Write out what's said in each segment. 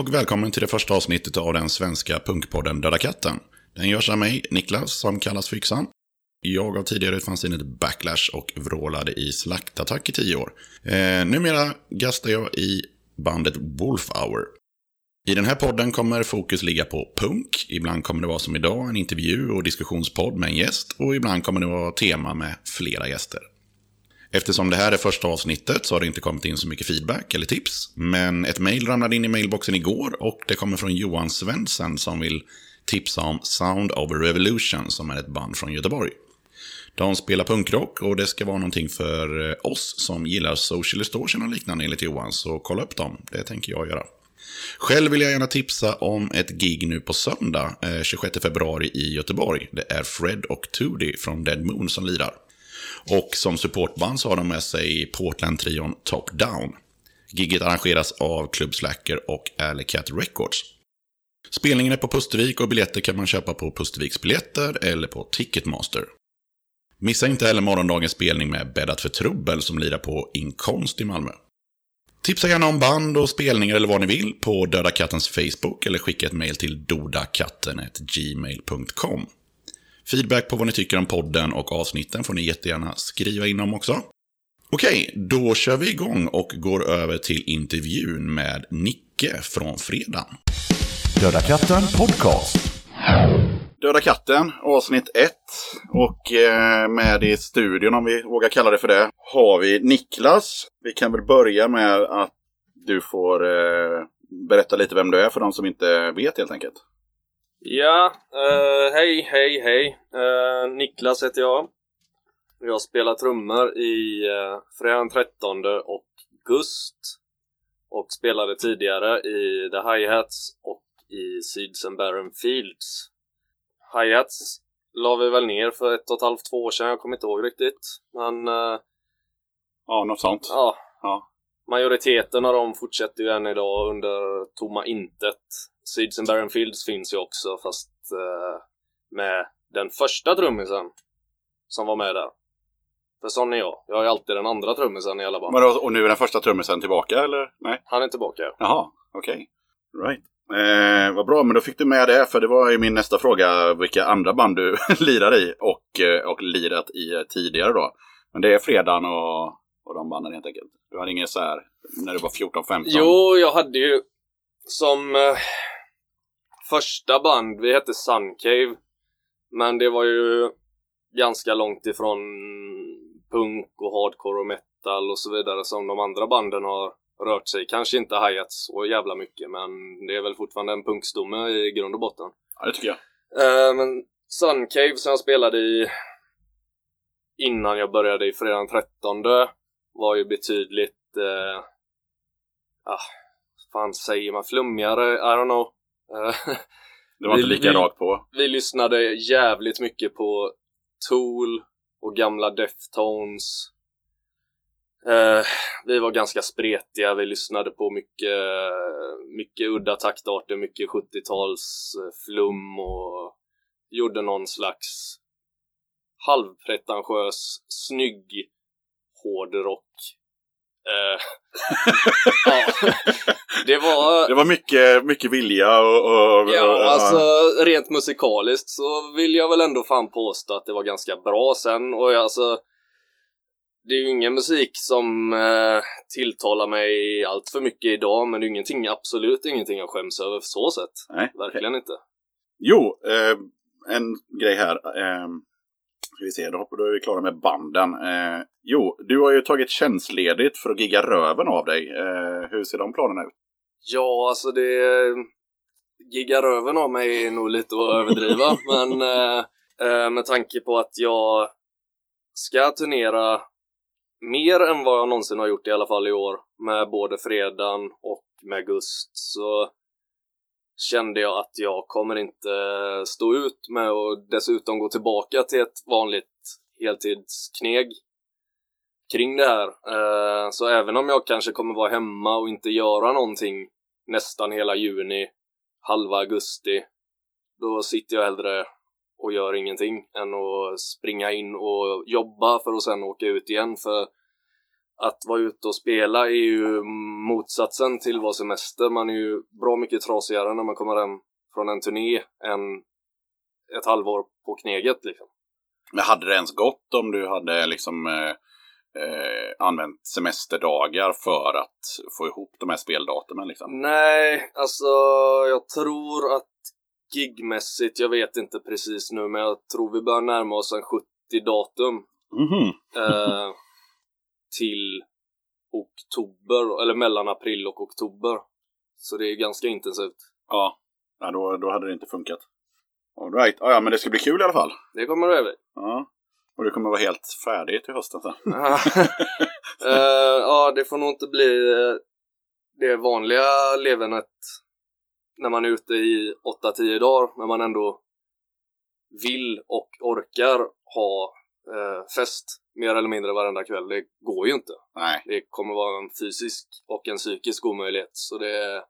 Hej och välkommen till det första avsnittet av den svenska punkpodden Döda katten. Den görs av mig, Niklas, som kallas för Yxan. Jag har tidigare ut fanzinet Backlash och vrålade i slaktattack i tio år. Eh, numera gastar jag i bandet Wolf Hour. I den här podden kommer fokus ligga på punk. Ibland kommer det vara som idag, en intervju och diskussionspodd med en gäst. Och ibland kommer det vara tema med flera gäster. Eftersom det här är första avsnittet så har det inte kommit in så mycket feedback eller tips. Men ett mejl ramlade in i mailboxen igår och det kommer från Johan Svensson som vill tipsa om Sound of a Revolution som är ett band från Göteborg. De spelar punkrock och det ska vara någonting för eh, oss som gillar social distortion och liknande enligt Johan. Så kolla upp dem, det tänker jag göra. Själv vill jag gärna tipsa om ett gig nu på söndag, eh, 26 februari i Göteborg. Det är Fred och Toody från Dead Moon som lirar. Och som supportband så har de med sig Portland-trion Top Down. Gigget arrangeras av Club Slacker och Alley Cat Records. Spelningen är på Pustervik och biljetter kan man köpa på Pusterviks biljetter eller på Ticketmaster. Missa inte heller morgondagens spelning med Bäddat för trubbel som lirar på Inkonst i Malmö. Tipsa gärna om band och spelningar eller vad ni vill på Döda Kattens Facebook eller skicka ett mejl till dodakatten.gmail.com. Feedback på vad ni tycker om podden och avsnitten får ni jättegärna skriva in om också. Okej, då kör vi igång och går över till intervjun med Nicke från fredagen. Döda katten podcast. Döda katten, avsnitt 1. Och eh, med i studion, om vi vågar kalla det för det, har vi Niklas. Vi kan väl börja med att du får eh, berätta lite vem du är för de som inte vet helt enkelt. Ja, uh, hej, hej, hej. Uh, Niklas heter jag. Jag spelar trummor i uh, fredagen 13 och Gust. Och spelade tidigare i The Hi-Hats och i Seeds and Barren Fields. Hi-Hats la vi väl ner för ett och ett halvt, två år sedan, jag kommer inte ihåg riktigt. Men... Uh, ja, något sånt. Ja. ja. Majoriteten av dem fortsätter ju än idag under tomma intet. Seeds and Barren Fields finns ju också fast uh, med den första trummisen som var med där. För sån är jag. Jag är alltid den andra trummisen i alla band. och nu är den första trummisen tillbaka eller? Nej? Han är tillbaka. Ja. Jaha, okej. Okay. Right. Eh, vad bra, men då fick du med det, för det var ju min nästa fråga vilka andra band du lirar i och, eh, och lirat i eh, tidigare då. Men det är fredagen och, och de banden helt enkelt. Du hade inget så här när du var 14-15? Jo, jag hade ju som eh, första band, vi hette Suncave. Men det var ju ganska långt ifrån punk och hardcore och metal och så vidare som de andra banden har rört sig. Kanske inte hajat så jävla mycket men det är väl fortfarande en punkstomme i grund och botten. Ja, det tycker jag. Uh, men Suncave som jag spelade i innan jag började i fredagen 13 var ju betydligt uh, ah, fan säger man, flummigare, I don't know. Det var inte lika rakt på. Vi lyssnade jävligt mycket på Tool och gamla Deftones. Uh, vi var ganska spretiga, vi lyssnade på mycket, mycket udda taktarter, mycket 70-tals flum och gjorde någon slags halvpretentiös, snygg hårdrock Uh, ja, det var... Det var mycket, mycket vilja och... och ja, och, alltså rent musikaliskt så vill jag väl ändå fan påstå att det var ganska bra sen och jag, alltså... Det är ju ingen musik som eh, tilltalar mig allt för mycket idag men det är ingenting, absolut ingenting jag skäms över på så sätt. Nej. Verkligen inte. Jo, eh, en grej här. Eh, ska vi se, då, då är vi klara med banden. Eh, jo, du har ju tagit tjänstledigt för att gigga röven av dig. Eh, hur ser de planerna ut? Ja, alltså det... Gigga röven av mig är nog lite att överdriva, men eh, eh, med tanke på att jag ska turnera mer än vad jag någonsin har gjort i alla fall i år med både fredagen och med Gust så kände jag att jag kommer inte eh, stå ut med att dessutom gå tillbaka till ett vanligt heltidskneg kring det här. Eh, så även om jag kanske kommer vara hemma och inte göra någonting nästan hela juni, halva augusti, då sitter jag hellre och gör ingenting än att springa in och jobba för att sen åka ut igen. För att vara ute och spela är ju motsatsen till vår semester. Man är ju bra mycket trasigare när man kommer hem från en turné än ett halvår på kneget liksom. Men hade det ens gått om du hade liksom eh, eh, använt semesterdagar för att få ihop de här speldatumen liksom? Nej, alltså jag tror att gigmässigt, jag vet inte precis nu, men jag tror vi börjar närma oss en 70 datum. Mhm. Eh, till oktober, eller mellan april och oktober. Så det är ganska intensivt. Ja, ja då, då hade det inte funkat. All right. ja, ja, men det ska bli kul i alla fall. Det kommer det bli. Ja. Och det kommer vara helt färdigt till hösten sen. Eh, ja, det får nog inte bli eh, det vanliga levernet när man är ute i 8-10 dagar, när man ändå vill och orkar ha eh, fest mer eller mindre varenda kväll. Det går ju inte. Nej. Det kommer vara en fysisk och en psykisk omöjlighet, så det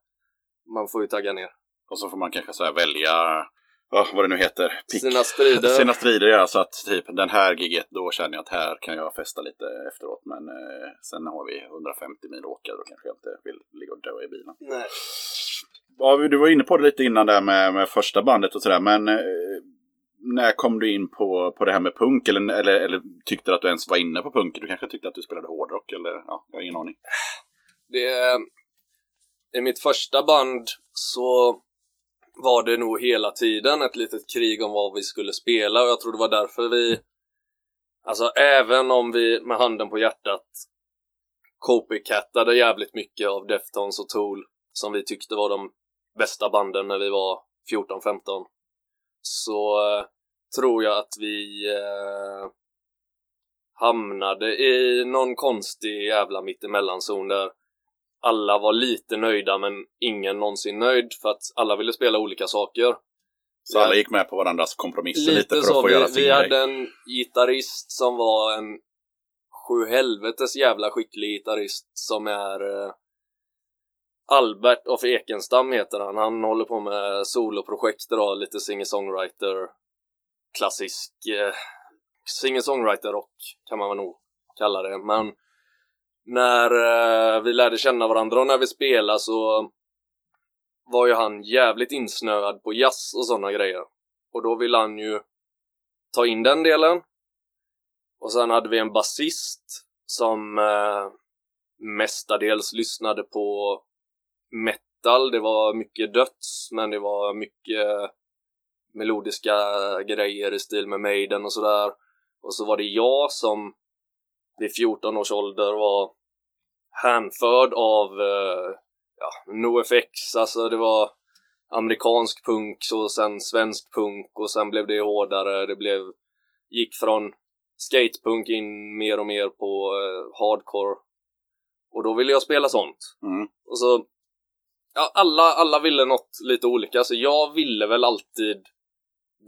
man får ju tagga ner. Och så får man kanske så välja, ja, vad det nu heter, pick. Sina strider. Sina strider, ja. Så att typ den här giget, då känner jag att här kan jag festa lite efteråt. Men eh, sen har vi 150 mil åka, då kanske jag inte vill ligga och dö i bilen. Nej. Ja, du var inne på det lite innan där med, med första bandet och sådär, men eh, när kom du in på, på det här med punk? Eller, eller, eller tyckte du att du ens var inne på punk? Du kanske tyckte att du spelade hårdrock? Eller ja, jag har ingen aning. Det, eh, I mitt första band så var det nog hela tiden ett litet krig om vad vi skulle spela och jag tror det var därför vi Alltså även om vi med handen på hjärtat copycattade jävligt mycket av Deftones och Tool som vi tyckte var de bästa banden när vi var 14-15 så eh, tror jag att vi eh, hamnade i någon konstig jävla mittemellanzon där alla var lite nöjda men ingen någonsin nöjd för att alla ville spela olika saker. Så alla gick med på varandras kompromisser lite, Lite för att få göra Vi, sin vi hade en gitarrist som var en sju helvetes jävla skicklig gitarrist som är eh, Albert of Ekenstam heter han. Han håller på med soloprojekt idag, lite singer-songwriter klassisk eh, singer-songwriter-rock kan man väl nog kalla det. Men när eh, vi lärde känna varandra och när vi spelade så var ju han jävligt insnöad på jazz och sådana grejer. Och då ville han ju ta in den delen. Och sen hade vi en basist som eh, mestadels lyssnade på metal. Det var mycket döds, men det var mycket melodiska grejer i stil med Maiden och sådär. Och så var det jag som vid 14 års ålder var hänförd av eh, ja, NoFX, alltså det var amerikansk punk och sen svensk punk och sen blev det hårdare, det blev gick från skatepunk in mer och mer på eh, hardcore och då ville jag spela sånt. Mm. Och så ja, alla, alla ville något lite olika, så jag ville väl alltid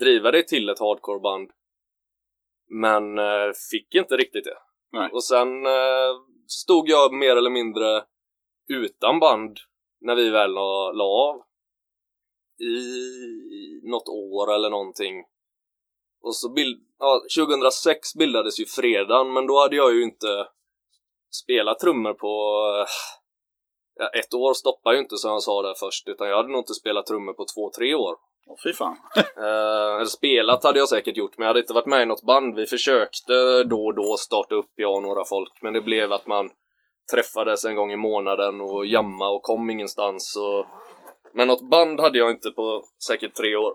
driva det till ett hardcoreband men eh, fick inte riktigt det. Nej. Och sen eh, stod jag mer eller mindre utan band när vi väl la, la av. I något år eller någonting. Och så bild, ja, 2006 bildades ju Fredagen, men då hade jag ju inte spelat trummor på eh, ett år stoppar ju inte som jag sa där först, utan jag hade nog inte spelat trummor på två, tre år. Åh, fy fan. Eh, eller spelat hade jag säkert gjort, men jag hade inte varit med i något band. Vi försökte då och då starta upp, jag och några folk, men det blev att man träffades en gång i månaden och jamma och kom ingenstans. Och... Men något band hade jag inte på säkert tre år.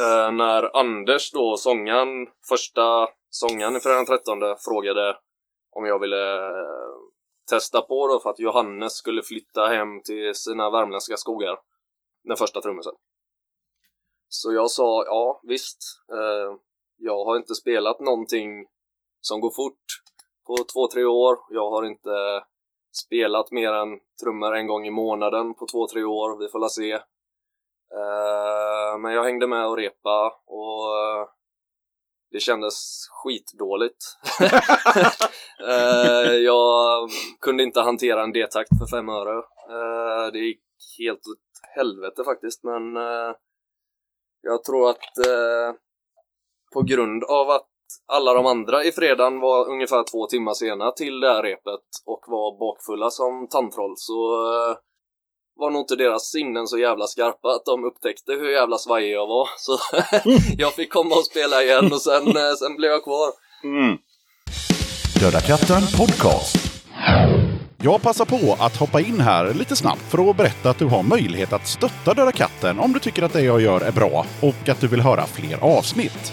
Eh, när Anders då, sångaren, första sångaren i Fredagen 13 frågade om jag ville testa på då för att Johannes skulle flytta hem till sina värmländska skogar. Den första trummisen. Så jag sa ja, visst. Eh, jag har inte spelat någonting som går fort på två, tre år. Jag har inte spelat mer än trummor en gång i månaden på två, tre år. Vi får la se. Eh, men jag hängde med och repa och eh, det kändes skitdåligt. Eh, jag kunde inte hantera en D-takt för fem öre. Eh, det gick helt åt helvete faktiskt, men eh, jag tror att eh, på grund av att alla de andra i fredagen var ungefär två timmar sena till det här repet och var bakfulla som tandtroll så eh, var nog inte deras sinnen så jävla skarpa att de upptäckte hur jävla svajig jag var. Så jag fick komma och spela igen och sen, eh, sen blev jag kvar. Mm. Döda katten podcast. Jag passar på att hoppa in här lite snabbt för att berätta att du har möjlighet att stötta Döda katten om du tycker att det jag gör är bra och att du vill höra fler avsnitt.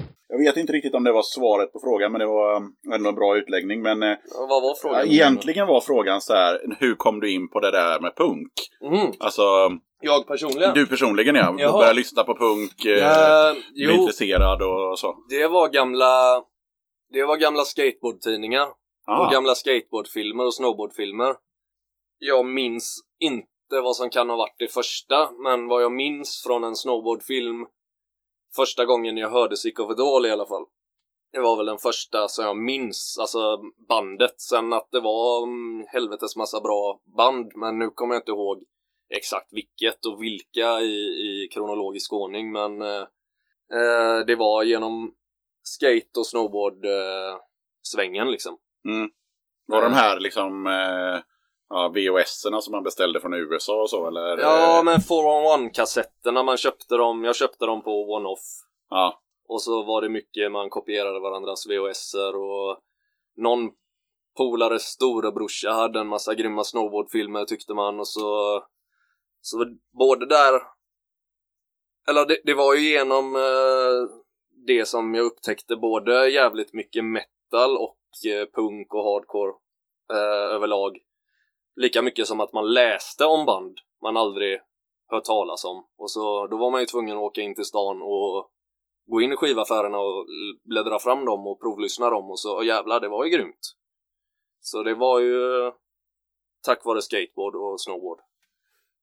Jag vet inte riktigt om det var svaret på frågan, men det var um, ändå en bra utläggning. Men eh, Vad var frågan? egentligen var frågan så här, hur kom du in på det där med punk? Mm. Alltså, Jag personligen? du personligen ja. Jaha. Började lyssna på punk, eh, blev intresserad och så. det var gamla... Det var gamla skateboardtidningar. Ah. Och gamla skateboardfilmer och snowboardfilmer. Jag minns inte vad som kan ha varit det första, men vad jag minns från en snowboardfilm första gången jag hörde Sick of All i alla fall. Det var väl den första som jag minns, alltså bandet. Sen att det var mm, helvetes massa bra band, men nu kommer jag inte ihåg exakt vilket och vilka i, i kronologisk ordning, men eh, eh, det var genom skate och snowboard eh, svängen liksom. Mm. Var de här liksom eh, ja, VHS-erna som man beställde från USA och så eller? Ja, men 4-on-1-kassetterna, man köpte dem, jag köpte dem på One-Off. Ja. Och så var det mycket, man kopierade varandras VHS-er och någon polares storebrorsa hade en massa grymma snowboardfilmer tyckte man och så så både där eller det, det var ju genom eh, det som jag upptäckte både jävligt mycket metal och eh, punk och hardcore eh, överlag. Lika mycket som att man läste om band man aldrig hört talas om. Och så då var man ju tvungen att åka in till stan och gå in i skivaffärerna och bläddra fram dem och provlyssna dem och så, och jävlar, det var ju grymt. Så det var ju tack vare skateboard och snowboard.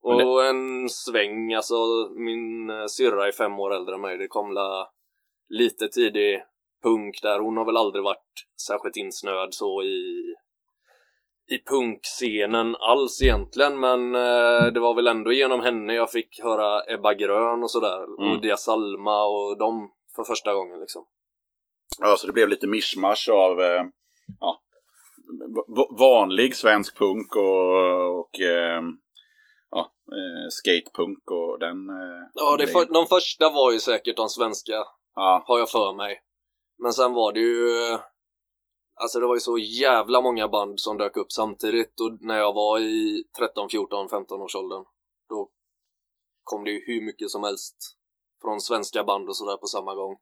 Och en sväng, alltså min syrra är fem år äldre än mig, det kom la lite tidig punk där. Hon har väl aldrig varit särskilt insnöad så i i punkscenen alls egentligen men eh, det var väl ändå genom henne jag fick höra Ebba Grön och sådär Mm. och Dia Salma och dem för första gången liksom. ja, så det blev lite mischmasch av eh, ja, vanlig svensk punk och, och eh, ja, eh, skatepunk och den eh, Ja, det för, de första var ju säkert de svenska Ja, har jag för mig. Men sen var det ju eh, Alltså det var ju så jävla många band som dök upp samtidigt och när jag var i 13, 14, 15 års åldern då kom det ju hur mycket som helst från svenska band och sådär på samma gång.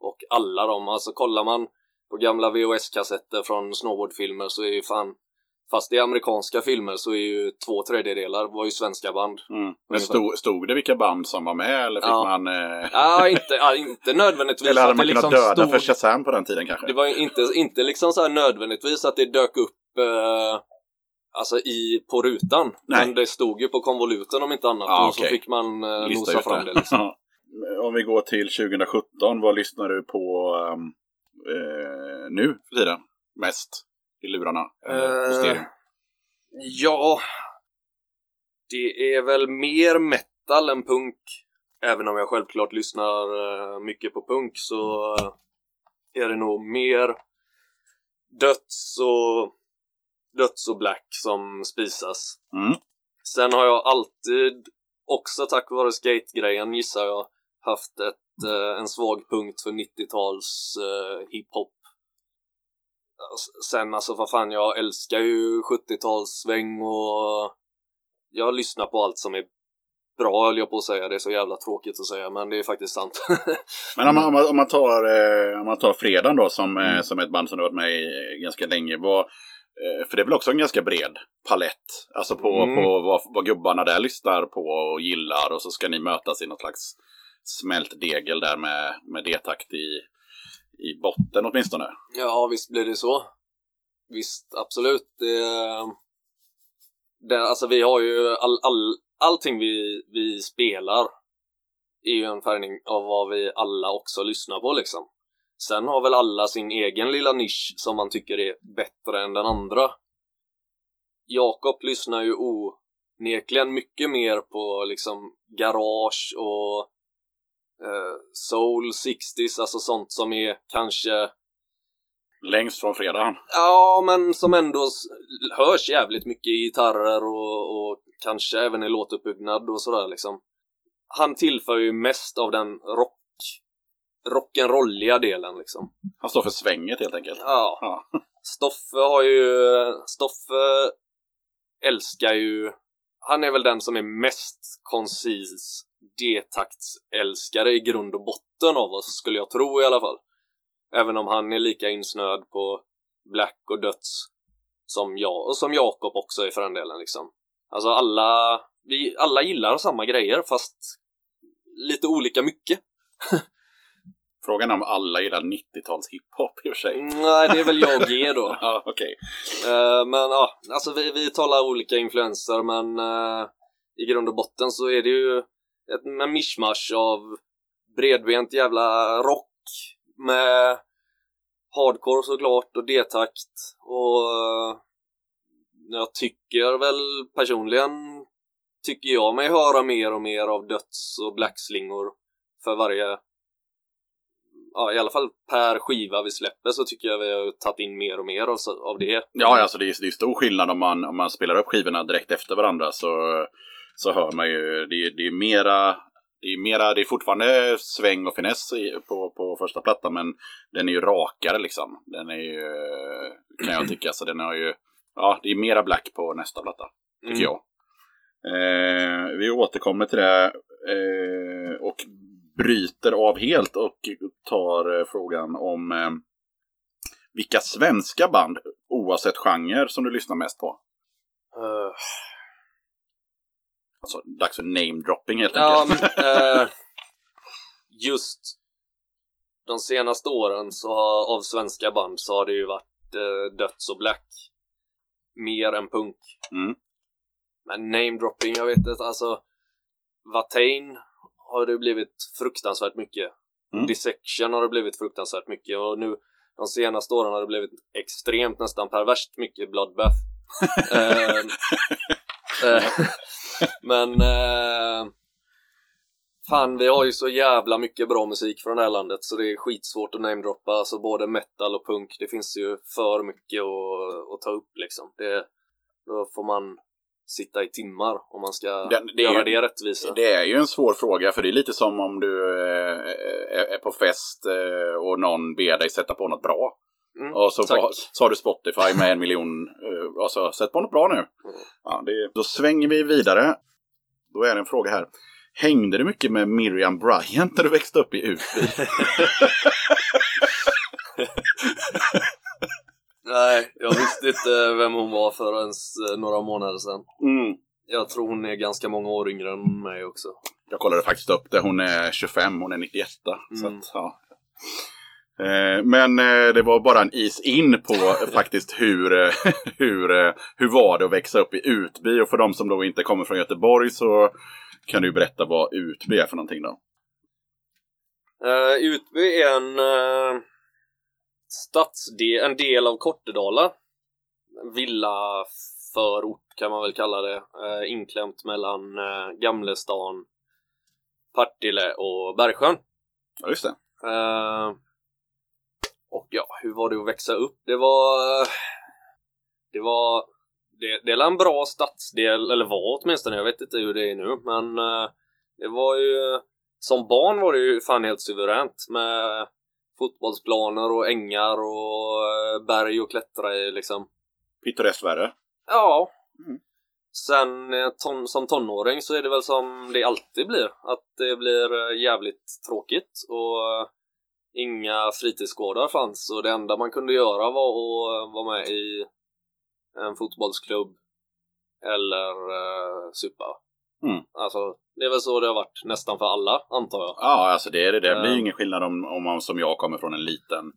Och alla de, alltså kollar man på gamla VHS-kassetter från snowboardfilmer så är ju fan Fast är amerikanska filmer så är ju två tredjedelar var ju svenska band. mm. Men stod, stod det vilka band som var med eller fick Ja. man... Eh, Ja, inte, ja, inte nödvändigtvis eller hade man kunnat liksom döda stod... för Shazam på den tiden kanske? Det var inte, inte liksom så här nödvändigtvis att det dök upp eh, Alltså i, på rutan. Nej. Men det stod ju på konvoluten om inte annat. Ja, och så okej. fick man eh, Lista nosa fram det liksom. Om vi går till 2017, vad lyssnar du på eh, nu för tiden? Mest i lurarna? Stereo? Ja, det är väl mer metal än punk. Även om jag självklart lyssnar eh, mycket på punk så är det nog mer döds och döds och black som spisas. Mm. Sen har jag alltid också tack vare skategrejen gissar jag haft ett, en svag punkt för 90-tals eh, hiphop. Sen alltså vad fan, jag älskar ju 70-talssväng och jag lyssnar på allt som är bra höll jag på att säga. Det är så jävla tråkigt att säga men det är faktiskt sant. Men om man, om man, tar, eh, om man tar Fredan då som, eh, som ett band som du har varit med i eh, ganska länge. Vad, eh, för det är väl också en ganska bred palett. Alltså på, Mm. på vad, vad gubbarna där lyssnar på och gillar. Och så ska ni mötas i något slags smält degel där med, med D-takt i, i botten åtminstone. Ja, visst blir det så. Visst, absolut. Det, det, alltså vi har ju all, all, allting vi, vi spelar är ju en färgning av vad vi alla också lyssnar på liksom. Sen har väl alla sin egen lilla nisch som man tycker är bättre än den andra. Jakob lyssnar ju onekligen mycket mer på liksom garage och eh, soul 60s, alltså sånt som är kanske Längst från Fredagen. Ja, men som ändå hörs jävligt mycket i gitarrer och, och kanske även i låtuppbyggnad och sådär liksom. Han tillför ju mest av den rock rock'n'rolliga delen liksom. Han står för svänget helt enkelt. Ja. Ja. Stoffe har ju... Stoffe älskar ju... Han är väl den som är mest koncis D-taktsälskare i grund och botten av oss, skulle jag tro i alla fall. Även om han är lika insnöad på Black och Döds som jag, och som Jakob också är för den delen liksom. Alltså alla, vi alla gillar samma grejer fast lite olika mycket. Frågan är om alla gillar 90-tals hiphop i och för sig. Nej, det är väl jag och G då. Ja, okej. Eh, men ja, alltså vi, vi talar olika influenser men eh, i grund och botten så är det ju ett mishmash mischmasch av bredbent jävla rock med hardcore såklart och D-takt och eh, jag tycker väl personligen tycker jag mig höra mer och mer av döds och blackslingor för varje ja, i alla fall per skiva vi släpper så tycker jag vi har tagit in mer och mer av, av det. Ja, alltså det är, det är stor skillnad om man, om man spelar upp skivorna direkt efter varandra så, så hör man ju, det är, det är mera det är, mera, det är fortfarande sväng och finess på, på första plattan men den är ju rakare liksom. Den är ju, kan jag tycka, så den har ju, ja det är mera black på nästa platta, tycker Mm. jag. Eh, vi återkommer till det eh, och bryter av helt och tar eh, frågan om eh, vilka svenska band, oavsett genre, som du lyssnar mest på? Eh, Alltså, dags för namedropping helt Ja, enkelt. men, eh, just de senaste åren så har, av svenska band så har det ju varit eh, Döds och Black. Mer än punk. Mm. Men namedropping, jag vet inte, alltså Watain har det blivit fruktansvärt mycket. Mm. Dissection har det blivit fruktansvärt mycket och nu de senaste åren har det blivit extremt, nästan perverst mycket Bloodbath. Eh, eh, men eh, Fan, vi har ju så jävla mycket bra musik från det här landet så det är skitsvårt att namedroppa, alltså både metal och punk. Det finns ju för mycket att, att ta upp liksom. Det, då får man sitta i timmar om man ska det är göra ju- det rättvisa. Det är ju en svår fråga, för det är lite som om du eh, är är på fest eh, och någon ber dig sätta på något bra. Mm, Och så, har- så har du Spotify med en miljon, eh, alltså sätt på något bra nu. Ja, det, då svänger vi vidare. Då är det en fråga här. Hängde du mycket med Miriam Bryant när du växte upp i Utby? Nej, jag visste inte vem hon var förrän eh, några månader sedan. Mm. Jag tror hon är ganska många år yngre än mig också. Jag kollade faktiskt upp det. Hon är 25, hon är 91. Så Mm. att, ja. Eh, Men eh, det var bara en is in på eh, faktiskt hur, hur, hur var det att växa upp i Utby. Och för de som då inte kommer från Göteborg så kan du berätta vad Utby är för någonting då. Uh, Utby är en uh, stadsdel, en del av Kortedala. Villaförort kan man väl kalla det. Uh, inklämt mellan uh, Gamlestan, Partille och Bergsjön. Ja, just det. Eh, och ja, hur var det att växa upp? Det var... Det var det, det är en bra stadsdel, eller var åtminstone, jag vet inte hur det är nu, men eh, det var ju som barn var det ju fan helt suveränt med fotbollsplaner och ängar och eh, berg och klättra i liksom. Pittoreskt värre. Ja. Mm. Sen eh, ton, som tonåring så är det väl som det alltid blir. Att det blir jävligt tråkigt och inga fritidsgårdar fanns och det enda man kunde göra var att eh, vara med i en fotbollsklubb eller eh, supa. Mm. Alltså, det är väl så det har varit nästan för alla, antar jag. Ja, alltså det, är det. det blir ju Eh. ingen skillnad om, om man som jag kommer från en liten,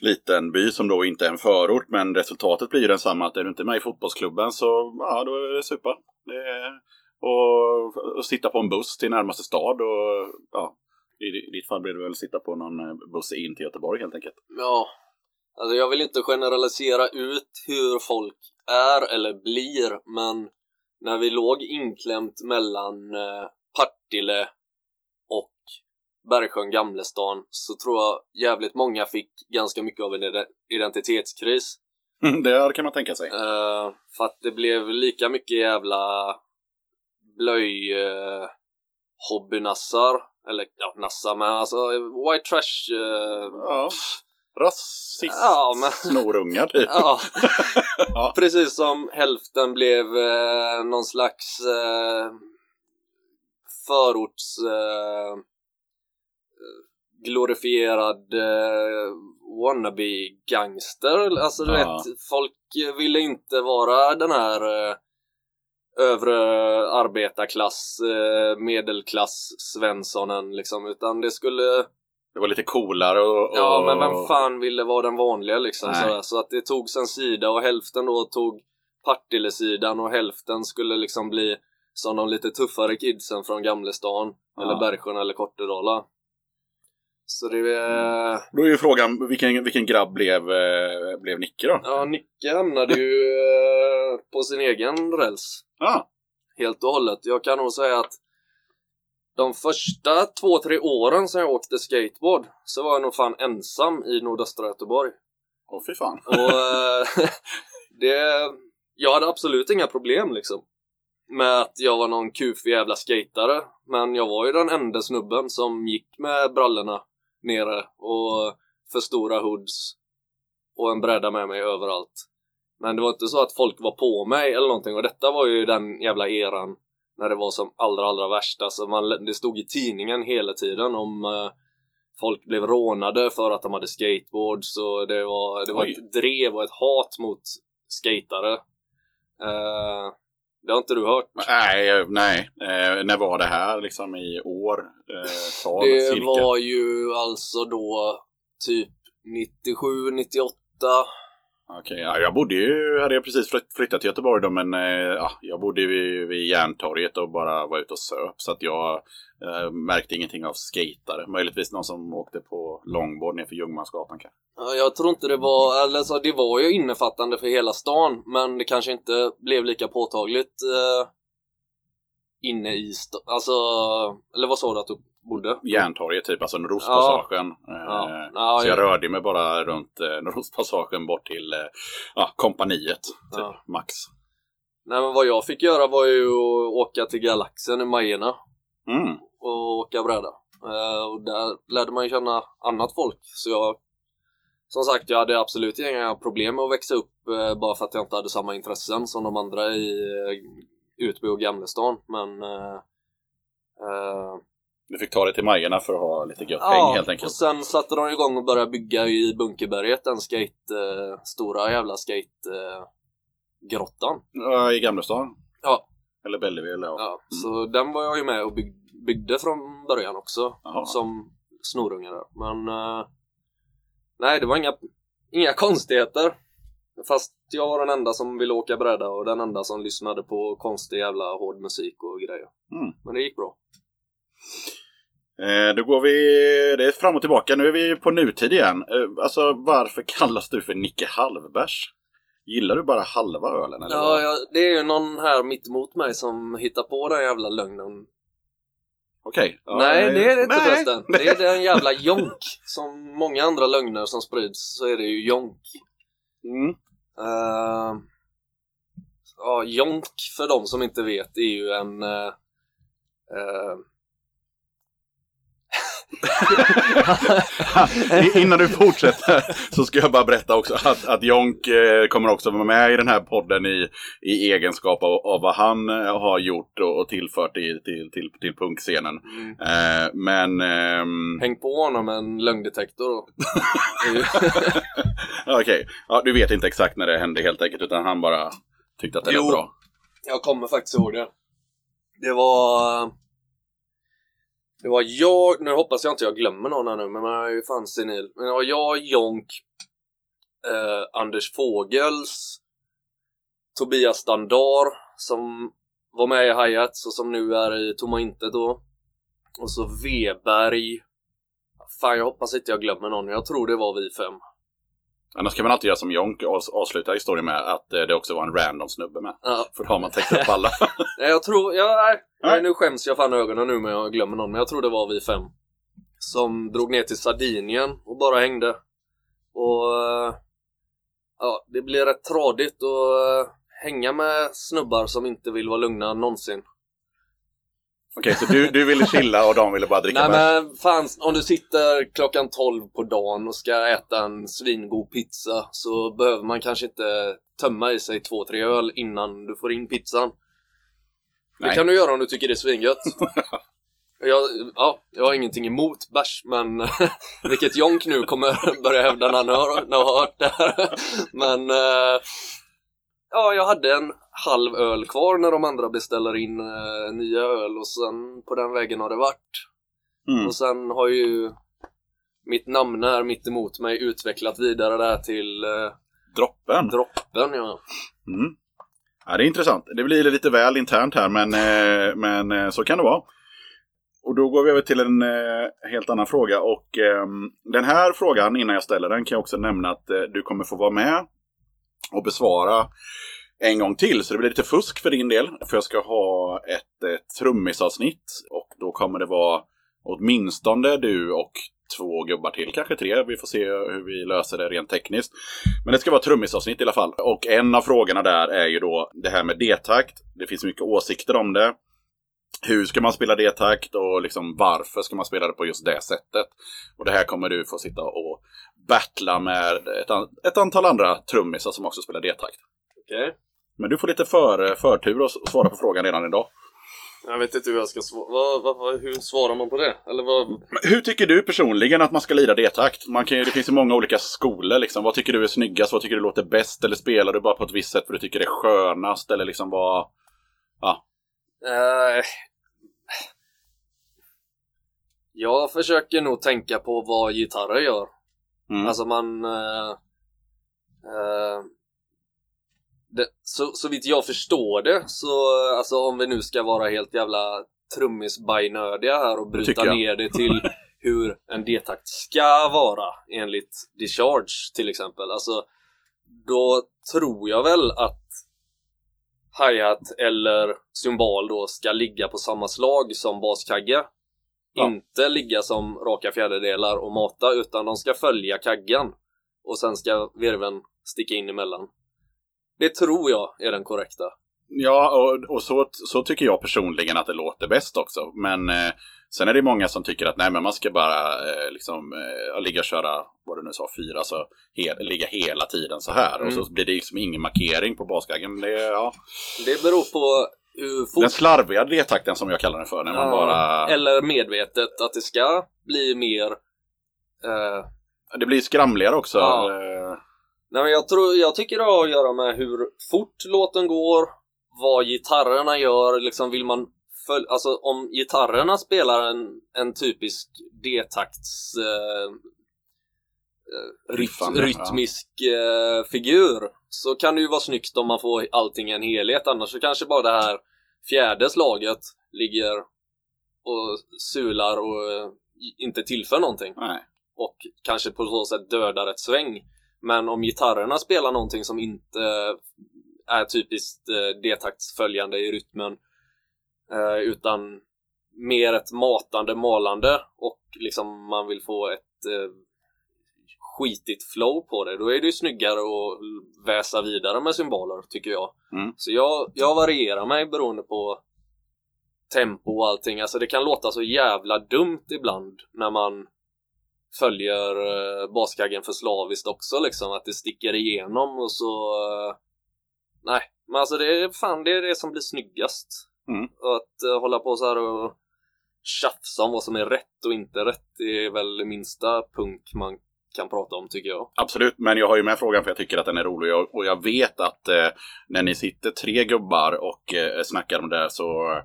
liten by som då inte är en förort. Men resultatet blir ju densamma. Att är du inte med i fotbollsklubben så ja, då är det supa. Det är, och, och sitta på en buss till närmaste stad. Och, ja, I ditt fall blir det väl sitta på någon eh, buss in till Göteborg helt enkelt. Ja, alltså jag vill inte generalisera ut hur folk är eller blir, men när vi låg inklämt mellan eh, Partille och Bergsjön Gamlestan så tror jag jävligt många fick ganska mycket av en ide- identitetskris. det kan man tänka sig. Eh, för att det blev lika mycket jävla blöj eh, hobbynassar, eller ja, nassar, men alltså white trash eh, Ja, rasist. Ja, men- Snorungar typ. Ja, Ja. precis som hälften blev eh, någon slags eh, förorts eh, glorifierad eh, wannabe-gangster. Alltså du Ja. vet, folk ville inte vara den här eh, övre arbetarklass, eh, medelklass Svensonen liksom, utan det skulle Det var lite coolare och... och Ja, men vem fan ville vara den vanliga liksom? Sådär. Så att det togs en sida och hälften då tog Partille-sidan och hälften skulle liksom bli som de lite tuffare kidsen från Gamlestan Ja. eller Bergsjön eller Kortedala. Så det är... Då är ju frågan, vilken, vilken grabb blev, eh, blev Nicke då? Ja, Nicke hamnade ju eh, på sin egen räls Ja. helt och hållet. Jag kan nog säga att de första två, tre åren som jag åkte skateboard så var jag nog fan ensam i nordöstra Göteborg. Åh fy fan. Och eh, det... Jag hade absolut inga problem liksom. Med att jag var någon kufig jävla skatare. Men jag var ju den enda snubben som gick med brallorna nere och för stora hoods. Och en bräda med mig överallt. Men det var inte så att folk var på mig eller någonting och detta var ju den jävla eran när det var som allra allra värst. Alltså man, det stod i tidningen hela tiden om eh, folk blev rånade för att de hade skateboards och det var, det var Oj. ett drev och ett hat mot skatare. Eh, det har inte du hört? Nej, nej. Eh, när var det här liksom i år? Eh, tal, Det cirka? var ju alltså då typ 97, 98. Okej, ja, jag bodde ju, hade jag precis flyttat till Göteborg då, men eh, ja, jag bodde ju vid, vid Järntorget och bara var ute och söp. Så att jag eh, märkte ingenting av skatare. Möjligtvis någon som åkte på långbord nerför Ljungmansgatan kanske. Ja, Jag tror inte det var, eller så det var ju innefattande för hela stan, men det kanske inte blev lika påtagligt eh, inne i stan. Alltså, eller vad sa du att du bodde? Järntorget typ, alltså Nordostpassagen. Eh, Ja. Ja, så jag ja. rörde mig bara runt eh, Nordostpassagen bort till eh, ja, kompaniet. Typ, Ja. max. Nej men vad jag fick göra var ju att åka till Galaxen i Majorna Mm. och åka bräda. Eh, och där lärde man ju känna annat folk. Så jag, som sagt, jag hade absolut inga problem med att växa upp eh, bara för att jag inte hade samma intressen som de andra i Utby och Gamlestan. Men eh, Du fick ta dig till Majorna för att ha lite gött häng helt och enkelt. sen satte de igång och började bygga i Bunkerberget, den skate, eh, stora jävla skate eh. Ja, I Gamlestan? Ja. Eller Bellevue eller ja. Ja, så den var jag ju med och bygg, byggde från början också. Jaha. Som snorunge där. Men eh, nej, det var inga, inga konstigheter. Fast jag var den enda som ville åka bräda och den enda som lyssnade på konstig jävla hård musik och grejer. Mm. Men det gick bra. Eh, då går vi, det är fram och tillbaka. Nu är vi på nutid igen. Eh, alltså varför kallas du för Nicke Halvbärs? Gillar du bara halva ölen eller? Ja, ja, det är ju någon här mitt emot mig som hittar på den jävla lögnen. Okej. Ja, nej, det är det inte förresten. Det är den jävla jonk. Som många andra lögner som sprids så är det ju jonk. Mm. Eh, ja, jonk för de som inte vet är ju en eh, eh, Innan du fortsätter så ska jag bara berätta också att, att Jonk eh, kommer också vara med i den här podden i, i egenskap av, av vad han eh, har gjort och, och tillfört i, till, till, till punkscenen. mm, Eh, men... ehm, häng på honom en lögndetektor är ju- ja, Okej, du vet inte exakt när det hände helt enkelt utan han bara tyckte att det var bra. Jag kommer faktiskt ihåg det. Det var... Det var jag, nu hoppas jag inte jag glömmer någon här nu, men man är ju fan senil. Men det var jag, Jonk, eh, Anders Fågels, Tobias Dandar som var med i Hi-Hats och som nu är i Tomma Intet då. Och så Weberg. Fan, jag hoppas inte jag glömmer någon. Jag tror det var vi fem. Annars kan man alltid göra som Jonk och avs- avsluta historien med att eh, det också var en random snubbe med. Ja, För då har man täckt upp alla. Nej, jag tror, ja, nej, Nej. nu skäms jag fan ögonen nu men jag glömmer någon. Men jag tror det var vi fem. Som drog ner till Sardinien och bara hängde. Och eh, ja, det blir rätt tradigt att eh, hänga med snubbar som inte vill vara lugna någonsin. Okej, så du, du ville chilla och de ville bara dricka Nej bärs. men fan, om du sitter klockan 12 på dagen och ska äta en svingod pizza så behöver man kanske inte tömma i sig två, tre öl innan du får in pizzan. Det Nej. kan du göra om du tycker det är svingött. jag, ja, jag har ingenting emot bärs, men vilket Jonk nu kommer börja hävda när han har, när han har hört det här. Men eh, ja, jag hade en halv öl kvar när de andra beställer in eh, nya öl och sen på den vägen har det varit. Mm. Och sen har ju mitt namn här mitt emot mig utvecklat vidare där till eh, Droppen. droppen ja. Mm. Ja, det är intressant. Det blir lite väl internt här, men, eh, men eh, så kan det vara. Och då går vi över till en eh, helt annan fråga. Och ehm, den här frågan, innan jag ställer den, kan jag också nämna att eh, du kommer få vara med och besvara en gång till. Så det blir lite fusk för din del. För jag ska ha ett ett trummisavsnitt. Och då kommer det vara åtminstone du och två gubbar till, kanske tre. Vi får se hur vi löser det rent tekniskt. Men det ska vara trummisavsnitt i alla fall. Och en av frågorna där är ju då det här med D-takt. Det finns mycket åsikter om det. Hur ska man spela D-takt och liksom varför ska man spela det på just det sättet? Och det här kommer du få sitta och battla med ett, an- ett antal andra trummisar som också spelar D-takt. Okej. Men du får lite för, förtur att svara på frågan redan idag. Jag vet inte hur jag ska svara. Hur svarar man på det? Eller vad? Men hur tycker du personligen att man ska lira D-takt? Man kan ju, det finns ju många olika skolor liksom. Vad tycker du är snyggast? Vad tycker du låter bäst? Eller spelar du bara på ett visst sätt för du tycker det är skönast? Eller liksom vad... Eh, jag försöker nog tänka på vad gitarrer gör. Mm. Alltså man... eh, eh, det, så, så vitt jag förstår det så, alltså om vi nu ska vara helt jävla trummisbajnördiga här och bryta ner det till hur en D-takt ska vara enligt Discharge till exempel. Alltså, då tror jag väl att hi-hat eller cymbal då ska ligga på samma slag som baskagge. Ja. Inte ligga som raka fjärdedelar och mata utan de ska följa kaggen. Och sen ska virveln sticka in emellan. Det tror jag är den korrekta. Ja, och, och så, så tycker jag personligen att det låter bäst också. Men eh, sen är det många som tycker att nej, men man ska bara eh, liksom eh, ligga och köra, vad du nu sa, fyra, alltså he, ligga hela tiden så här. Och Mm. så blir det liksom ingen markering på baskaggen. Det, ja, Det beror på hur fort... den slarviga D-takten som jag kallar den för. När man Ja, bara... Eller medvetet att det ska bli mer... eh, Det blir skramligare också. Eh, Nej men jag, tror, jag tycker det har att göra med hur fort låten går, vad gitarrerna gör, liksom vill man följa, alltså om gitarrerna spelar en, en typisk D-takts eh, eh, Riffande, ja. rytmisk eh, figur så kan det ju vara snyggt om man får allting i en helhet, annars så kanske bara det här fjärde slaget ligger och sular och eh, inte tillför någonting nej. och kanske på så sätt dödar ett sväng. Men om gitarrerna spelar någonting som inte är typiskt eh, D-taktsföljande i rytmen eh, utan mer ett matande, malande och liksom man vill få ett eh, skitigt flow på det, då är det ju snyggare att väsa vidare med symboler, tycker jag. Mm. Så jag, jag varierar mig beroende på tempo och allting. Alltså det kan låta så jävla dumt ibland när man följer uh, baskaggen för slaviskt också liksom, att det sticker igenom och så... eh, nej, men alltså det är fan det är det som blir snyggast. Mm. Att eh, hålla på så här och tjafsa om vad som är rätt och inte rätt är väl minsta punk man kan prata om tycker jag. Absolut, men jag har ju med frågan för jag tycker att den är rolig och, och jag vet att eh, när ni sitter tre gubbar och eh, snackar om det så,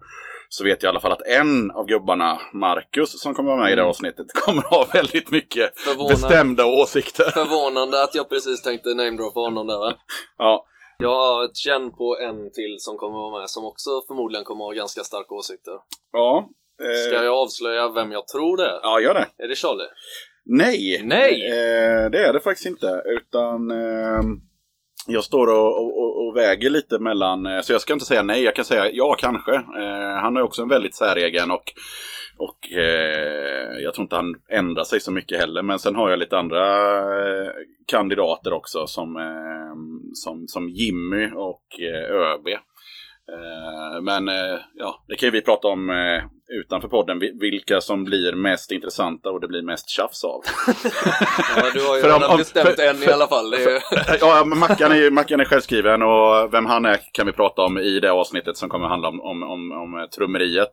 så vet jag i alla fall att en av gubbarna, Marcus, som kommer vara med i det här avsnittet, kommer ha väldigt mycket Förvånande. bestämda åsikter. Förvånande att jag precis tänkte namedroppa honom där va? Ja, Jag har ett känn på en till som kommer vara med som också förmodligen kommer ha ganska starka åsikter. ja. eh, Ska jag avslöja vem jag tror det är? Ja, gör det. Är det Charlie? Nej! Nej! Eh, det är det faktiskt inte. Utan eh, jag står och, och, och väger lite mellan, eh, så jag ska inte säga nej, jag kan säga ja kanske. Eh, han är också en väldigt säregen och, och eh, jag tror inte han ändrar sig så mycket heller. Men sen har jag lite andra eh, kandidater också som, eh, som, som Jimmy och eh, ÖB. Eh, Men eh, ja, det kan ju vi prata om utanför podden, vi- vilka som blir mest intressanta och det blir mest tjafs av. Ja, du har ju För om- redan om- bestämt för- en i alla fall. Är, ja, Mackan är, Mackan är självskriven och vem han är kan vi prata om i det avsnittet som kommer handla om, om, om, om trummeriet.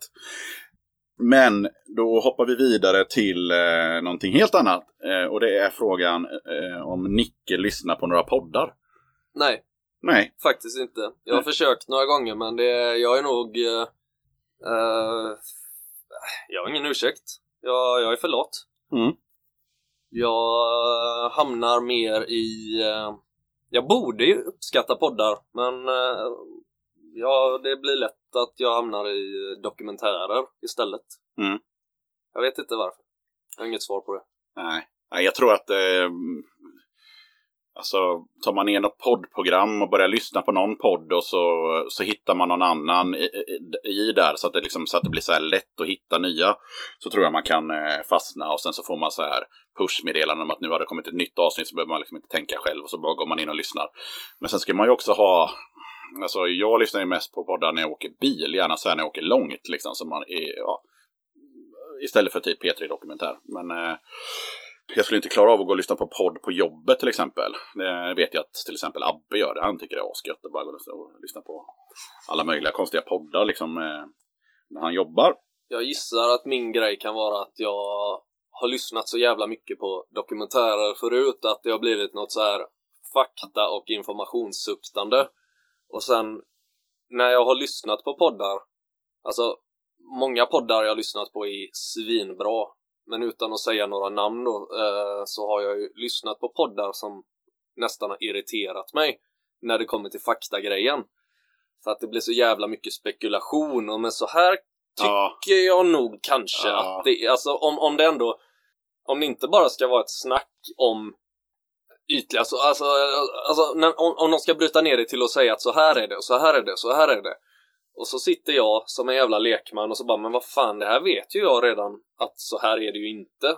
Men då hoppar vi vidare till eh, någonting helt annat. Eh, och det är frågan eh, om Nicke lyssnar på några poddar. nej, Nej, faktiskt inte. Jag har Nej. försökt några gånger men det, jag är nog... eh, eh, jag har ingen ursäkt. Jag, jag är för lat. Mm. Jag hamnar mer i... eh, jag borde ju uppskatta poddar men eh, ja, det blir lätt att jag hamnar i dokumentärer istället. Mm. Jag vet inte varför. Jag har inget svar på det. nej. nej jag tror att eh, Alltså, tar man ner något poddprogram och börjar lyssna på någon podd och så, så hittar man någon annan i, i, i där så att, det liksom, så att det blir så här lätt att hitta nya. Så tror jag man kan eh, fastna och sen så får man så här pushmeddelanden om att nu har det kommit ett nytt avsnitt så behöver man liksom inte tänka själv och så bara går man in och lyssnar. Men sen ska man ju också ha Alltså jag lyssnar ju mest på poddar när jag åker bil, gärna så här när jag åker långt liksom. Så man är, ja, istället för typ P3 Dokumentär. Men eh, jag skulle inte klara av att gå och lyssna på podd på jobbet till exempel. Det vet jag att till exempel Abbe gör. det. Han tycker det är asgött att bara gå och lyssna på alla möjliga konstiga poddar liksom eh, när han jobbar. Jag gissar att min grej kan vara att jag har lyssnat så jävla mycket på dokumentärer förut att det har blivit något så här fakta och informationssupstande. Och sen när jag har lyssnat på poddar, alltså många poddar jag har lyssnat på är svinbra. Men utan att säga några namn då, eh, så har jag ju lyssnat på poddar som nästan har irriterat mig när det kommer till faktagrejen. För att det blir så jävla mycket spekulation och men så här Ja. tycker jag nog kanske Ja. att det, alltså om, om det ändå, om det inte bara ska vara ett snack om ytliga, alltså, alltså, alltså när, om, om någon ska bryta ner det till att säga att så här är det, och så här är det, så här är det. Och så sitter jag som en jävla lekman och så bara, men vad fan, det här vet ju jag redan att så här är det ju inte.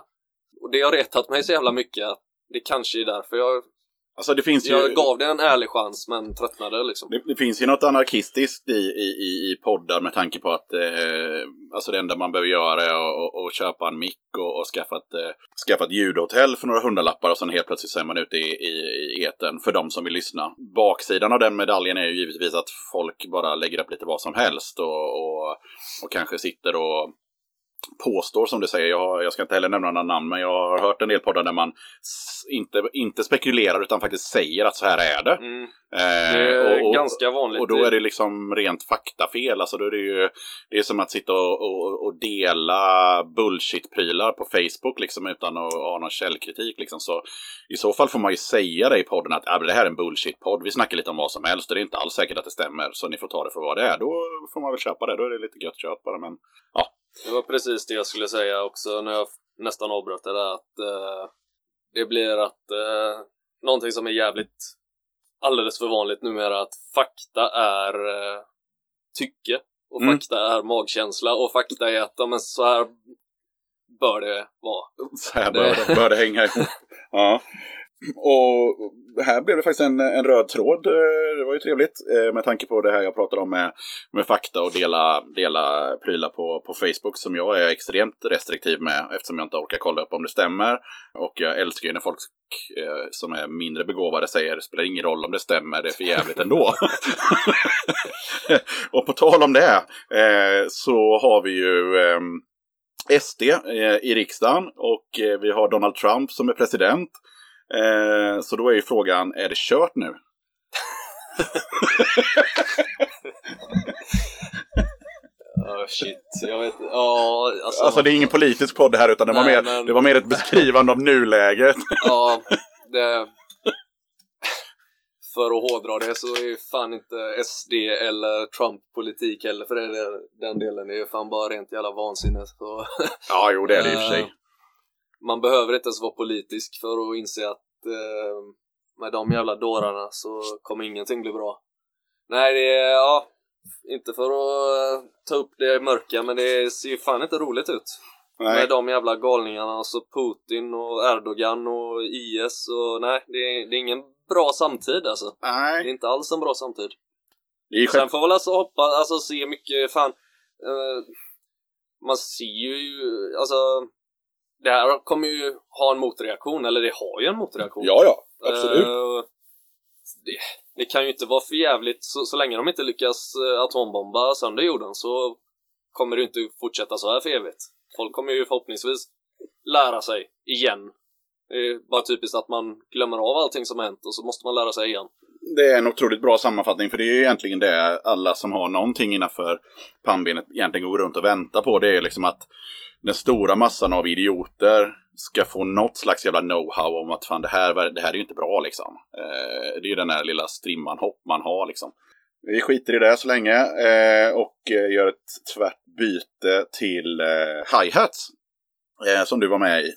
Och det har retat mig så jävla mycket att det kanske är därför jag, Alltså det finns ju... jag gav det en ärlig chans men tröttnade liksom. Det, det finns ju något anarkistiskt i, i, i, i poddar med tanke på att eh, alltså det enda man behöver göra är att och, och köpa en mick och, och skaffa, ett, eh, skaffa ett ljudhotell för några hundralappar och sen helt plötsligt så är man ute i, i, i eten för de som vill lyssna. Baksidan av den medaljen är ju givetvis att folk bara lägger upp lite vad som helst och, och, och kanske sitter och påstår som du säger, jag, jag ska inte heller nämna några namn, men jag har hört en del poddar där man inte, inte spekulerar utan faktiskt säger att så här är det. Mm, Eh, det är och- ganska vanligt. och då är det liksom rent faktafel. Alltså då är det ju det är som att sitta och, och, och dela bullshit-prylar på Facebook liksom utan att ha någon källkritik. Liksom. Så i så fall får man ju säga det i podden att det här är en bullshit-podd. Vi snackar lite om vad som helst och det är inte alls säkert att det stämmer. Så ni får ta det för vad det är. Då får man väl köpa det. Då är det lite gött kött bara. Men Det var precis det jag skulle säga också när jag nästan avbröt det där att eh, det blir att eh, någonting som är jävligt alldeles för vanligt numera att fakta är eh, tycke och Mm. fakta är magkänsla och fakta är att ja, men så här bör det vara. så här bör det, bör det hänga ihop. Ja och här blev det faktiskt en, en röd tråd. Eh, det var ju trevligt eh, med tanke på det här jag pratade om med, med fakta och dela, dela prylar på, på Facebook som jag är extremt restriktiv med eftersom jag inte orkar kolla upp om det stämmer. Och jag älskar ju när folk eh, som är mindre begåvade säger det spelar ingen roll om det stämmer, det är för jävligt ändå. och på tal om det så har vi ju SD i riksdagen och vi har Donald Trump som är president. Eh, så då är ju frågan, är det kört nu? Ja, shit. Jag vet Ja, alltså. Alltså det är ingen politisk podd här utan det var, Nej, mer, men- det var mer ett beskrivande av nuläget. Ja, det... För att hårdra det så är fan inte SD eller Trump-politik heller för det, den delen. Det är fan bara rent jävla vansinne. Så, Ja, jo det är det i och för eh, sig. Man behöver inte ens vara politisk för att inse att eh, med de jävla dårarna så kommer ingenting bli bra. Nej, det är, ja, inte för att eh, ta upp det mörka, men det ser ju fan inte roligt ut. Nej. Med de jävla galningarna, alltså Putin och Erdogan och IS och nej, det är, det är ingen bra samtid alltså. Det är Nej. inte alls en bra samtid. Sen får man alltså hoppa, alltså se mycket, fan. Eh, man ser ju, alltså. Det här kommer ju ha en motreaktion, eller det har ju en motreaktion. Ja, ja. Absolut. Eh, det, det kan ju inte vara för jävligt så, så länge de inte lyckas eh, atombomba sönder jorden så kommer det inte fortsätta så här för evigt. Folk kommer ju förhoppningsvis lära sig igen. Det är bara typiskt att man glömmer av allting som har hänt och så måste man lära sig igen. Det är en otroligt bra sammanfattning för det är ju egentligen det alla som har någonting innanför pannbenet egentligen går runt och väntar på. Det är liksom att den stora massan av idioter ska få något slags jävla know-how om att fan det här, det här är ju inte bra liksom. Eh, det är ju den här lilla strimman hopp man har liksom. Vi skiter i det så länge eh, och eh, gör ett tvärt byte till eh, hi-hats. Eh, som du var med i.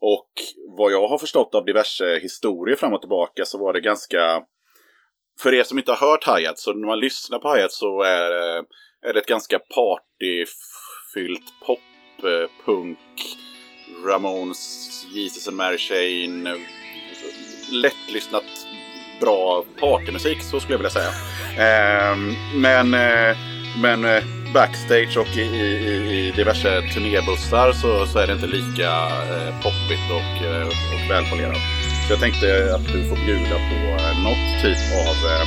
Och vad jag har förstått av diverse historier fram och tillbaka så var det ganska för er som inte har hört hi så när man lyssnar på hi så är, det- är det ett ganska partyfyllt pop, eh, punk, Ramones, Jesus and Mary Chain, eh, lättlyssnat bra partymusik så skulle jag vilja säga. Ehm, men men backstage och i, i, i- diverse turnébussar så, så är det inte lika poppigt och, och välpolerat. Så jag tänkte att du får bjuda på eh, något typ av eh,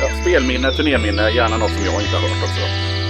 ja, spelminne, turnéminne, gärna något som jag inte har hört också.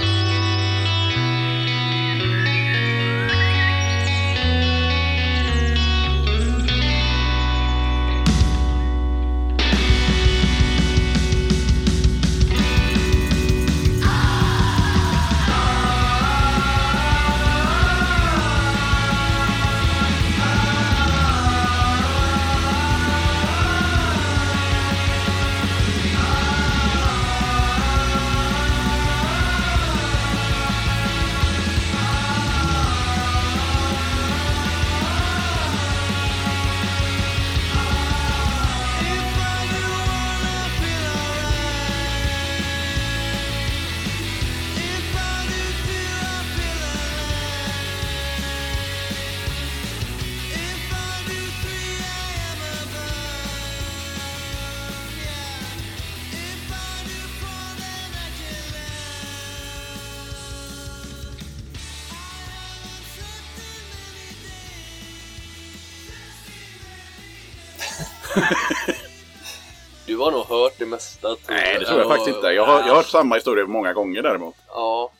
Du har nog hört det mesta. Nej, det tror jag faktiskt inte. Jag har, jag har hört samma historia många gånger däremot. Ja.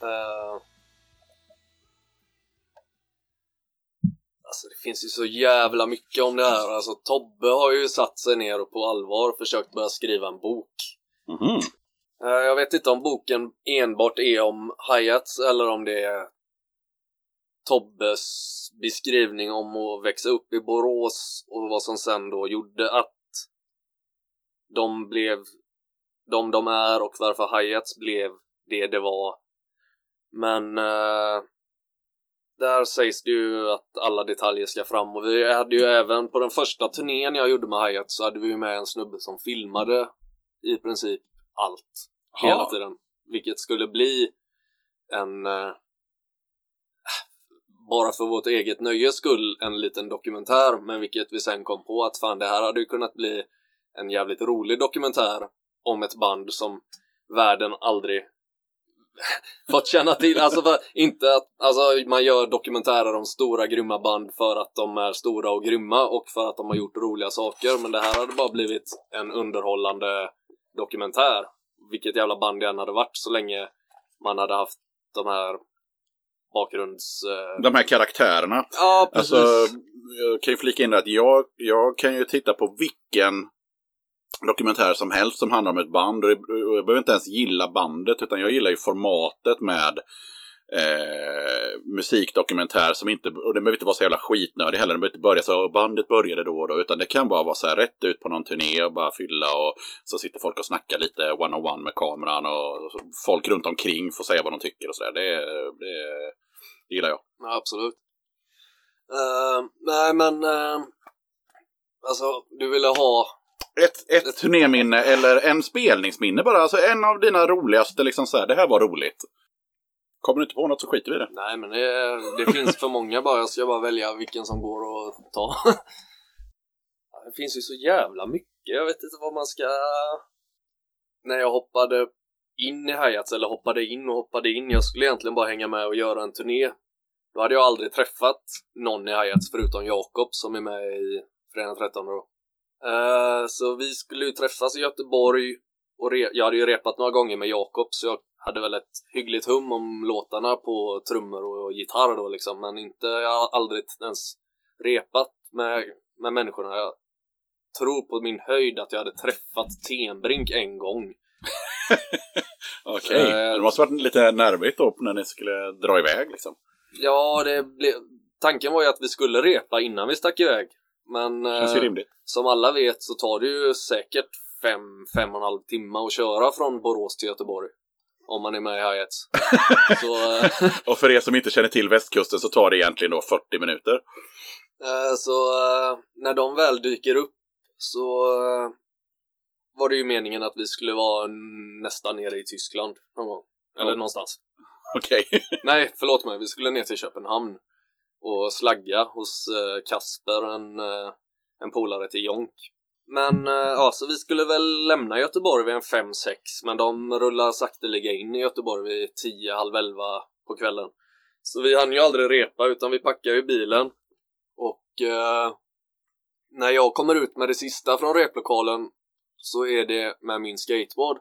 eh. Alltså det finns ju så jävla mycket om det här. Alltså Tobbe har ju satt sig ner och på allvar försökt börja skriva en bok. Mhm. Eh, Jag vet inte om boken enbart är om Hayats eller om det är Tobbes beskrivning om att växa upp i Borås och vad som sen då gjorde att de blev de de är och varför Hayats blev det det var. Men eh, där sägs det ju att alla detaljer ska fram och vi hade ju även på den första turnén jag gjorde med Hayat så hade vi ju med en snubbe som filmade i princip allt hela Ja. tiden. Vilket skulle bli en... eh, bara för vårt eget nöjes skull en liten dokumentär, men vilket vi sen kom på att fan det här hade ju kunnat bli en jävligt rolig dokumentär om ett band som världen aldrig fått känna till. Alltså för, inte att alltså, man gör dokumentärer om stora grymma band för att de är stora och grymma och för att de har gjort roliga saker. Men det här hade bara blivit en underhållande dokumentär. Vilket jävla band det än hade varit så länge man hade haft de här bakgrunds... Eh... De här karaktärerna. Ja, precis. Alltså, jag kan ju flika in att jag, jag kan ju titta på vilken dokumentär som helst som handlar om ett band. Och jag behöver inte ens gilla bandet utan jag gillar ju formatet med eh, musikdokumentär som inte, och det behöver inte vara så jävla skitnödig heller. Det behöver inte börja så, bandet började då och då, utan det kan bara vara så här rätt ut på någon turné och bara fylla och så sitter folk och snackar lite one-on-one med kameran och folk runt omkring får säga vad de tycker och sådär. Det, det, det gillar jag. Ja, absolut. Uh, nej, men uh, alltså, du ville ha ett, ett turnéminne eller en spelningsminne bara. Alltså en av dina roligaste, liksom så här, det här var roligt. Kommer du inte på något så skiter vi i det. Nej, men det, det finns för många bara. Jag ska bara välja vilken som går att ta. Det finns ju så jävla mycket. Jag vet inte vad man ska... När jag hoppade in i Hayats, eller hoppade in och hoppade in. Jag skulle egentligen bara hänga med och göra en turné. Då hade jag aldrig träffat någon i Hayats förutom Jakob som är med i Fredag 13 då. Uh, så vi skulle ju träffas i Göteborg och jag hade ju repat några gånger med Jakob så jag hade väl ett hyggligt hum om låtarna på trummor och gitarr då liksom men inte, jag har aldrig ens repat med, med människorna. Jag tror på min höjd att jag hade träffat Tenbrink en gång. Okej, okay. det måste varit lite nervigt då när ni skulle dra iväg liksom. Ja, det blev... Tanken var ju att vi skulle repa innan vi stack iväg. Men eh, som alla vet så tar det ju säkert fem, fem och en halv timme att köra från Borås till Göteborg. Om man är med i Hayats. så, eh, och för er som inte känner till västkusten så tar det egentligen då 40 minuter. Eh, så eh, när de väl dyker upp så var det ju meningen att vi skulle vara nästan nere i Tyskland någon gång. Eller mm. någonstans. Okej. Okay. Nej, förlåt mig. Vi skulle ner till Köpenhamn och slagga hos eh, Kasper, en, eh, en polare till Jonk. Men eh, ja, så vi skulle väl lämna Göteborg vid en 5-6 men de rullar sakteliga in i Göteborg vid 10, halv 11 på kvällen. Så vi hann ju aldrig repa utan vi packade ju bilen och eh, när jag kommer ut med det sista från replokalen så är det med min skateboard.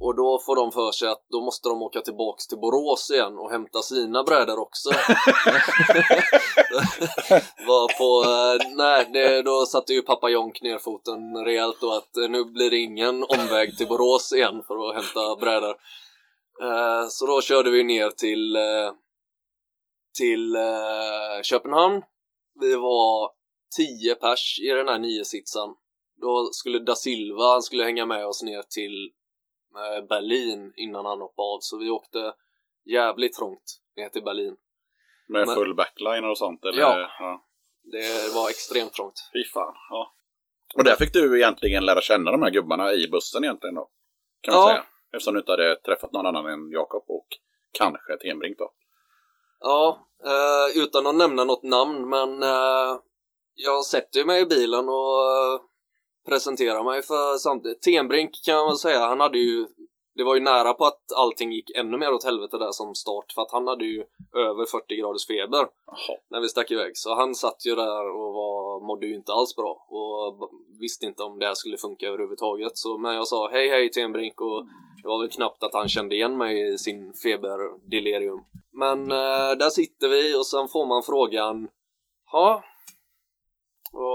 Och då får de för sig att då måste de åka tillbaks till Borås igen och hämta sina brädor också. Var på, eh, nej, det, då satte ju pappa Jonk ner foten rejält då att eh, nu blir det ingen omväg till Borås igen för att hämta brädor. Eh, så då körde vi ner till, till Köpenhamn. Vi var tio pers i den här sitsen. Då skulle da Silva, han skulle hänga med oss ner till Berlin innan han hoppade av så vi åkte jävligt trångt ner till Berlin. Med Men, full backline och sånt? Eller? Ja, ja, det var extremt trångt. Fy fan, ja. Och där fick du egentligen lära känna de här gubbarna i bussen egentligen då? Kan man ja. säga. Eftersom du inte hade träffat någon annan än Jakob och kanske Tenbrink då? Ja, eh, utan att nämna något namn men eh, jag sätter mig i bilen och eh, presentera mig för samtidigt. Tenbrink kan man säga, han hade ju det var ju nära på att allting gick ännu mer åt helvete där som start för att han hade ju över 40 graders feber Aha. när vi stack iväg så han satt ju där och var, mådde ju inte alls bra och visste inte om det här skulle funka överhuvudtaget så men jag sa hej hej Tenbrink och det var väl knappt att han kände igen mig i sin feberdelirium men eh, där sitter vi och sen får man frågan ja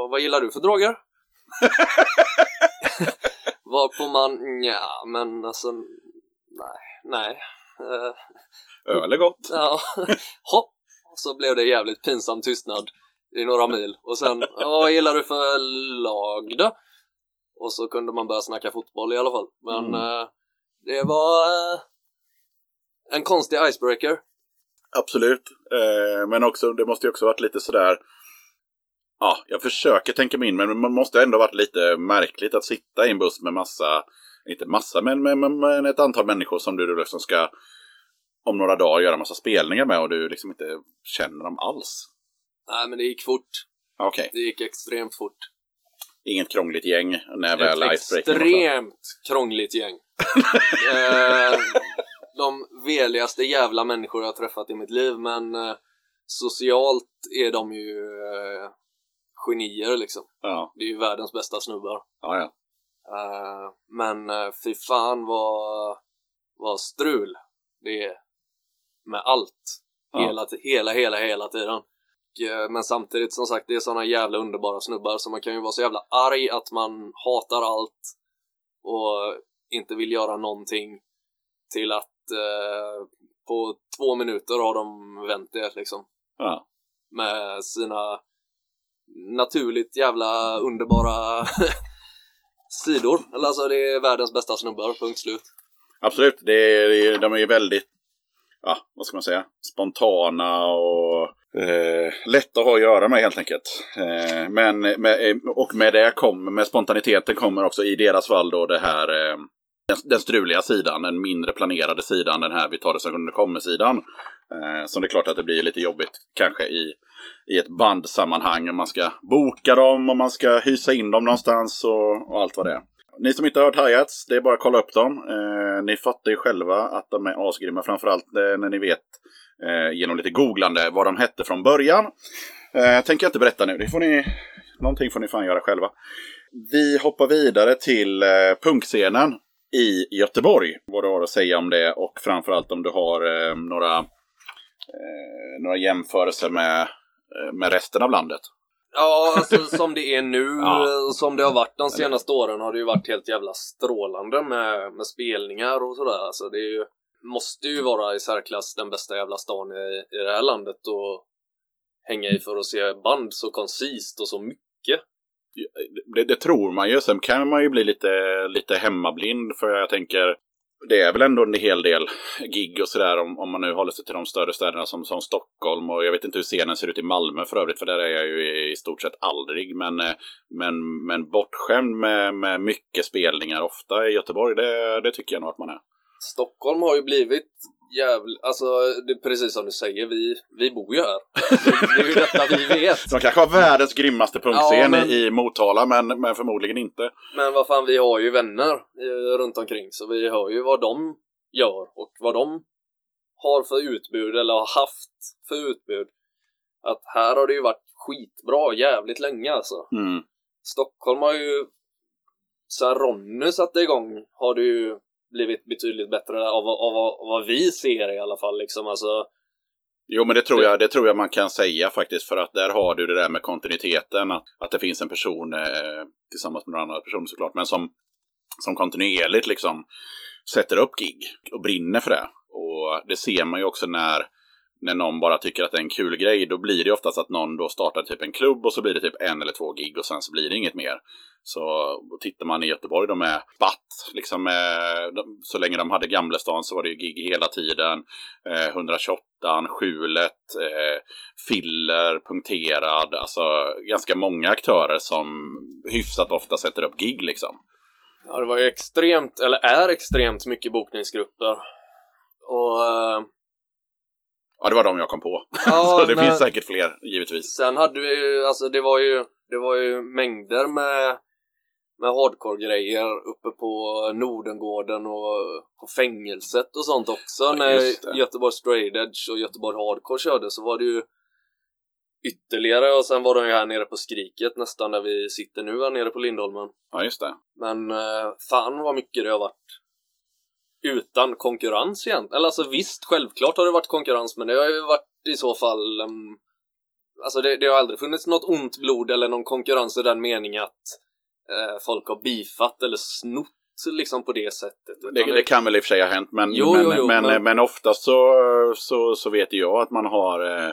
vad gillar du för droger? Varpå man, ja men alltså, nej, nej. Uh, Öl är gott. Ja, hopp! Och så blev det jävligt pinsam tystnad i några mil. Och sen, vad gillar du för lag då? Och så kunde man börja snacka fotboll i alla fall. Men mm. uh, det var uh, en konstig icebreaker. Absolut, men också, det måste ju också varit lite sådär Ja, jag försöker tänka mig in, men man måste ändå varit lite märkligt att sitta i en buss med massa, inte massa, men med, med, med ett antal människor som du liksom ska om några dagar göra massa spelningar med och du liksom inte känner dem alls? Nej, men det gick fort. Okej, Det gick extremt fort. inget krångligt gäng när väl klar. extremt krångligt gäng. eh, de veligaste jävla människor jag har träffat i mitt liv, men eh, socialt är de ju eh, genier liksom. Ja, Det är ju världens bästa snubbar. ja, ja. Eh, men eh, fy fan vad, vad strul det är med allt. Hela, hela, hela, hela tiden. Och, eh, Men samtidigt som sagt, det är såna jävla underbara snubbar så man kan ju vara så jävla arg att man hatar allt och inte vill göra någonting till att eh, på två minuter har de vänt det liksom ja. med sina naturligt jävla underbara sidor. Eller alltså det är världens bästa snubbar, punkt slut. Absolut, det är, det är, de är ju väldigt, ja, vad ska man säga, spontana och eh, lätta att ha att göra med helt enkelt. Eh, men med, och med det kommer, med spontaniteten kommer också i deras fall då det här eh, den, den struliga sidan, den mindre planerade sidan, den här vi tar det som det kommer-sidan. Eh, som det är klart att det blir lite jobbigt kanske i, i ett bandsammanhang om man ska boka dem, om man ska hysa in dem någonstans och, och allt vad det är. Ni som inte har hört hi det är bara att kolla upp dem. Eh, ni fattar ju själva att de är asgrymma, framförallt eh, när ni vet eh, genom lite googlande vad de hette från början. Eh, tänker jag inte berätta nu, det får ni, någonting får ni fan göra själva. Vi hoppar vidare till eh, punkscenen i Göteborg. Vad du har att säga om det och framförallt om du har eh, några, några jämförelser med, eh, med resten av landet. Ja, alltså som det är nu, Ja. eh, som det har varit de senaste åren har det ju varit helt jävla strålande med, med spelningar och sådär. Alltså det är ju, måste ju vara i särklass den bästa jävla stan i, i det här landet och hänga i för att se band så koncist och så mycket. det, det tror man ju. Sen kan man ju bli lite, lite hemmablind. För jag tänker, det är väl ändå en hel del gig och sådär om, om man nu håller sig till de större städerna som, som Stockholm. Och jag vet inte hur scenen ser ut i Malmö för övrigt, för där är jag ju i stort sett aldrig. Men, eh, men, men bortskämd med, med mycket spelningar ofta i Göteborg, det, det tycker jag nog att man är. Stockholm har ju blivit jävligt, alltså det är precis som du säger, vi, vi bor ju här. Det är ju detta vi vet. De kanske har världens grymmaste punkscen Ja, men- i, Motala, men, men förmodligen inte. Men vad fan, vi har ju vänner eh, runt omkring så vi hör ju vad de gör och vad de har för utbud eller har haft för utbud. Att här har det ju varit skitbra jävligt länge alltså. Mm. Stockholm har ju sen Ronny satte igång har det ju blivit betydligt bättre av, av, av vad vi ser i alla fall liksom alltså. Jo, men det tror, jag, det tror jag man kan säga faktiskt. För att där har du det där med kontinuiteten. Att, att det finns en person, eh, tillsammans med några andra personer såklart, men som, som kontinuerligt liksom sätter upp gig och brinner för det. Och det ser man ju också när, när någon bara tycker att det är en kul grej. Då blir det oftast att någon då startar typ en klubb och så blir det typ en eller två gig och sen så blir det inget mer. Så tittar man i Göteborg, de är batt, liksom, eh, de, så länge de hade Gamlestan så var det ju gig hela tiden. Eh, 128, Skjulet, eh, Filler, Punkterad, alltså ganska många aktörer som hyfsat ofta sätter upp gig liksom. Ja, det var ju extremt, eller är extremt mycket bokningsgrupper. Och eh, Ja, det var de jag kom på. Ja, så det finns säkert fler, givetvis. Sen hade vi ju, alltså det var ju, det var ju mängder med, med hardcore-grejer uppe på Nordengården och på fängelset och sånt också. Ja, När. Göteborg Straight Edge och Göteborg Hardcore körde så var det ju ytterligare och sen var de ju här nere på Skriket nästan där vi sitter nu här nere på Lindholmen. Ja, just det. Men eh, fan vad mycket det har varit utan konkurrens igen. Eller alltså visst, självklart har det varit konkurrens men det har ju varit i så fall ehm, Alltså det, det har aldrig funnits något ont blod eller någon konkurrens i den meningen att eh, folk har bifat eller snott liksom på det sättet. Det, det kan väl i och för sig ha hänt, men, Jo, men, jo, jo, men, men- men oftast så, så, så vet jag att man har eh,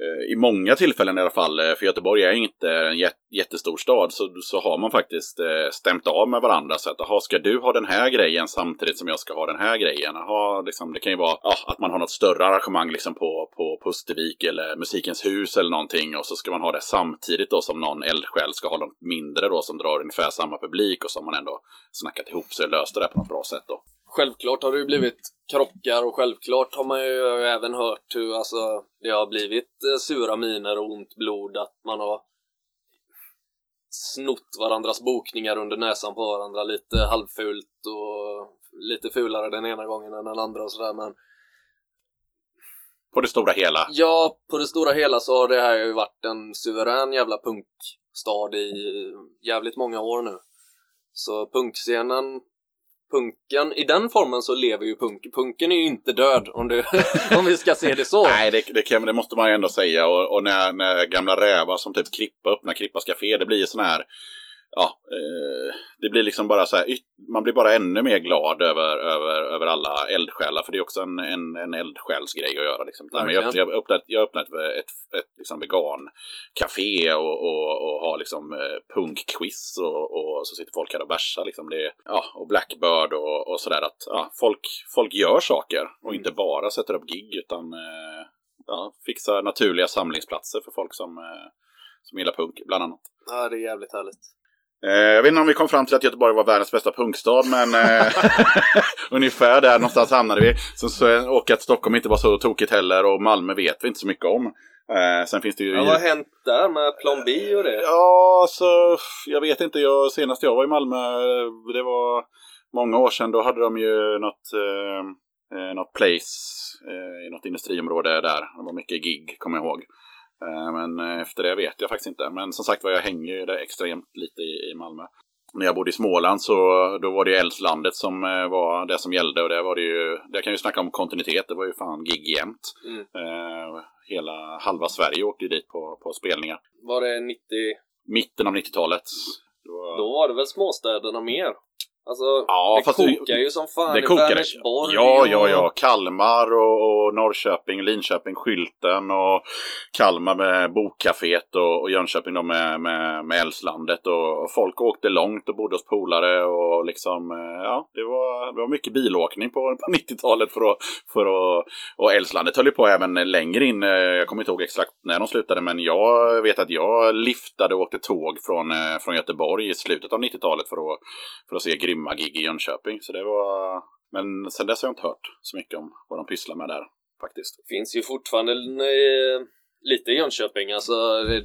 Eh, i många tillfällen i alla fall, eh, för Göteborg är inte en jättestor stad, så, så har man faktiskt eh, stämt av med varandra. Så att, aha, ska du ha den här grejen samtidigt som jag ska ha den här grejen? Aha, liksom, det kan ju vara ja, att man har något större arrangemang liksom på, på Pustervik eller Musikens hus eller någonting och så ska man ha det samtidigt då som någon eldsjäl ska ha något mindre då som drar ungefär samma publik och som man ändå snackat ihop sig och löst det där på något bra sätt då självklart har det ju blivit krockar och självklart har man ju även hört hur alltså, det har blivit eh, sura miner och ont blod, att man har snott varandras bokningar under näsan på varandra lite halvfult och lite fulare den ena gången än den andra och sådär men På det stora hela. Ja, på det stora hela så har det här ju varit en suverän jävla punkstad i jävligt många år nu. Så punkscenen, punken, i den formen så lever ju punk. Punken är ju inte död om, du, om vi ska se det så. Nej, det, det, kan, det måste man ju ändå säga. Och, och när, när gamla rävar som typ Krippa öppnar Krippas Café, det blir ju sån här ja, eh, det blir liksom bara så här, man blir bara ännu mer glad över, över, över alla eldsjälar. För det är också en, en, en eldsjälsgrej att göra. Liksom. Men jag, jag öppnat, jag öppnat ett, ett, ett liksom vegan-café och, och, och har liksom eh, punkquiz och, och så sitter folk här och bärsar. Liksom. Det, ja, och Blackbird och, och sådär. Att ja, folk, folk gör saker och inte bara sätter upp gig utan eh, ja, fixar naturliga samlingsplatser för folk som, eh, som gillar punk bland annat. Ja, det är jävligt härligt. Eh, jag vet inte om vi kom fram till att Göteborg var världens bästa punkstad, men eh, ungefär där någonstans hamnade vi. Så, och att Stockholm inte var så tokigt heller och Malmö vet vi inte så mycket om. Eh, sen finns det ju... Ja, vad har hänt där med Plan B och det? Ja, alltså jag vet inte. Jag, senast jag var i Malmö, det var många år sedan, då hade de ju något, eh, något place eh, i något industriområde där. Det var mycket gig, kommer jag ihåg. Eh, men eh, efter det vet jag faktiskt inte. Men som sagt var, jag hänger ju där extremt lite i, Malmö. När jag bodde i Småland så då var det ju Älvslandet som eh, var det som gällde. Och det var det ju, där kan ju snacka om kontinuitet, det var ju fan gig jämt. Mm. Eh, hela halva Sverige åkte ju dit på, på spelningar. Var det 90? Mitten av 90-talet. Var... Då var det väl småstäderna mer? Alltså, ja, det kokar det, ju som fan det i Vänersborg. Ja, och... ja, ja. Kalmar och, och, Norrköping, Linköping, Skylten och Kalmar med Bokcaféet och, och Jönköping då med, med, med Älvslandet. Och, och, folk åkte långt och bodde hos polare och liksom, eh, ja, det var, det var mycket bilåkning på, på 90-talet för att, för att, och Älvslandet höll ju på även längre in. Eh, jag kommer inte ihåg exakt när de slutade, men jag vet att jag liftade och åkte tåg från, eh, från Göteborg i slutet av 90-talet för att, för att se grym grymma gig i Jönköping. Så det var... Men sen dess har jag inte hört så mycket om vad de pysslar med där faktiskt. Det finns ju fortfarande eh, lite i Jönköping, alltså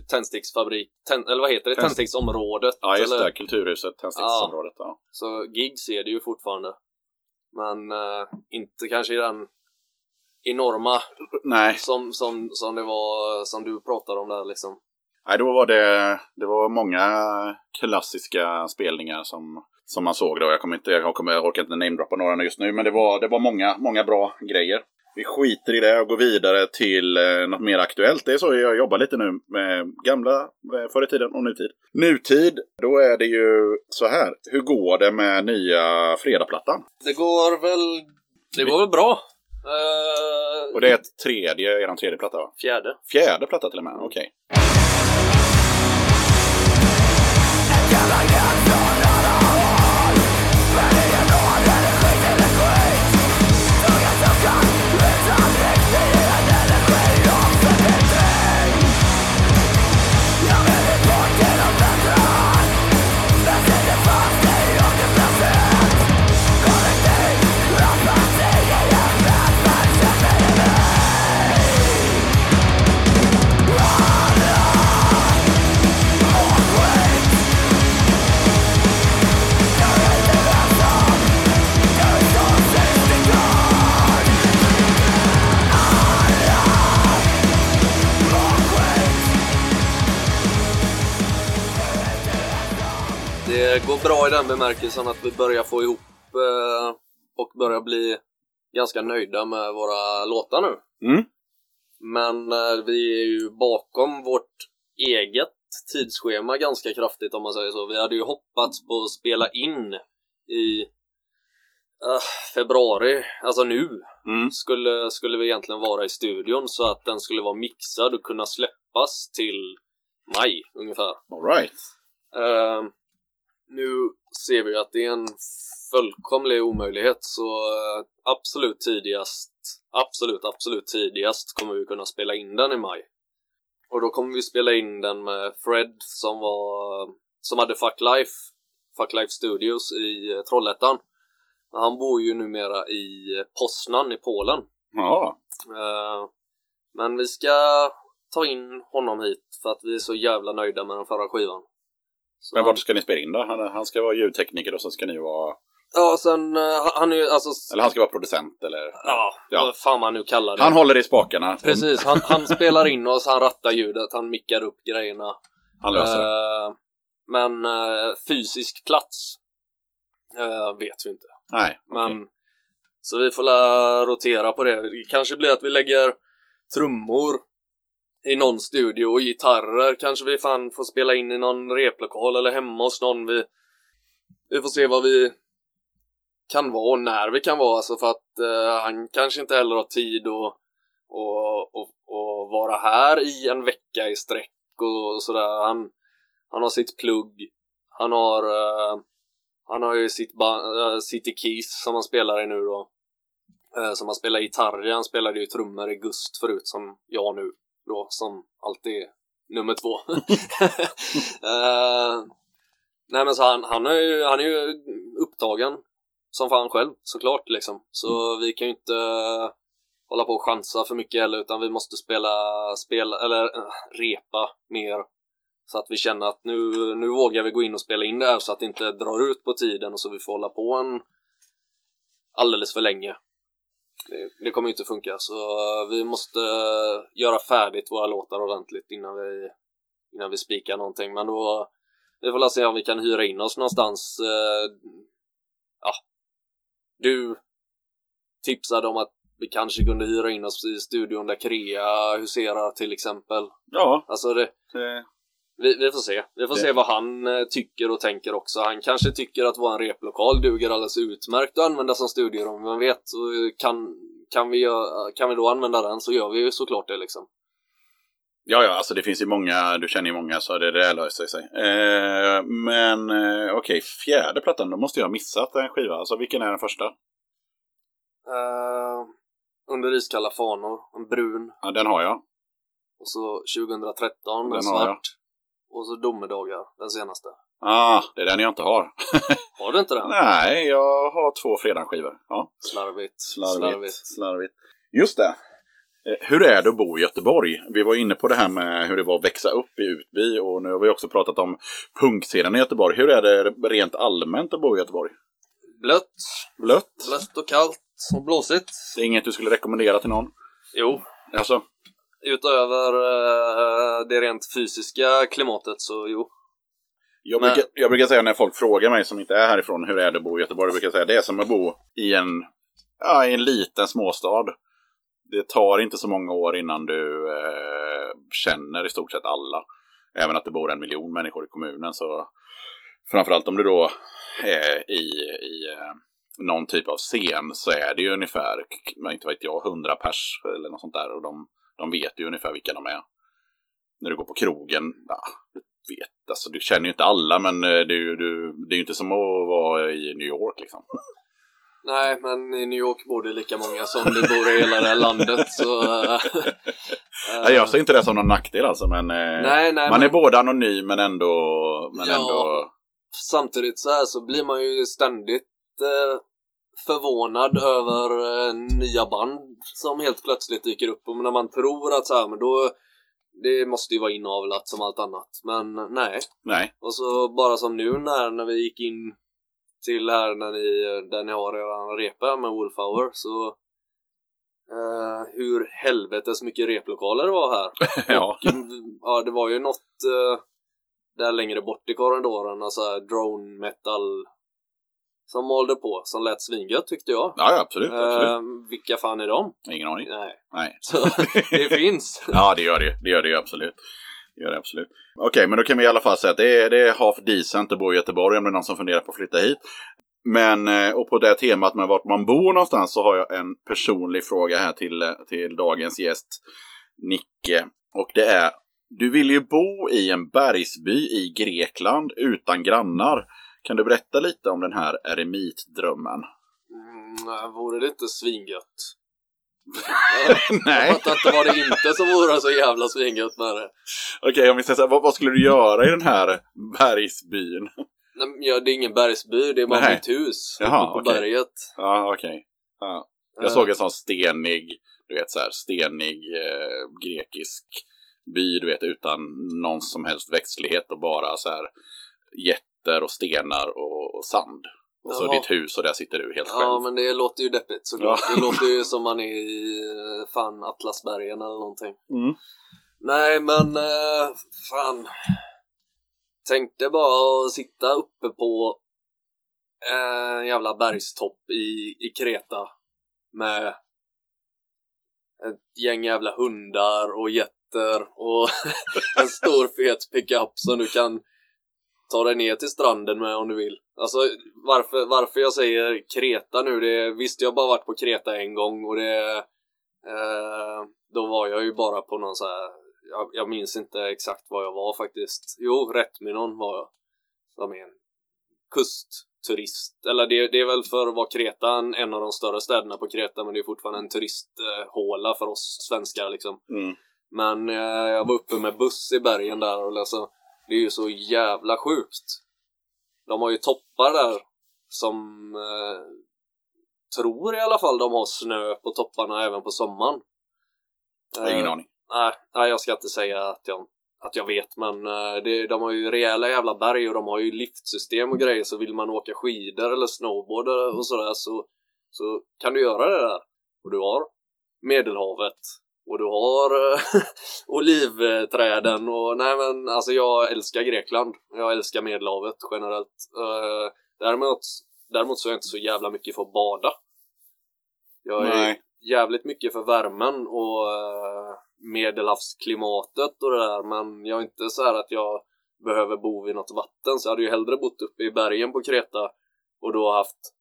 tändsticksfabrik, tänd, eller vad heter det, Tänds... tändsticksområdet? Ja, just eller? det, kulturhuset, tändsticksområdet. Ja. ja. Så gigs är det ju fortfarande. Men eh, inte kanske i den enorma Nej. Som, som, som det var, som du pratade om där liksom. Nej, då var det, det var många klassiska spelningar som som man såg då. Jag, kommer inte, jag, kommer, jag orkar inte namedroppa några just nu, men det var, det var många, många bra grejer. Vi skiter i det och går vidare till eh, något mer aktuellt. Det är så jag jobbar lite nu med gamla, eh, förr i tiden och nutid. Nutid, då är det ju så här. Hur går det med nya Fredagplattan? Det går väl, det går väl bra. Uh, och det är ett tredje, er tredje platta va? Fjärde. Fjärde platta till och med, okej. Okay. Det går bra i den bemärkelsen att vi börjar få ihop eh, och börjar bli ganska nöjda med våra låtar nu. Mm. Men eh, vi är ju bakom vårt eget tidsschema ganska kraftigt om man säger så. Vi hade ju hoppats på att spela in i uh, februari, alltså nu, mm. skulle, skulle vi egentligen vara i studion så att den skulle vara mixad och kunna släppas till maj ungefär. All right. Uh, nu ser vi att det är en fullkomlig omöjlighet så eh, absolut tidigast, absolut, absolut tidigast kommer vi kunna spela in den i maj. Och då kommer vi spela in den med Fred som var, som hade Fuck Life, Fuck Life Studios i eh, Trollhättan. Han bor ju numera i Poznan i Polen. Ja. Eh, Men vi ska ta in honom hit för att vi är så jävla nöjda med den förra skivan. Så Men vart ska ni spela in då? Han, han ska vara ljudtekniker och så ska ni vara... Ja, sen eh, han- är ju alltså... Eller han ska vara producent eller... Ja, Ja. vad fan man nu kallar det. Han håller i spakarna. Precis, han, han spelar in oss, han rattar ljudet, han mickar upp grejerna. Han löser det. Eh, men eh, fysisk plats eh, vet vi inte. Nej, Men, okej. Så vi får rotera på det. Det kanske blir att vi lägger trummor i någon studio och gitarrer kanske vi fan får spela in i någon replokal eller hemma hos någon. Vi, vi får se vad vi kan vara och när vi kan vara alltså för att eh, han kanske inte heller har tid att och, och, och vara här i en vecka i sträck och sådär. Han, han har sitt plugg. Han har eh, han har ju sitt band, äh, eh, City Keys som han spelar i nu då. Eh, som han spelar gitarr i. Han spelade ju trummor i Gust förut som jag nu då som alltid nummer två. eh, nej men så han, han, är ju, han är ju upptagen som fan själv såklart liksom. Så vi kan ju inte eh, hålla på och chansa för mycket heller utan vi måste spela, spela eller eh, repa mer så att vi känner att nu, nu vågar vi gå in och spela in det här så att det inte drar ut på tiden och så vi får hålla på en alldeles för länge. Det, kommer inte funka så vi måste göra färdigt våra låtar ordentligt innan vi, innan vi spikar någonting. Men då, vi får se om vi kan hyra in oss någonstans. eh, Ja, du tipsade om att vi kanske kunde hyra in oss i studion där Krea huserar till exempel. Ja, Alltså det, det, vi, vi får se. Vi får Det- se vad han eh, tycker och tänker också. Han kanske tycker att vår replokal duger alldeles utmärkt att använda som studierum. Vem vet? Så kan, kan, vi, kan vi då använda den så gör vi ju såklart det liksom. ja, ja, alltså det finns ju många, du känner ju många så det, där löser sig. Eh, men eh, okej, fjärde plattan, då måste jag ha missat en skiva. Alltså vilken är den första? Uh, under iskalla fanor, en brun. Ja, den har jag. Och så 2013, Den en svart. Och så domedagar, den senaste. Ah, det är den jag inte har. Har du inte den? Nej, jag har två fredagsskivor. Ja. Slarvigt. Slarvigt, slarvigt. Just det. Eh, Hur är det att bo i Göteborg? Vi var inne på det här med hur det var att växa upp i Utby och nu har vi också pratat om punkscenen i Göteborg. Hur är det rent allmänt att bo i Göteborg? Blött. Blött? Blött och kallt och blåsigt. Det är inget du skulle rekommendera till någon? Jo, Alltså, utöver eh, det rent fysiska klimatet så jo. jag, brukar, jag brukar säga när folk frågar mig som inte är härifrån hur är det att bo i Göteborg? Jag brukar säga det är som att bo i en, ja, i en liten småstad. Det tar inte så många år innan du eh, känner i stort sett alla. Även att det bor en miljon människor i kommunen så framförallt om du då är i, i eh, någon typ av scen så är det ju ungefär, inte vet jag, 100 pers eller något sånt där och de, de vet ju ungefär vilka de är. När du går på krogen, ja, du vet, alltså du känner ju inte alla men eh, det är ju, du, det är ju inte som att vara i New York liksom. Nej, men i New York bor det lika många som det bor i hela det här landet så... eh, Nej, jag ser inte det som någon nackdel alltså men eh, nej, nej, man men är både anonym men ändå, men Ja. ändå samtidigt så här så blir man ju ständigt eh, förvånad över eh, nya band som helt plötsligt dyker upp och när man tror att så här, men då det måste ju vara inavlat som allt annat. Men nej. nej. Och så bara som nu när, när vi gick in till här när ni, där ni har eran repa med Wolfhour så eh, hur helvetes mycket replokaler det var här. ja. Ja, det var ju något eh, där längre bort i korridoren, alltså drone metal som malde på, som lät svingött tyckte jag. ja, absolut. absolut. Eh, vilka fan är de? Ingen aning. Nej. Nej. Så det finns. Ja, det gör det. Det gör det absolut. Det gör det absolut. Okej, men då kan vi i alla fall säga att det är, det är half decent att bo i Göteborg om det är någon som funderar på att flytta hit. Men, eh, och på det temat med vart man bor någonstans så har jag en personlig fråga här till, eh, till dagens gäst, Nicke. Och det är, du vill ju bo i en bergsby i Grekland utan grannar. Kan du berätta lite om den här eremitdrömmen? Mm, vore det inte svingött? Nej. Jag fattar inte vad det inte som vore så jävla svingött med det. Okej, om vi säger så här, vad, vad skulle du göra i den här bergsbyn? Nej, ja, det är ingen bergsby, det är bara Nej. mitt hus. Jaha, uppe på okej. berget. Ja, okej. Ja. Jag Eh, såg en sån stenig, du vet så här, stenig eh, grekisk by, du vet, utan någon som helst växtlighet och bara så här jätter och stenar och, och sand. Och så Jaha. ditt hus och där sitter du helt själv. Ja, men det låter ju deppigt såklart. Ja. Det låter ju som man är i eh, fan Atlasbergen eller någonting. Mm. Nej, men eh, fan. Tänk dig bara sitta uppe på eh, en jävla bergstopp i, i Kreta med ett gäng jävla hundar och getter och en stor fet pickup som du kan ta dig ner till stranden med om du vill. Alltså varför, varför jag säger Kreta nu, det visst jag har bara varit på Kreta en gång och det eh, då var jag ju bara på någon så här jag, jag minns inte exakt vad jag var faktiskt. Jo, Rättminon var jag. Som är en kustturist. Eller det, det är väl för att vara Kreta en, en av de större städerna på Kreta men det är fortfarande en turisthåla för oss svenskar liksom. Mm. Men eh, jag var uppe med buss i bergen där och alltså, det är ju så jävla sjukt. De har ju toppar där som eh, tror i alla fall de har snö på topparna även på sommaren. Jag har ingen Eh, aning. Nej, nej, jag ska inte säga att jag, att jag vet, men eh, det, de har ju rejäla jävla berg och de har ju liftsystem och grejer, så vill man åka skidor eller snowboard och sådär så, så kan du göra det där. Och du har Medelhavet och du har eh, olivträden och nej men alltså jag älskar Grekland. Jag älskar Medelhavet generellt. Eh, däremot, däremot så är jag inte så jävla mycket för att bada. Jag är Nej. jävligt mycket för värmen och eh, medelhavsklimatet och det där men jag är inte så här att jag behöver bo vid något vatten så jag hade ju hellre bott uppe i bergen på Kreta och då haft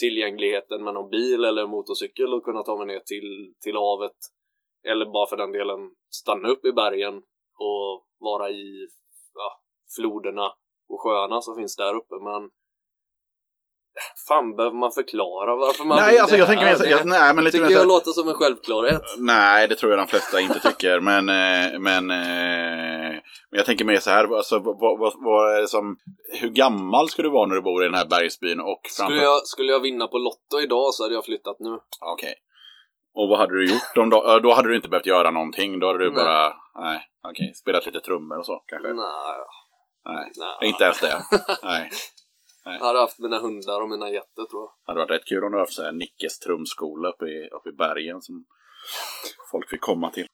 tillgängligheten med någon bil eller motorcykel och kunna ta mig ner till, till havet eller bara för den delen stanna upp i bergen och vara i ja, floderna och sjöarna som finns där uppe men Fan behöver man förklara varför man Nej, vill alltså det jag tänker här? Det- jag, nej, men lite tycker så, jag låter som en självklarhet. Nej, det tror jag de flesta inte tycker. Men, eh, men, eh, men jag tänker mer så här. Alltså, vad, vad, vad är det som, hur gammal ska du vara när du bor i den här bergsbyn? Och framför... Skulle jag, skulle jag vinna på Lotto idag så hade jag flyttat nu. Okej. Och vad hade du gjort om då? Då hade du inte behövt göra någonting. Då hade du Nej. bara, nej, okej, spelat lite trummor och så kanske. Nej, Nej, nej. inte ens det. Nej. Jag hade haft mina hundar och mina getter tror jag. Det hade varit rätt kul om du haft så här Nickes trumskola uppe i, uppe i bergen som folk fick komma till.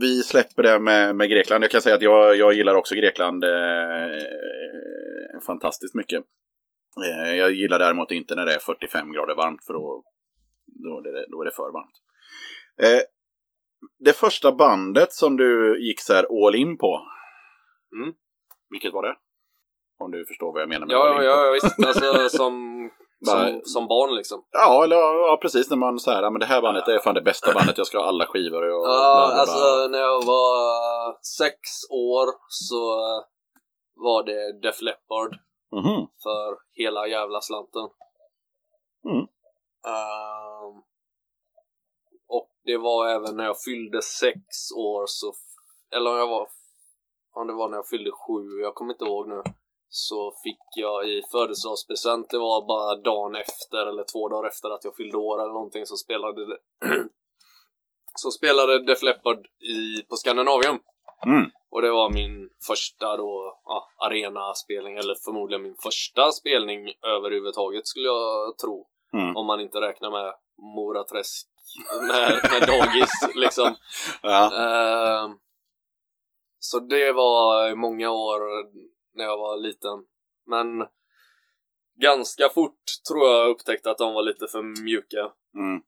Vi släpper det med, med Grekland. Jag kan säga att jag, jag gillar också Grekland eh, fantastiskt mycket. Eh, jag gillar däremot inte när det är 45 grader varmt för då, då, är, det, då är det för varmt. Eh, det första bandet som du gick så här all in på. Mm. Vilket var det? Om du förstår vad jag menar med Ja, all in ja, på. ja visst. Alltså som, som, som barn liksom. Ja, eller, ja, precis. När man säger att det här bandet är fan det bästa bandet, jag ska ha alla skivor. Och, Ja, bla, alltså när jag var sex år så var det Def Leppard Mhm. för hela jävla slanten. Mm. Och det var även när jag fyllde sex år så, eller om jag var, om det var när jag fyllde sju, jag kommer inte ihåg nu, så fick jag i födelsedagspresent, det var bara dagen efter eller två dagar efter att jag fyllde år eller någonting så spelade det så spelade Def Leppard i, på Scandinavium. Mm. Och det var min första då, ja, arenaspelning, eller förmodligen min första spelning överhuvudtaget skulle jag tro. Mm. Om man inte räknar med Moraträsk med, med dagis liksom. Ja. Ehm, så det var många år när jag var liten. Men ganska fort tror jag upptäckte att de var lite för mjuka. Mm.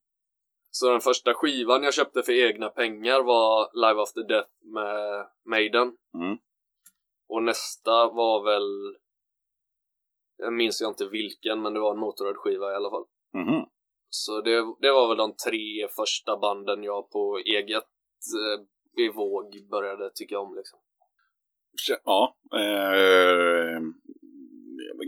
Så den första skivan jag köpte för egna pengar var Live After Death med Maiden. Mm. Och nästa var väl... Jag minns jag inte vilken, men det var en Motörhead-skiva i alla fall. Mhm. Så det, det var väl de tre första banden jag på eget eh, bevåg började tycka om liksom. Ja. Eh,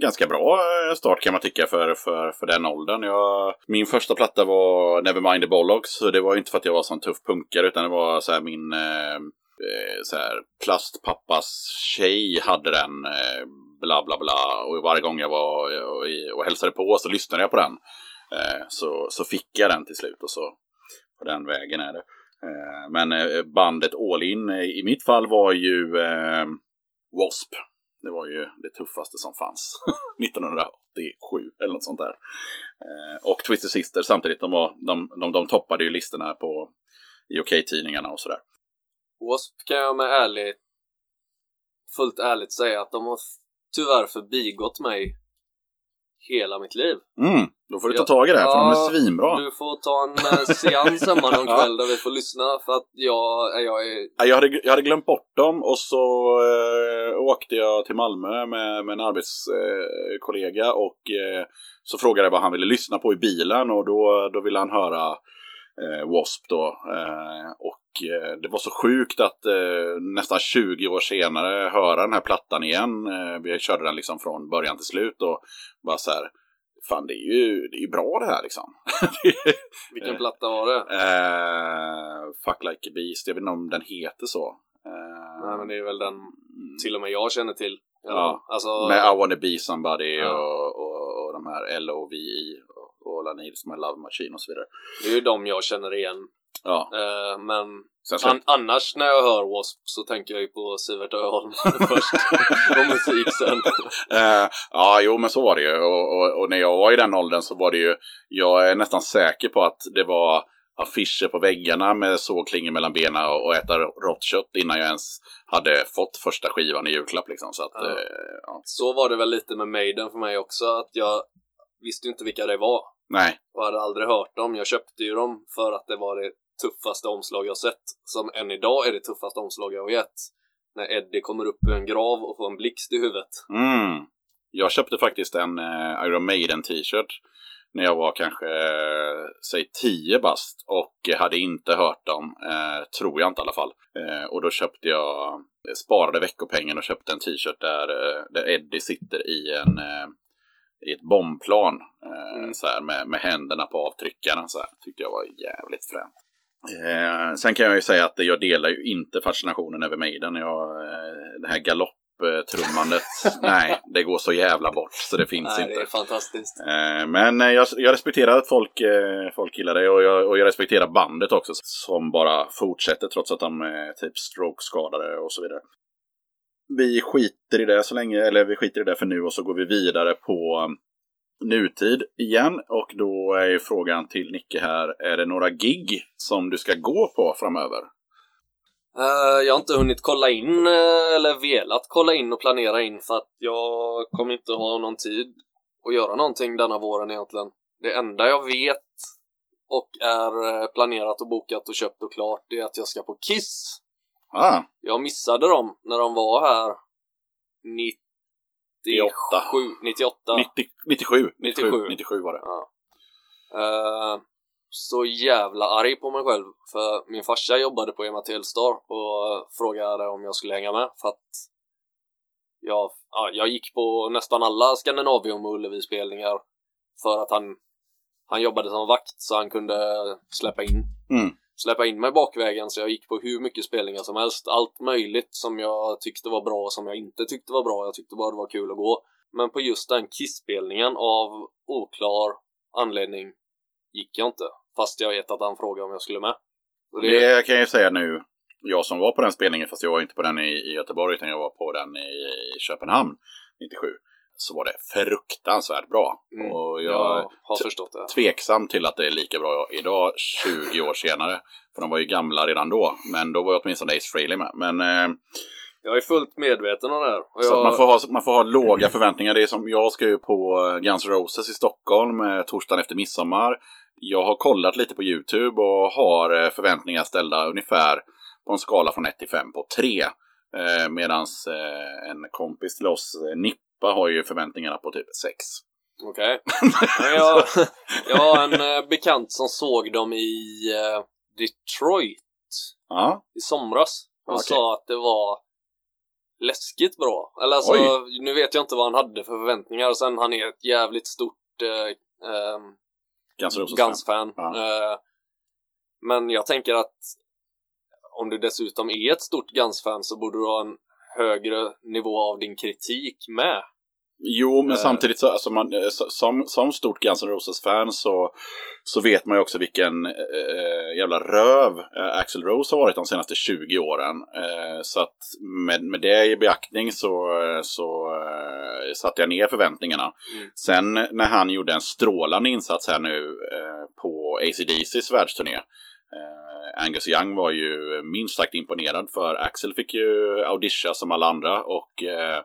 ganska bra start kan man tycka för, för, för den åldern. Jag, min första platta var Nevermind the Bollocks. Så det var inte för att jag var sån tuff punkare utan det var så här min eh, eh, så här, plastpappas tjej hade den. Eh, bla bla bla. Och varje gång jag var och, och hälsade på så lyssnade jag på den. Eh, så, så fick jag den till slut och så på den vägen är det. Eh, men eh, bandet All In eh, i mitt fall var ju eh, W.A.S.P. Det var ju det tuffaste som fanns 1987 eller något sånt där. Eh, och Twisted Sister samtidigt, de, var, de, de, de toppade ju listorna på i OK-tidningarna och sådär. W.A.S.P. kan jag med ärligt, fullt ärligt säga att de har tyvärr förbigått mig hela mitt liv. Mm, då får du ta Ja. tag i det här för de är Ja, svinbra. Du får ta en eh, seans hemma någon Ja. kväll där vi får lyssna för att jag, jag är... Ja, Jag hade, jag hade glömt bort dem och så eh, åkte jag till Malmö med, med en arbetskollega och eh, så frågade jag vad han ville lyssna på i bilen och då, då ville han höra eh, W.A.S.P. då. Eh, och eh, det var så sjukt att eh, nästan 20 år senare höra den här plattan igen. Eh, vi körde den liksom från början till slut och bara så här, fan det är ju, det är ju bra det här liksom. Vilken Eh. platta var det? Eh, Fuck Like a Beast, jag vet inte om den heter så. Eh, Nej men det är väl den mm, till och med jag känner till. Ja. Alltså, Med I wanna be somebody Ja. och, och, och de här L-O-V-I och need is my love machine och så vidare. det är ju de jag känner igen. Ja, Eh, men an- annars när jag hör W.A.S.P. så tänker jag ju på Sivert Öholm först. och musik sen. eh, ja, jo men så var det ju. Och, och, och när jag var i den åldern så var det ju, jag är nästan säker på att det var affischer på väggarna med sågklingor mellan benen och, och äta rått kött innan jag ens hade fått första skivan i julklapp liksom. Så att, Ja. eh, ja. Så var det väl lite med Maiden för mig också. Att jag visste inte vilka det var. Nej, och hade aldrig hört dem. Jag köpte ju dem för att det var det tuffaste omslag jag sett. Som än idag är det tuffaste omslag jag vet. När Eddie kommer upp ur en grav och får en blixt i huvudet. Mm. Jag köpte faktiskt en eh, Iron Maiden t-shirt när jag var kanske, eh, säg 10 bast och hade inte hört dem, eh, tror jag inte i alla fall. Eh, och då köpte jag, sparade veckopengen och köpte en t-shirt där, eh, där Eddie sitter i en eh, i ett bombplan eh, Mm. så här, med, med händerna på avtryckarna. Så här. Tyckte jag var jävligt fränt. Eh, sen kan jag ju säga att jag delar ju inte fascinationen över Maiden. Jag, eh, det här galopptrummandet, nej, det går så jävla bort så det finns Nej, det inte. är fantastiskt. Eh, Men eh, jag, jag respekterar att folk, eh, folk gillar det och jag, och jag respekterar bandet också som bara fortsätter trots att de är typ stroke-skadade och så vidare. Vi skiter i det så länge, eller vi skiter i det för nu och så går vi vidare på um, nutid igen. Och då är ju frågan till Nicke här, är det några gig som du ska gå på framöver? Uh, jag har inte hunnit kolla in, eh, eller velat kolla in och planera in för att jag kommer inte ha någon tid att göra någonting denna våren egentligen. Det enda jag vet och är eh, planerat och bokat och köpt och klart det är att jag ska på Kiss. Ah, Jag missade dem när de var här 97, 98. 90, 97, 97, 97. 97 var det. Ja. Eh, så jävla arg på mig själv för min farsa jobbade på Ema Telstar och frågade om jag skulle hänga med för att jag, ja, jag gick på nästan alla Scandinavium och Ullevi-spelningar för att han, han jobbade som vakt så han kunde släppa in Mm släppa in mig bakvägen så jag gick på hur mycket spelningar som helst. Allt möjligt som jag tyckte var bra och som jag inte tyckte var bra. Jag tyckte bara det var kul att gå. Men på just den Kiss-spelningen av oklar anledning gick jag inte. Fast jag vet att han frågade om jag skulle med. Och det, Det kan jag ju säga nu, jag som var på den spelningen, fast jag var inte på den i, Göteborg, utan jag var på den i Köpenhamn 97, så var det fruktansvärt bra. Mm, Och jag jag har förstått det. tveksam till att det är lika bra idag, 20 år senare. För de var ju gamla redan då, men då var ju åtminstone Ace Frehley med. Men, eh, Jag är fullt medveten om det här. Så jag, att man, får ha, man får ha låga förväntningar. Det är som, jag ska ju på Guns N' Roses i Stockholm eh, torsdagen efter midsommar. Jag har kollat lite på YouTube och har eh, förväntningar ställda ungefär på en skala från 1 till 5 på 3. Eh, Medan eh, en kompis till oss, eh, Nippa, har ju förväntningarna på typ 6. Okej. Men jag, jag har en eh, bekant som såg dem i eh, Detroit Ja, i somras och Okej. sa att det var läskigt bra. Eller alltså, nu vet jag inte vad han hade för förväntningar. Sen han är ett jävligt stort eh, ehm. Guns-fan. Eh, men jag tänker att om du dessutom är ett stort Guns-fan så borde du ha en högre nivå av din kritik med. Jo, men Eh. samtidigt så, alltså man, eh, som, som stort Guns N' Roses-fan så, så vet man ju också vilken eh, jävla röv eh, Axl Rose har varit de senaste 20 åren. Eh, så att med, med det i beaktning så, eh, så eh, satte jag ner förväntningarna. Mm. Sen när han gjorde en strålande insats här nu eh, på ACDCs världsturné. Eh, Angus Young var ju minst sagt imponerad för Axel fick ju audition som alla andra och eh,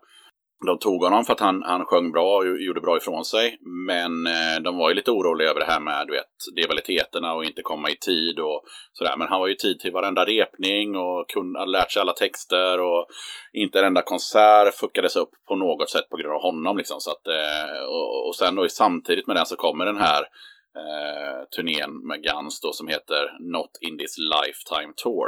de tog honom för att han, han sjöng bra och gjorde bra ifrån sig. Men eh, de var ju lite oroliga över det här med du vet, rivaliteterna och inte komma i tid och sådär. Men han var ju i tid till varenda repning och kunde, hade lärt sig alla texter och inte en enda konsert fuckades upp på något sätt på grund av honom. Liksom. Så att, eh, och, och sen då samtidigt med den så kommer den här eh, turnén med Guns då som heter Not in this lifetime tour.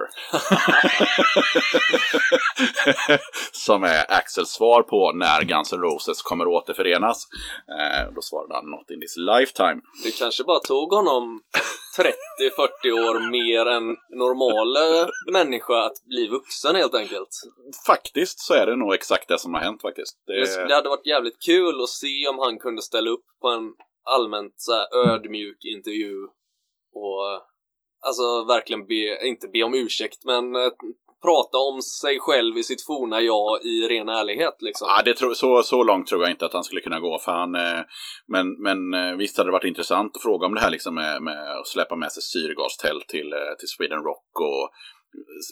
som är Axels svar på när Guns N' Roses kommer återförenas. Eh, då svarade han Not in this lifetime. Det kanske bara tog honom 30-40 år mer än normala människa att bli vuxen helt enkelt. Faktiskt så är det nog exakt det som har hänt faktiskt. Det, Det, det hade varit jävligt kul att se om han kunde ställa upp på en allmänt så här, ödmjuk intervju och alltså verkligen be, inte be om ursäkt, men eh, prata om sig själv i sitt forna jag i ren ärlighet liksom. Ja, det tro, så, så långt tror jag inte att han skulle kunna gå. För han, eh, men, men eh, visst hade det varit intressant att fråga om det här liksom med, med att släppa med sig syrgastält till, eh, till Sweden Rock och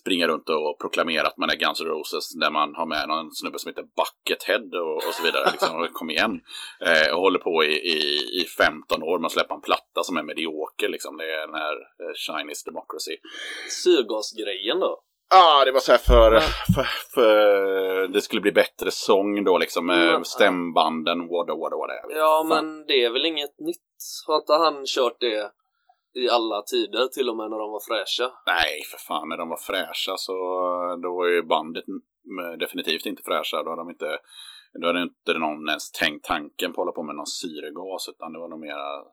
springa runt och proklamera att man är Guns N' Roses där man har med någon snubbe som heter Buckethead och, och så vidare. Liksom, kom igen. Eh, och håller på i, i, i 15 år med att släppa en platta som är medioker. Liksom. Det är den här eh, Chinese Democracy. Syrgasgrejen då? Ja, ah, det var så här för, för, för det skulle bli bättre sång då liksom Mm, stämbanden, wada wada wada. Ja, men det är väl inget nytt? Har inte han kört det i alla tider, till och med när de var fräscha? Nej, för fan, när de var fräscha så då var ju bandet definitivt inte fräscha. Då hade de inte, då hade inte någon ens tänkt tanken på att hålla på med någon syregas, utan det var nog mera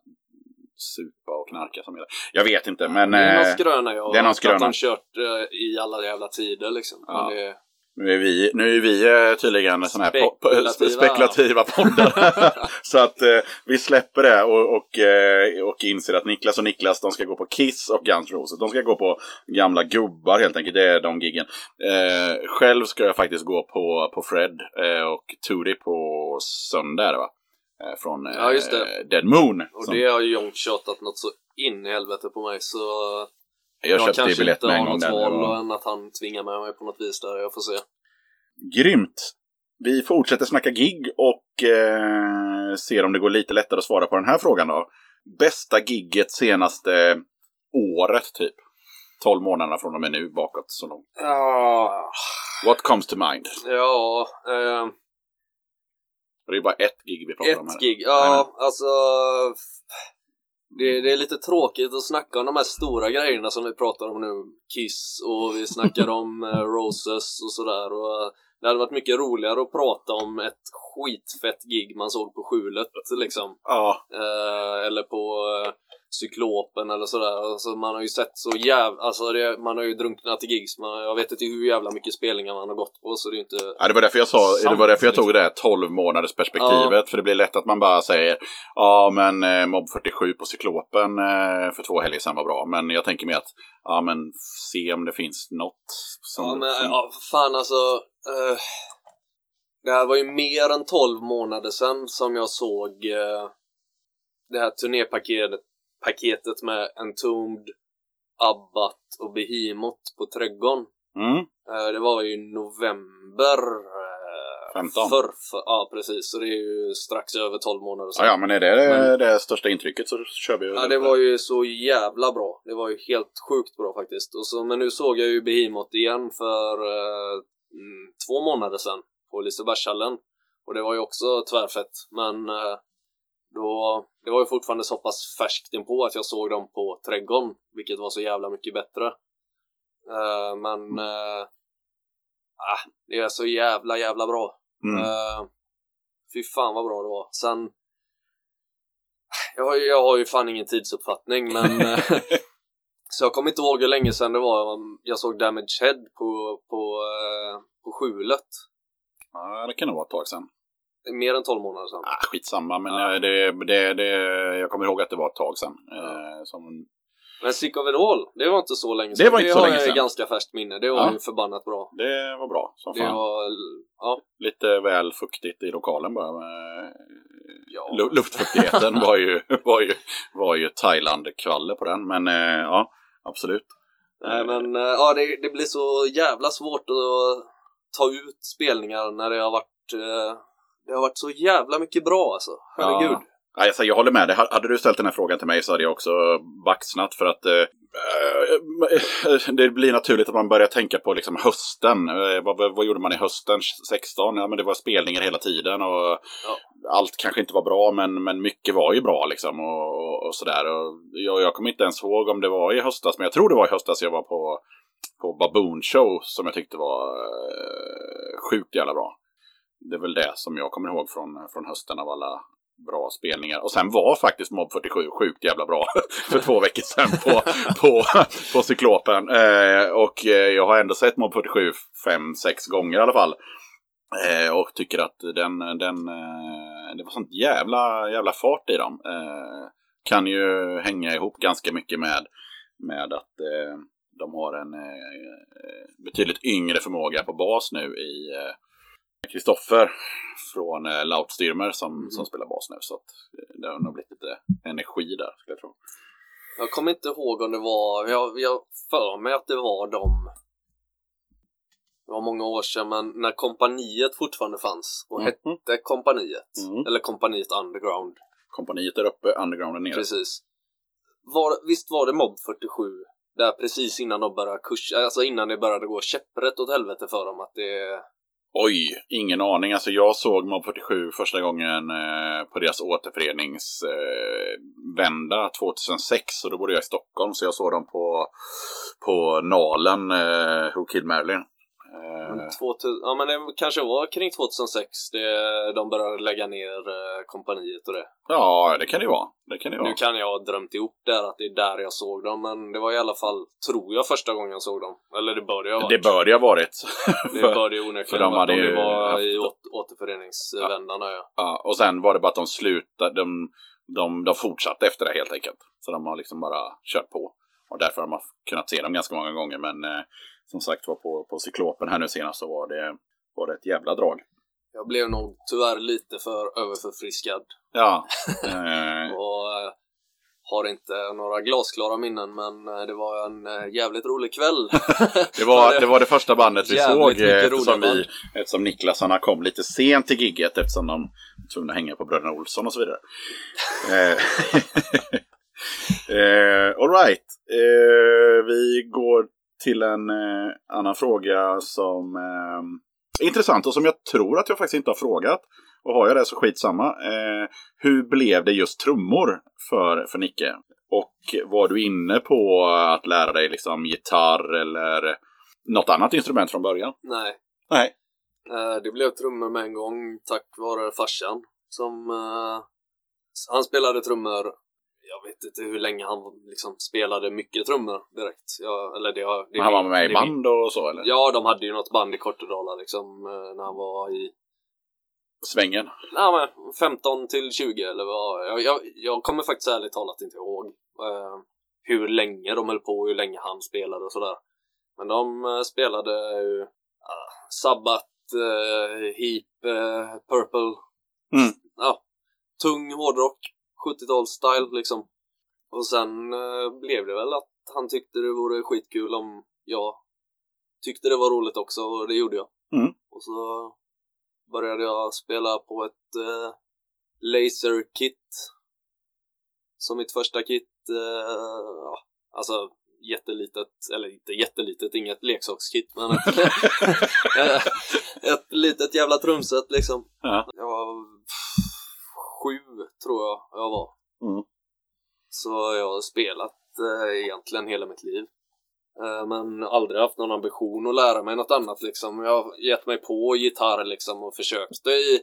supa och knarka som gällde. Jag vet inte, men... det är någon eh, skröna jag det är någon skröna. att de kört eh, i alla jävla tider liksom. Ja. Men det, Nu är vi, nu är vi eh, tydligen såna här Spekulativa. spekulativa poddar. så att eh, vi släpper det och, och, eh, och inser att Niklas och Niklas de ska gå på Kiss och Guns Roses. De ska gå på gamla gubbar helt enkelt. Det är de giggen. Eh, själv ska jag faktiskt gå på, på Fred eh, och Tootie på söndag va? Från Ja. Dead Moon. och som det har ju Jonk tjatat något så in i helvete på mig så jag köpte kanske biljett inte med en har gång. något där. Det val var- än att han tvingar med mig på något vis där. Jag får se. Grymt! Vi fortsätter snacka gig och eh, ser om det går lite lättare att svara på den här frågan då. Bästa gigget senaste året typ? 12 månaderna från och med nu bakåt så långt. Ja, What comes to mind? ja eh, Det är ju bara ett gig vi pratar om här. ett gig. Ja, alltså det, det är lite tråkigt att snacka om de här stora grejerna som vi pratar om nu. Kiss och vi snackar om eh, Roses och sådär. Och, eh, det hade varit mycket roligare att prata om ett skitfett gig man såg på skjulet liksom. Ja, Eh, eller på eh, Cyklopen eller sådär. Alltså, man har ju sett så jävla... Alltså det, man har ju drunknat i gigs. Man, jag vet inte hur jävla mycket spelningar man har gått på så det är inte... Ja, det var därför jag sa, det var därför jag tog det här 12 månaders perspektivet. För det blir lätt att man bara säger ja men eh, Mob 47 på Cyklopen eh, för två helger sedan var bra. Men jag tänker mig att ja men se om det finns något som... Ja, men som ja, fan alltså. eh, det här var ju mer än 12 månader sedan som jag såg eh, det här turnépaketet paketet med Entombed, Abbat och Behemoth på Trädgården. Mm, Eh, det var ju i november. eh, 15. För, för, ja, precis. Så det är ju strax över 12 månader sedan. ja, ja, men är det det, Men- det största intrycket så kör vi ju. Ja, det var ju så jävla bra. Det var ju helt sjukt bra faktiskt. Och så, men nu såg jag ju Behemoth igen för eh, mm, två månader sedan på Lisebergshallen. Och det var ju också tvärfett. Men eh, då, det var ju fortfarande så pass färskt inpå att jag såg dem på Trädgården, vilket var så jävla mycket bättre. Eh, men eh, ah, det är så jävla, jävla bra. Mm. Uh, fy fan vad bra det var. Sen... Jag har, jag har ju fan ingen tidsuppfattning men... så jag kommer inte ihåg hur länge sedan det var jag såg Damage Head på, på, uh, på skjulet. Ja, det kan nog vara ett tag sedan. Det mer än 12 månader sedan. Ah, skitsamma, men Ja. eh, det, det, det, jag kommer ihåg att det var ett tag sedan. Eh, som, Men Sick of It All, det var inte så länge sedan. Det var inte så har länge jag i sedan. ganska färskt minne. Det var Ja. ju förbannat bra. det var bra som Det fan. var, ja, Lite väl fuktigt i lokalen bara. men, ja. lu- Luftfuktigheten var ju, var ju, var ju Thailand-kvalle på den. Men eh, ja, absolut. Nej men eh, ja, det, det blir så jävla svårt att ta ut spelningar när det har varit eh, Det har varit så jävla mycket bra alltså. Herregud. Ja. Ja, Alltså, jag håller med dig. Hade du ställt den här frågan till mig så hade jag också baxnat för att eh, eh, det blir naturligt att man börjar tänka på liksom hösten. Eh, vad, vad, gjorde man i hösten 16? Ja, men det var spelningar hela tiden och allt kanske inte var bra, men, men mycket var ju bra liksom och, och, och sådär. Och jag, jag kommer inte ens ihåg om det var i höstas, men jag tror det var i höstas jag var på, på Baboon Show som jag tyckte var eh, sjukt jävla bra. Det är väl det som jag kommer ihåg från, från hösten av alla bra spelningar. Och sen var faktiskt Mob 47 sjukt jävla bra för två veckor sedan på, på, på Cyklopen. Eh, och eh, jag har ändå sett Mob 47 fem, sex gånger i alla fall. Eh, och tycker att den, den, eh, det var sånt jävla, jävla fart i dem. Eh, kan ju hänga ihop ganska mycket med, med att eh, de har en betydligt yngre förmåga på bas nu i Kristoffer från eh, Lautstyrmer som, som spelar bas nu. Så att, eh, det har nog blivit lite energi där, skulle jag tro. Jag kommer inte ihåg om det var, jag, jag för mig att det var de Det var många år sedan men när kompaniet fortfarande fanns och Mhm. hette kompaniet Mm. Eller kompaniet underground Kompaniet där uppe, undergrounden nere. Precis var, Visst var det Mob 47 där precis innan de började kursa, alltså innan det började gå käpprätt åt helvete för dem att det Oj, ingen aning. Alltså jag såg Mob 47 första gången eh, på deras återföreningsvända eh, 2006 och då bodde jag i Stockholm så jag såg dem på, på Nalen, eh, Who Killed Marilyn. Eh, 2000, ja men det kanske var kring 2006 det, de började lägga ner eh, kompaniet och det. ja, det kan det ju vara. Det kan det vara. Nu kan jag ha drömt ihop där att det är där jag såg dem men det var i alla fall, tror jag, första gången jag såg dem. Eller det bör det ha varit. Det bör det ha varit. Det bör det ju för onekligen de hade om det var haft- i åt, återföreningsvändan där ja. Ja, och sen var det bara att de slutade, de, de, de fortsatte efter det helt enkelt. Så de har liksom bara kört på. Och därför har man kunnat se dem ganska många gånger. Men eh, som sagt var på, på Cyklopen här nu senast så var det, var det ett jävla drag. Jag blev nog tyvärr lite för överförfriskad Ja. Eh, och eh, har inte några glasklara minnen men eh, det var en jävligt rolig kväll. det, var, det var det första bandet vi såg eftersom, vi, eftersom Niklas han kom lite sent till gigget eftersom de var tvungna hänga på Bröderna Olsson och så vidare. eh, eh, all right. Eh, vi går till en eh, annan fråga som eh, är intressant och som jag tror att jag faktiskt inte har frågat. Och har jag det så skitsamma. Eh, hur blev det just trummor för, för Nicke? Och var du inne på att lära dig liksom gitarr eller något annat instrument från början? Nej, Nej. eh, det blev trummor med en gång tack vare farsan som eh, han spelade trummor jag vet inte hur länge han liksom spelade mycket trummor direkt. Ja, eller det, det, han var med i band och så eller? Ja, de hade ju något band i Kortedala liksom eh, när han var i Svängen? Nej men 15 till 20 eller vad. Jag, jag, jag kommer faktiskt ärligt talat inte ihåg eh, hur länge de höll på och hur länge han spelade och sådär. Men de eh, spelade ju Sabbath, uh, Heap, eh, Purple. Mm. Ja, tung hårdrock, 70-tals-style liksom. Och sen eh, blev det väl att han tyckte det vore skitkul om jag tyckte det var roligt också och det gjorde jag. Mm. Och så började jag spela på ett eh, laser-kit. Som mitt första kit. Eh, ja, alltså jättelitet, eller inte jättelitet, inget leksakskit men ett, ett litet jävla trumset liksom. Ja. Jag var sju tror jag jag var. Mm. Så jag har spelat eh, egentligen hela mitt liv. Eh, men aldrig haft någon ambition att lära mig något annat liksom. Jag har gett mig på gitarr liksom och försökte i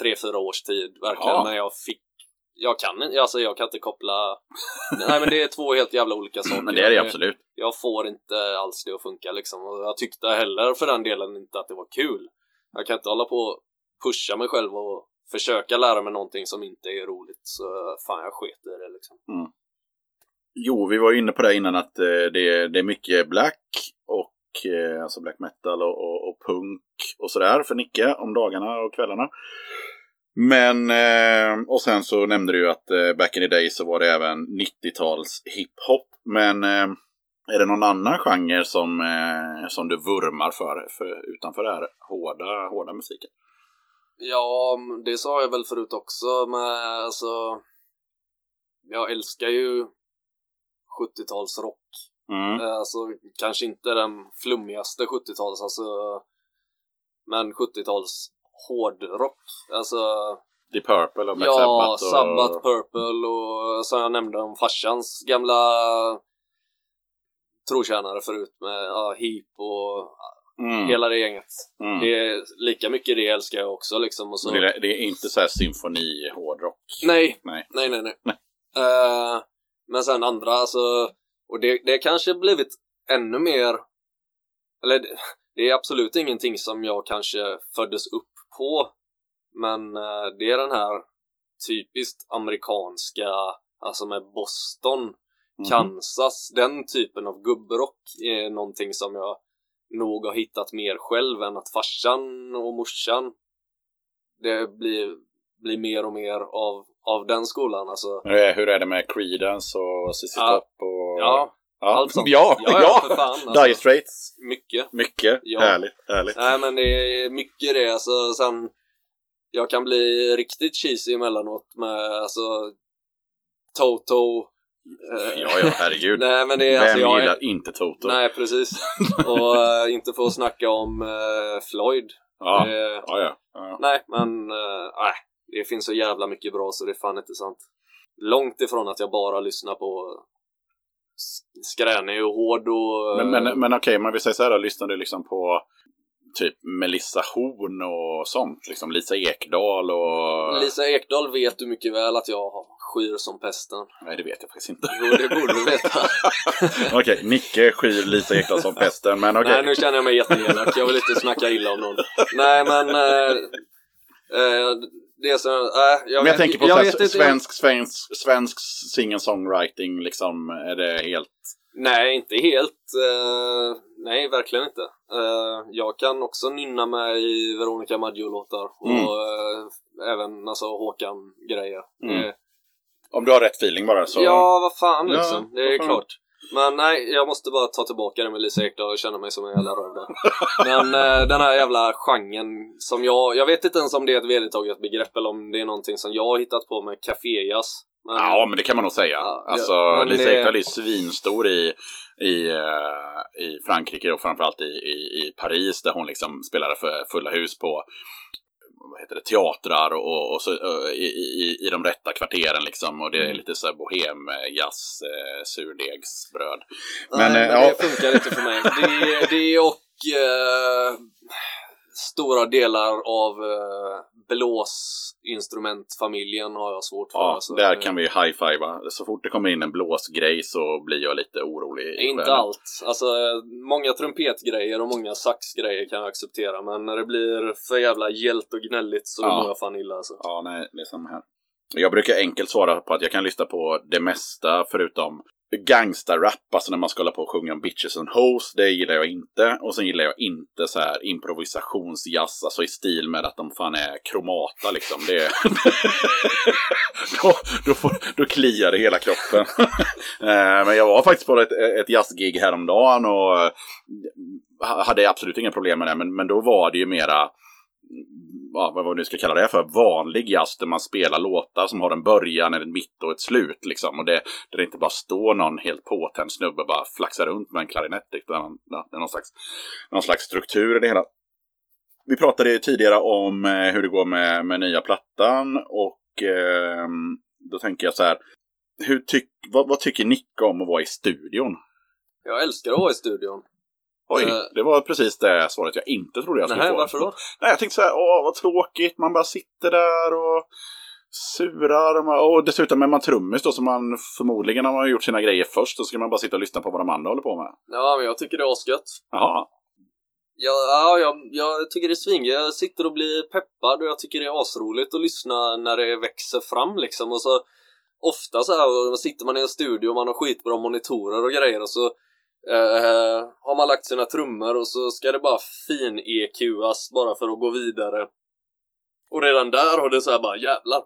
tre, fyra års tid verkligen. Ja. Men jag fick jag kan inte, alltså jag kan inte koppla Nej men det är två helt jävla olika saker. Men det är det absolut. Jag får inte alls det att funka liksom. Och jag tyckte heller för den delen inte att det var kul. Jag kan inte hålla på och pusha mig själv och försöka lära mig någonting som inte är roligt så fan jag sket i det liksom. Mm. Jo, vi var ju inne på det innan att eh, det, är, det är mycket black och eh, alltså black metal och, och, och punk och sådär för Nicke om dagarna och kvällarna. Men, eh, och sen så nämnde du ju att eh, back in the day så var det även 90-tals hiphop. Men eh, är det någon annan genre som, eh, som du vurmar för, för utanför det här hårda, hårda musiken? Ja, det sa jag väl förut också, men alltså... Jag älskar ju 70-talsrock. Mm. Eh, Alltså, kanske inte den flummigaste 70-tals, alltså... Men 70-tals hårdrock. Alltså, Deep Purple och Black ja, Sabbath. Och... Sabbath, Purple och som jag nämnde om farsans gamla trotjänare förut med ja, Heap och Mm. hela det gänget. Mm. Det är lika mycket det älskar jag också liksom. Och så... Det, är, det är inte så här symfoni hårdrock. Nej, Nej. nej, nej, nej. Nej. Eh, men sen andra, alltså, och det, det kanske blivit ännu mer, eller det, det är absolut ingenting som jag kanske föddes upp på, men eh, det är den här typiskt amerikanska, alltså med Boston, Mhm. Kansas, den typen av gubbrock är någonting som jag nog har hittat mer själv än att farsan och morsan det blir, blir mer och mer av, av den skolan alltså. Hur är, hur är det med Creedence och ZZ Ja. Top och... Ja, ja. allt sånt. Ja, Ja, ja, för fan, alltså. Dire Straits. mycket. Mycket. Ja. Härligt, härligt. Nej men det är mycket det alltså sen Jag kan bli riktigt cheesy emellanåt med alltså Toto eh, Ja, ja, herregud. Nej men det är Vem alltså jag gillar är, inte Toto? Nej precis Och eh, inte få snacka om eh, Floyd Ja, Det- ja, ja. ja. Nej men eh, nej Det finns så jävla mycket bra så det är fan inte sant Långt ifrån att jag bara lyssnar på skränig och hård och Men, men, men okej, men vi säger så här då. Lyssnar du liksom på typ Melissa Horn och sånt? Liksom Lisa Ekdahl och... Lisa Ekdahl vet du mycket väl att jag skyr som pesten. Nej, det vet jag faktiskt inte. Jo, det borde du veta. okej, Nicke skyr Lisa Ekdahl som pesten, men okej. Nej, nu känner jag mig jätteelak. Jag vill inte snacka illa om någon. Nej, men... Eh, eh, det är så... Äh, jag, Men jag tänker på jag vet svensk, svensk, svensk singer-songwriting, liksom. Är det helt... Nej, inte helt. Eh, nej, verkligen inte. Eh, jag kan också nynna med i Veronica Maggio-låtar. Och Mm. eh, även alltså Håkan-grejer. Mm. Om du har rätt feeling bara så... Ja, vad fan Ja, liksom. det är klart. Men nej, jag måste bara ta tillbaka det med Lisa Ekdahl och känna mig som en jävla röv där. Men eh, den här jävla genren som jag... Jag vet inte ens om det är ett vedertaget begrepp eller om det är någonting som jag har hittat på med caféjazz. Men, Ja, men det kan man nog säga. Ja, alltså, ja, Lisa det- Ekdahl är svinstor i, i, eh, i Frankrike och framförallt i, i, i Paris där hon liksom spelade för fulla hus på vad heter det, teatrar och, och så, eh, i, i, i de rätta kvarteren liksom. Och det Mm. är lite så här bohem, eh, jazz, eh, surdegsbröd. Nej, Men, men, eh, ja. det funkar inte för mig. Det, det och eh, stora delar av eh, blåsinstrumentfamiljen har jag svårt för. Ja, alltså. där kan vi high-fivea. Så fort det kommer in en blåsgrej så blir jag lite orolig. Inte själen. allt. Alltså, många trumpetgrejer och många saxgrejer kan jag acceptera, men när det blir för jävla hjält och gnälligt så Ja. mår jag fan illa alltså. Ja, nej, det är samma här. Jag brukar enkelt svara på att jag kan lyssna på det mesta förutom gangsterrap, alltså när man ska hålla på och sjunga om bitches and hoes, det gillar jag inte. Och sen gillar jag inte så här improvisationsjazz, alltså i stil med att de fan är kromata liksom. Det då, då, får, då kliar det hela kroppen. Eh, men jag var faktiskt på ett, ett jazzgig häromdagen och eh, hade absolut inga problem med det, men, men då var det ju mera ja, vad man nu ska kalla det för, vanlig jazz där man spelar låtar som har en början, en mitt och ett slut. Liksom. Och det, där det inte bara står någon helt påtänd snubbe och bara flaxar runt med en klarinett. Typ. Utan det är någon slags, någon slags struktur i det hela. Vi pratade ju tidigare om eh, hur det går med, med nya plattan och eh, då tänker jag så här. Hur tyck, vad, vad tycker Nicke om att vara i studion? Jag älskar att vara i studion. Oj, Eh. det var precis det svaret jag inte trodde jag skulle Nej, få. varför då? Nej, jag tänkte så här, åh vad tråkigt, man bara sitter där och surar. Och, och dessutom är man trummis då, så man förmodligen har man gjort sina grejer först, så ska man bara sitta och lyssna på vad de andra håller på med. Ja, men jag tycker det är asgött. Jaha. Ja, ja jag, jag tycker det är sving. Jag sitter och blir peppad och jag tycker det är asroligt att lyssna när det växer fram liksom. Och så ofta så här sitter man i en studio och man har skitbra monitorer och grejer och så eh, har man lagt sina trummor och så ska det bara fin-EQas bara för att gå vidare. Och redan där har det så här bara jävlar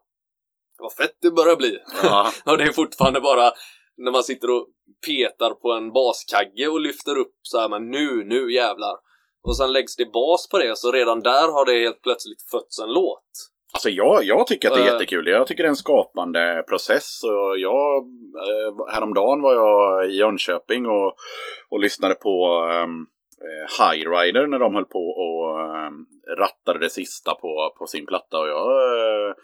vad fett det börjar bli. Ja. och det är fortfarande bara när man sitter och petar på en baskagge och lyfter upp så här, men nu, nu jävlar. Och sen läggs det bas på det, så redan där har det helt plötsligt fötts en låt. Alltså jag, jag tycker att det är Eh. jättekul. Jag tycker det är en skapande process. Och jag, eh, häromdagen var jag i Jönköping och, och lyssnade på um, High Rider när de höll på och um, rattade det sista på, på sin platta. Och jag, eh,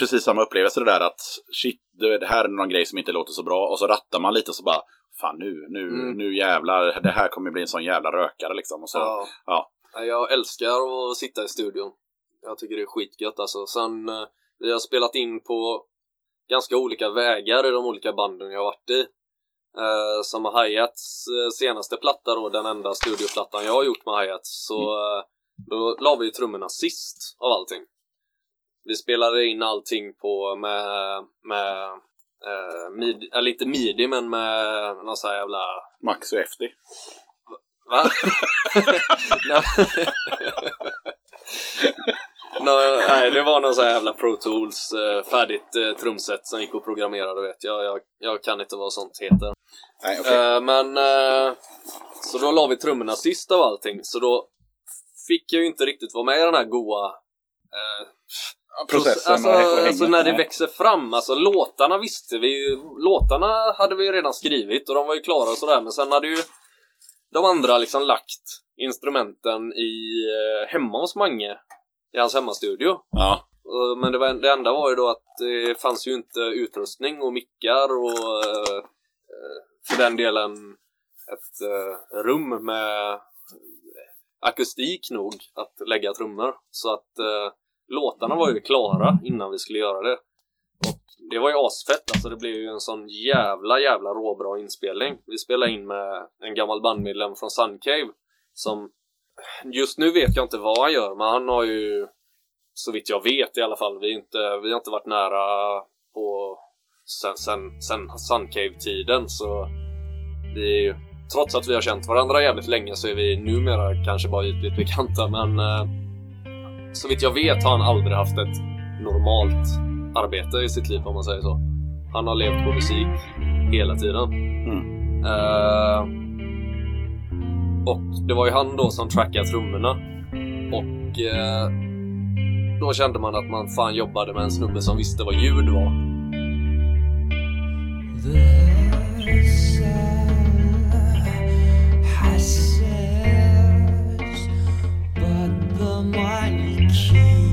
precis samma upplevelse det där att shit, det här är någon grej som inte låter så bra. Och så rattar man lite och så bara, fan nu, nu, Mm. nu jävlar, det här kommer bli en sån jävla rökare liksom. Och så, Ja. ja. Jag älskar att sitta i studion. Jag tycker det är skitgött alltså. Sen, eh, vi har spelat in på ganska olika vägar i de olika banden jag har varit i. Eh, som Hi-Hats eh, senaste platta då, den enda studioplattan jag har gjort med Hi-Hats, så eh, då la vi trummorna sist av allting. Vi spelade in allting på med, med eh, midi, eller inte midi men med någon sån här jävla Max och FD. Va? Nå, nej, det var någon sån här jävla Pro Tools eh, färdigt eh, trumset som gick att programmera, du vet. Jag, jag, jag kan inte vad sånt heter. Nej, okej. Eh, men, eh, så då la vi trummorna sist av allting, så då fick jag ju inte riktigt vara med i den här goa eh, Processen alltså, och- och alltså när det växer fram, alltså låtarna visste vi ju, låtarna hade vi ju redan skrivit och de var ju klara och sådär, men sen hade ju de andra liksom lagt instrumenten i eh, hemma hos Mange, i hans hemmastudio. Ja. Men det, var, det enda var ju då att det fanns ju inte utrustning och mickar och eh, för den delen ett eh, rum med akustik nog att lägga trummor. Så att eh, låtarna var ju klara innan vi skulle göra det. Och det var ju asfett, alltså det blev ju en sån jävla jävla råbra inspelning. Vi spelade in med en gammal bandmedlem från Suncave som Just nu vet jag inte vad han gör, men han har ju så vitt jag vet i alla fall, vi, inte, vi har inte varit nära på sen, sen, sen Suncave-tiden så vi är ju, trots att vi har känt varandra jävligt länge så är vi numera kanske bara ytligt bekanta men eh, så vitt jag vet har han aldrig haft ett normalt arbete i sitt liv om man säger så. Han har levt på musik hela tiden. Eh, och det var ju han då som trackade trummorna. Och eh, då kände man att man fan jobbade med en snubbe som visste vad ljud var. But the money keeps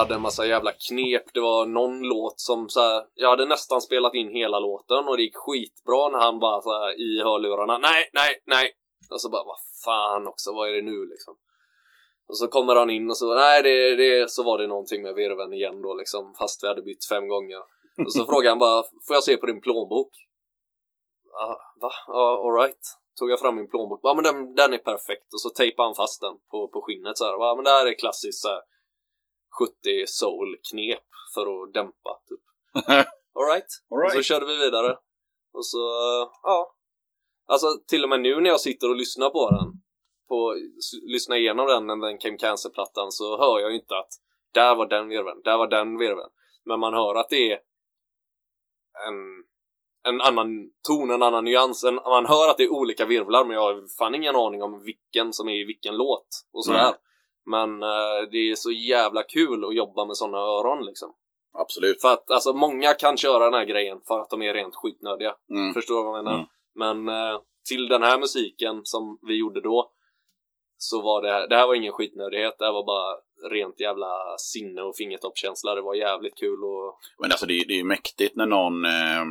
hade en massa jävla knep. Det var någon låt som så här, jag hade nästan spelat in hela låten och det gick skitbra när han bara så här, i hörlurarna. Nej, nej, nej. Och så bara, vad fan också, vad är det nu liksom? Och så kommer han in och så, nej det, det, så var det någonting med virveln igen då liksom, fast vi hade bytt fem gånger. Och så frågade han bara, får jag se på din plånbok? Ah, va? Ja, alright. Tog jag fram min plånbok, ja men den, den är perfekt. Och så tejpade han fast den på, på skinnet så här. Ja men det här är klassiskt så här, 70 soul-knep för att dämpa typ. Alright. All Och så körde vi vidare. Och så, eh, ja. Alltså till och med nu när jag sitter och lyssnar på den, på, lyssnar igenom den den Came Cancer-plattan så hör jag ju inte att där var den virveln, där var den virveln. Men man hör att det är en, en annan ton, en annan nyans. En, man hör att det är olika virvlar men jag har fan ingen aning om vilken som är i vilken låt och sådär. Nej. Men eh, det är så jävla kul att jobba med sådana öron liksom. Absolut. För att alltså många kan köra den här grejen för att de är rent skitnödiga. Mm. Förstår du vad jag menar? Mm. Men eh, till den här musiken som vi gjorde då så var det, det här var ingen skitnödighet, det här var bara rent jävla sinne och fingertoppskänsla. Det var jävligt kul och Men alltså det, är- ju mäktigt när någon, eh,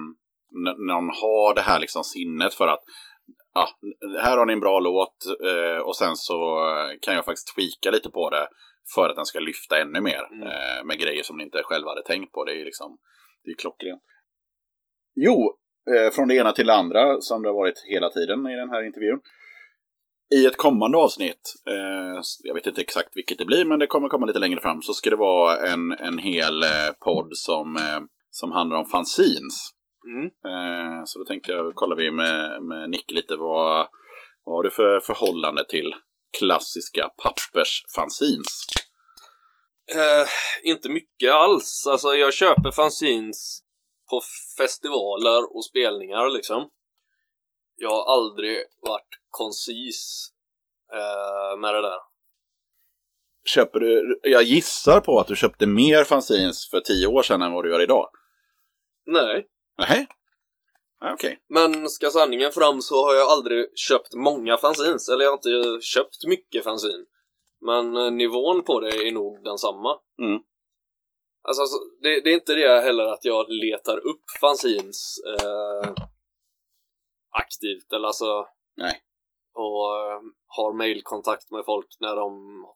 när någon har det här liksom sinnet för att ja, här har ni en bra låt eh, och sen så kan jag faktiskt tweaka lite på det för att den ska lyfta ännu mer Mm. eh, med grejer som ni inte själva hade tänkt på. Det är ju liksom, det är klockrent. Jo, eh, från det ena till det andra som det har varit hela tiden i den här intervjun. I ett kommande avsnitt, eh, jag vet inte exakt vilket det blir, men det kommer komma lite längre fram, så ska det vara en, en hel eh, podd som, eh, som handlar om fanzines. Mm. Eh, så då tänkte jag, kollar vi med, med Nick lite, vad, vad har du för förhållande till klassiska pappersfanzines? Eh, inte mycket alls. Alltså jag köper fanzines på festivaler och spelningar liksom. Jag har aldrig varit koncis eh, med det där. Köper du, jag gissar på att du köpte mer fanzines för tio år sedan än vad du gör idag. Nej. Nej? Ah, Okej. Men ska sanningen fram så har jag aldrig köpt många fanzines. Eller jag har inte köpt mycket fanzine. Men eh, nivån på det är nog densamma. Mm. Alltså, alltså det, det är inte det heller att jag letar upp fanzines eh, aktivt. Eller alltså... Nej. Och eh, har mailkontakt med folk när de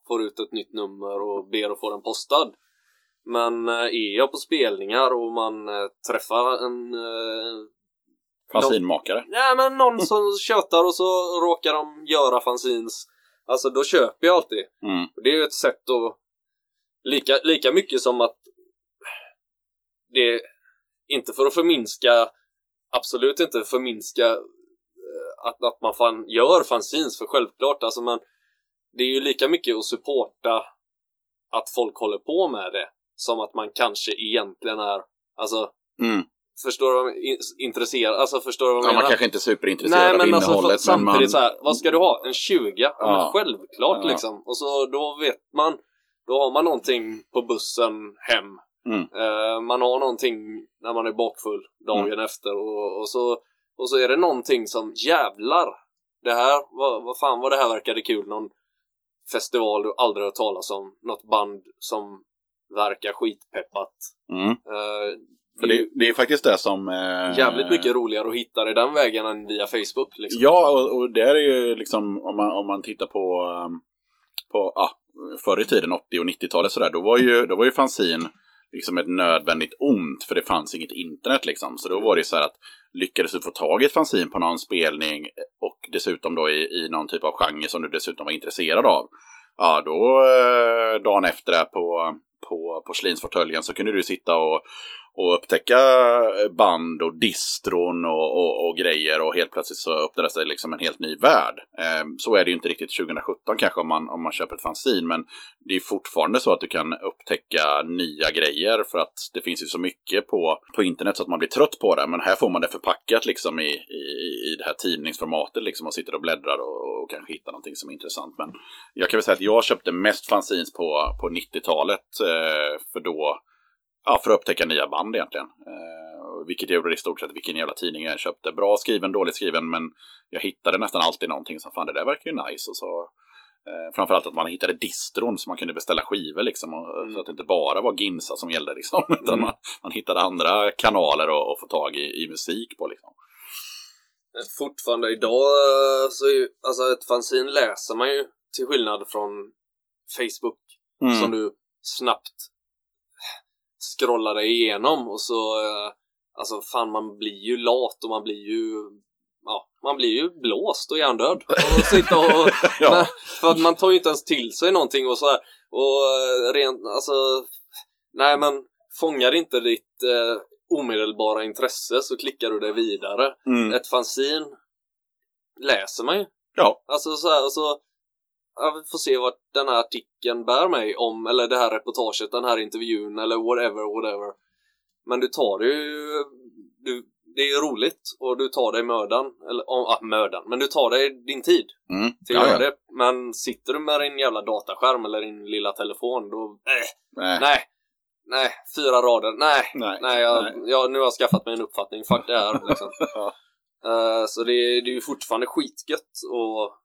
får ut ett nytt nummer och ber att få den postad. Men eh, är jag på spelningar och man eh, träffar en eh, Fanzinmakare. Nej men någon som tjötar och så råkar de göra fanzines. Alltså då köper jag alltid. Mm. Det är ju ett sätt att... Lika, lika mycket som att... Det... Inte för att förminska... Absolut inte förminska att, att man fan gör fanzines, för självklart alltså men... Det är ju lika mycket att supporta att folk håller på med det. Som att man kanske egentligen är... Alltså, Mm. förstår du vad jag in- intresserad? Alltså förstår du vad jag Ja, menar? man kanske inte är superintresserad Nej av men alltså innehållet. för, men man... samtidigt så här, vad ska du ha? En 20? Ja. Ja. Självklart Ja. liksom. Och så då vet man, då har man någonting på bussen hem. Mm. Eh, man har någonting när man är bakfull dagen Mm. efter och, och, så, och så är det någonting som jävlar. Det här, vad, vad fan vad det här verkade kul. Någon festival du aldrig hört talas om. Något band som verkar skitpeppat. Mm. Eh, För det, det är faktiskt det som... Eh... Jävligt mycket roligare att hitta det den vägen än via Facebook. Liksom. Ja, och, och det är ju liksom om man, om man tittar på, um, på ah, förr i tiden, 80 och 90-talet sådär, då var ju, då var ju fanzin liksom ett nödvändigt ont för det fanns inget internet liksom. Så då var det så här att lyckades du få tag i ett fanzin på någon spelning och dessutom då i, i någon typ av genre som du dessutom var intresserad av. Ja, då eh, dagen efter där på, på porslinsfåtöljen så kunde du sitta och, och upptäcka eh, band och distron och, och, och grejer och helt plötsligt så öppnar det liksom en helt ny värld. Eh, så är det ju inte riktigt 2017 kanske om man, om man köper ett fanzine men det är fortfarande så att du kan upptäcka nya grejer för att det finns ju så mycket på, på internet så att man blir trött på det. Men här får man det förpackat liksom i, i, i det här tidningsformatet liksom och sitter och bläddrar och, och kanske hittar någonting som är intressant. Men jag kan väl säga att jag köpte mest fanzines på, på 90-talet eh, för då Ja, för att upptäcka nya band egentligen. Eh, vilket jag gjorde i stort sett vilken jävla tidning jag köpte. Bra skriven, dåligt skriven, men jag hittade nästan alltid någonting som fan det där verkar ju nice. Och så, eh, framförallt att man hittade distron så man kunde beställa skivor liksom. Och, Mm. Så att det inte bara var Ginsa som gällde liksom. Utan Mm. man, man hittade andra kanaler att att få tag i, i musik på liksom. Fortfarande idag eh, så är ju, alltså ett fanzine läser man ju till skillnad från Facebook Mm. som du snabbt scrollar dig igenom och så eh, alltså fan man blir ju lat och man blir ju ja, man blir ju blåst och hjärndöd och sitta och Ja. men, för att man tar ju inte ens till sig någonting och så här och eh, rent alltså nej men fångar inte ditt eh, omedelbara intresse så klickar du det vidare Mm. ett fanzin läser man ju Ja. Alltså så här, och så jag får se vart den här artikeln bär mig om, eller det här reportaget, den här intervjun eller whatever, whatever. Men du tar det ju, du, det är ju roligt och du tar dig mödan, eller ja, ah, mödan, men du tar dig din tid Mm. till att göra det. Men sitter du med din jävla dataskärm eller din lilla telefon, då, äh, Nej. nej, nej, fyra rader, nej, Nej. nej, jag, Nej. jag, nu har jag skaffat mig en uppfattning, fuck det här liksom. Ja. Eh, så det, är- det är ju fortfarande skitgött och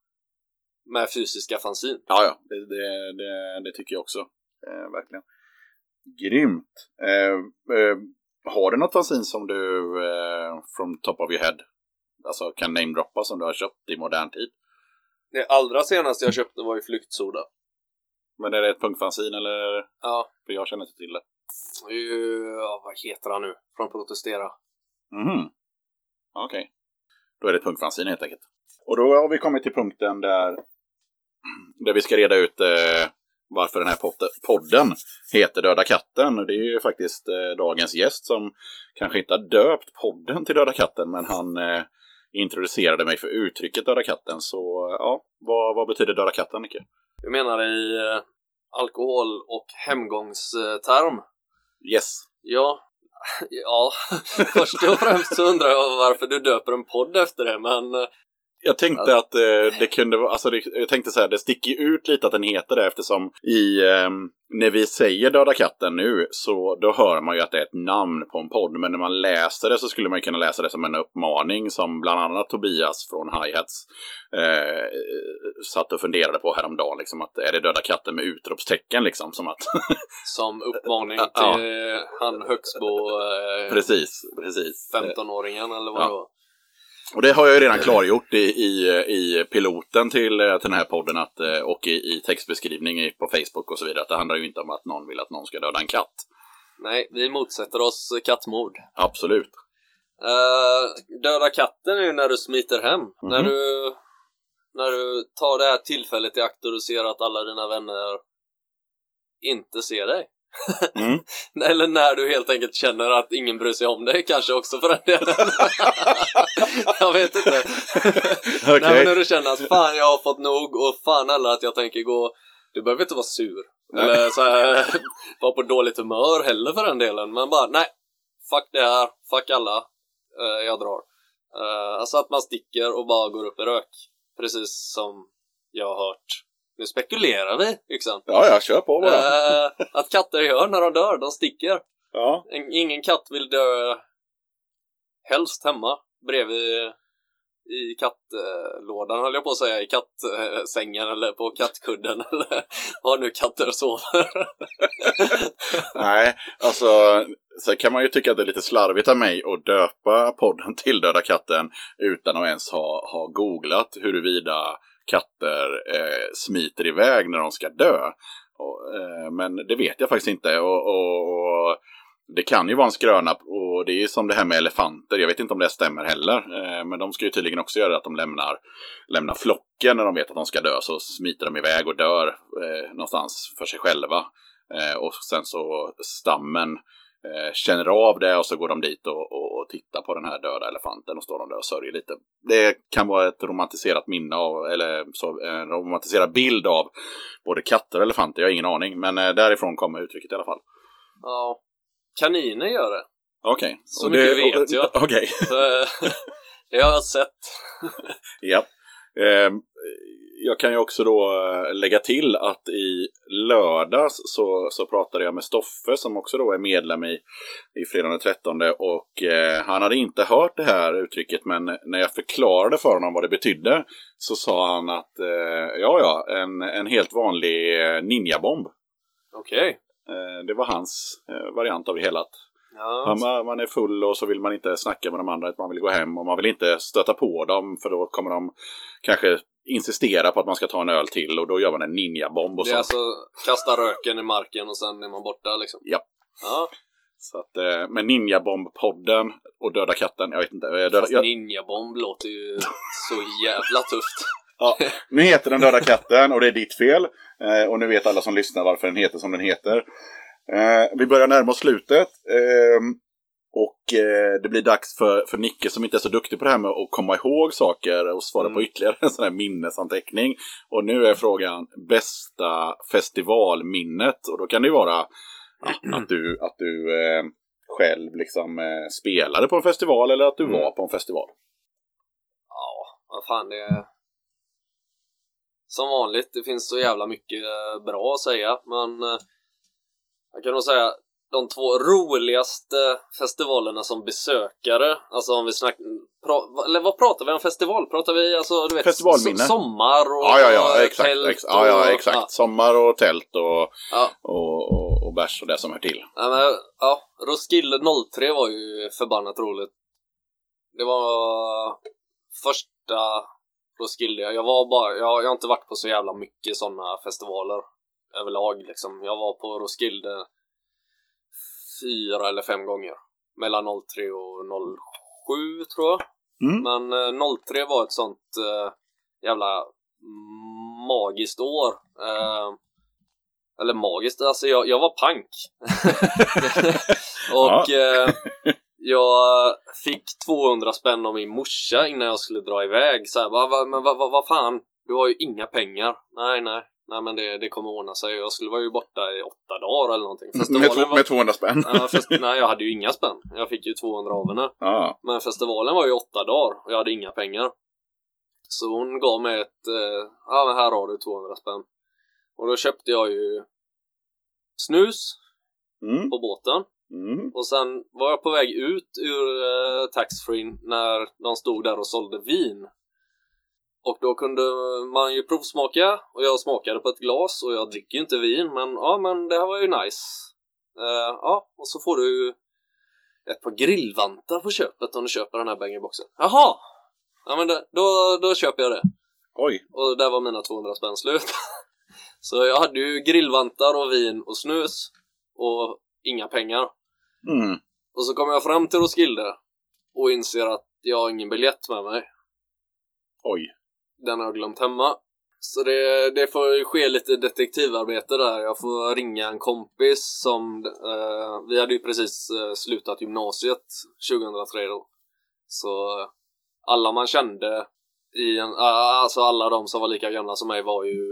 med fysiska fanzin. Ja, ja. Det, det, det, det tycker jag också. Eh, verkligen. Grymt. Eh, eh, har du något fanzin som du, eh, from top of your head, alltså kan namedroppa som du har köpt i modern tid? Det allra senaste jag köpte var ju Flyktsoda. Men är det ett punkfanzin eller? Ja, För jag känner inte till det. ja, vad heter han nu? Från Protestera. Mhm. Okej. Då är det ett punkfanzin helt enkelt. Och då har vi kommit till punkten där, där vi ska reda ut eh, varför den här pod- podden heter Döda katten. Och det är ju faktiskt eh, dagens gäst som kanske inte har döpt podden till Döda katten, men han eh, introducerade mig för uttrycket Döda katten. Så ja, vad, vad betyder Döda katten, Nicke? Jag menar i eh, alkohol och hemgångsterm. Yes. Ja, ja, först och främst så undrar jag varför du döper en podd efter det, men eh, Jag tänkte att eh, det kunde vara, alltså det, jag tänkte så här, det sticker ut lite att den heter det eftersom i, ehm, när vi säger Döda katten nu så då hör man ju att det är ett namn på en podd. Men när man läser det så skulle man ju kunna läsa det som en uppmaning som bland annat Tobias från Hi-Hats eh, satt och funderade på häromdagen. Liksom, att är det Döda katten med utropstecken liksom? Som att, som uppmaning Ja. till eh, han Högsbo, eh, precis, precis. 15-åringen eller vad Ja. det var. Och det har jag ju redan klargjort i, i, i piloten till, eh, till den här podden att, eh, och i, i textbeskrivning på Facebook och så vidare. Att det handlar ju inte om att någon vill att någon ska döda en katt. Nej, vi motsätter oss kattmord. Absolut. Eh, döda katten är ju när du smiter hem. Mhm. När du när du tar det här tillfället i akt och du ser att alla dina vänner inte ser dig. Mm. Eller när du helt enkelt känner att ingen bryr sig om dig kanske också för den delen. jag vet inte. Okej. Nej, men när du känner att fan jag har fått nog och fan eller att jag tänker gå Du behöver inte vara sur Eller så här, vara på dåligt humör heller för den delen Men bara nej Fuck det här, fuck alla eh, Jag drar uh, Alltså att man sticker och bara går upp i rök Precis som jag har hört Nu spekulerar vi Yxan Ja, ja, kör på bara. Eh, Att katter gör när de dör, de sticker Ja. En- Ingen katt vill dö helst hemma bredvid i kattlådan höll jag på att säga, i kattsängen eller på kattkudden eller var nu katter sover. Nej, alltså så kan man ju tycka att det är lite slarvigt av mig att döpa podden till Döda katten utan att ens ha, ha googlat huruvida katter eh, smiter iväg när de ska dö. Och, eh, men det vet jag faktiskt inte. Och, och, och det kan ju vara en skröna och det är som det här med elefanter. Jag vet inte om det stämmer heller. Eh, men de ska ju tydligen också göra att de lämnar, lämnar flocken när de vet att de ska dö. Så smiter de iväg och dör eh, någonstans för sig själva. Eh, och sen så stammen eh, känner av det och så går de dit och, och, och tittar på den här döda elefanten och står de där och sörjer lite. Det kan vara ett romantiserat minne av, eller så, en romantiserad bild av både katter och elefanter, jag har ingen aning. Men eh, därifrån kommer uttrycket i alla fall. Ja. Kaniner gör det. Okej. Så Och mycket vet och- jag. Okej, Så, det har jag sett. ja. Eh, jag kan ju också då eh, lägga till att i lördags så, så pratade jag med Stoffe som också då är medlem i, i Fredagen den 13 och eh, han hade inte hört det här uttrycket men när jag förklarade för honom vad det betydde så sa han att eh, ja ja, en, en helt vanlig eh, ninjabomb. Okej. Eh, det var hans eh, variant av det hela. Att Ja, Man, man är full och så vill man inte snacka med de andra, man vill gå hem och man vill inte stöta på dem för då kommer de kanske insistera på att man ska ta en öl till och då gör man en ninjabomb och det är så. alltså kasta röken i marken och sen är man borta liksom. Ja. Ja, så att, eh, men ninjabomb-podden och Döda katten, jag vet inte. eh, Döda, fast jag, ninjabomb låter ju så jävla tufft. ja, nu heter den Döda katten och det är ditt fel. Eh, och nu vet alla som lyssnar varför den heter som den heter. Eh, vi börjar närma oss slutet. ehm, och eh, det blir dags för, för Nicke som inte är så duktig på det här med att komma ihåg saker och svara på ytterligare en sån här minnesanteckning. Och nu är frågan bästa festivalminnet. Och då kan det ju vara att du, att du eh, själv liksom eh, spelade på en festival eller att du Mm. var på en festival. Ja, vad fan det är... Som vanligt, det finns så jävla mycket eh, bra att säga, men eh, jag kan nog säga de två roligaste festivalerna som besökare, alltså om vi snackar, pra, eller vad pratar vi om festival? Pratar vi alltså, du vet, Festivalminne. so- sommar och Ja, ja, ja, exakt. tält ex, ja, ja, och- exakt. Ja, Sommar och tält och, ja. och, och, och bärs och det som hör till. Ja, men, ja, Roskilde 03 var ju förbannat roligt. Det var första Roskilde. Jag var bara, jag, jag har inte varit på så jävla mycket sådana festivaler överlag liksom. Jag var på Roskilde fyra eller fem gånger. Mellan 03 och 07 tror jag. Mm. Men eh, 03 var ett sånt eh, jävla magiskt år. Eh, eller magiskt, alltså jag, jag var pank. och eh, jag fick 200 spänn av min morsa innan jag skulle dra iväg. Så här, va, va, men vad va, vad fan, du har ju inga pengar. Nej, nej, nej men det, det kommer ordna sig. Jag skulle vara ju borta i åtta dagar eller någonting. Med, Festivalen två, var... med 200 spänn. Ja, fest... Nej, jag hade ju inga spänn. Jag fick ju 200 av henne. Ja. Men festivalen var ju åtta dagar och jag hade inga pengar. Så hon gav mig ett, eh, ja men här har du 200 spänn. Och då köpte jag ju snus Mm. på båten. Mm. Och sen var jag på väg ut ur eh, taxfree när de stod där och sålde vin. Och då kunde man ju provsmaka och jag smakade på ett glas och jag dricker ju inte vin men ja men det här var ju nice. Eh, ja, och så får du ett par grillvantar på köpet om du köper den här bang-boxen. Jaha! Ja men det, då, då köper jag det. Oj. Och där var mina 200 spänn slut. Så jag hade ju grillvantar och vin och snus och inga pengar. Mm. Och så kommer jag fram till Roskilde och inser att jag har ingen biljett med mig. Oj. Den har jag glömt hemma. Så det, det får ju ske lite detektivarbete där. Jag får ringa en kompis som... Eh, vi hade ju precis eh, slutat gymnasiet 2003 då. Så eh, alla man kände i en... ah, alltså alla de som var lika gamla som mig var ju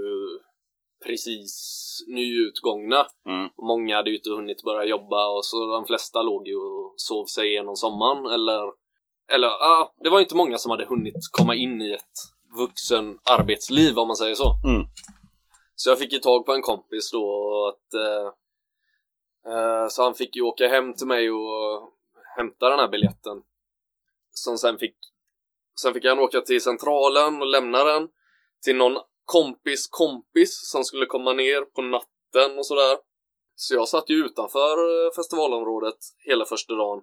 precis nyutgångna. Mm. Många hade ju inte hunnit börja jobba och så de flesta låg ju och sov sig igenom sommaren eller eller ja, det var inte många som hade hunnit komma in i ett vuxen arbetsliv om man säger så. Mm. Så jag fick ju tag på en kompis då att eh, eh, så han fick ju åka hem till mig och hämta den här biljetten. Som sen fick sen fick han åka till centralen och lämna den till någon kompis kompis som skulle komma ner på natten och sådär. Så jag satt ju utanför eh, festivalområdet hela första dagen.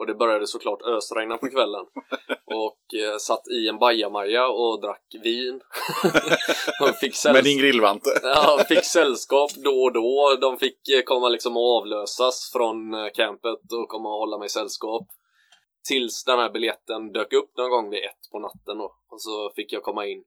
Och det började såklart ösregna på kvällen. Och eh, satt i en bajamaja och drack vin. Med sällskap. din grillvante. Ja, fick sällskap då och då. De fick eh, komma liksom och avlösas från eh, campet och komma och hålla mig sällskap. Tills den här biljetten dök upp någon gång vid ett på natten då. Och så fick jag komma in.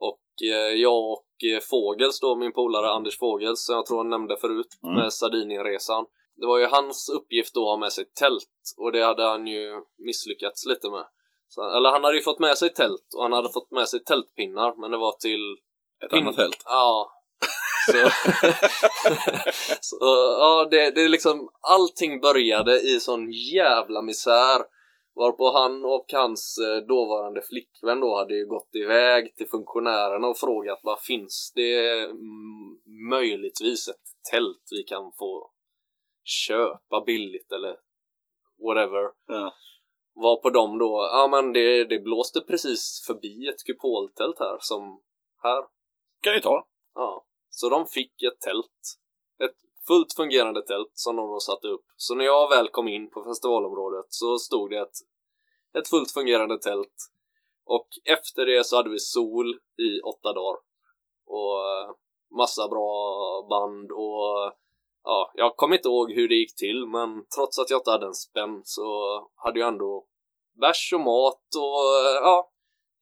Och eh, jag och eh, Fågels då, min polare Anders Fågels, som jag tror jag nämnde förut, Mm. med Sardinienresan. Det var ju hans uppgift då att ha med sig tält. Och det hade han ju misslyckats lite med. Så, eller han hade ju fått med sig tält och han hade fått med sig tältpinnar, men det var till Ett annat tält. Ja. Så, så ja, det, det liksom allting började i sån jävla misär. Varpå han och hans eh, dåvarande flickvän då hade ju gått iväg till funktionärerna och frågat vad finns det mm, möjligtvis ett tält vi kan få köpa billigt eller whatever. Ja. Var på dem då, ja men det, det blåste precis förbi ett kupoltält här som här Kan ni ta. Ja, så de fick ett tält. Ett fullt fungerande tält som de då satte upp. Så när jag väl kom in på festivalområdet så stod det ett, ett fullt fungerande tält. Och efter det så hade vi sol i åtta dagar. Och eh, massa bra band och ja, jag kommer inte ihåg hur det gick till men trots att jag inte hade en spänn så hade jag ändå bärs och mat och eh, ja,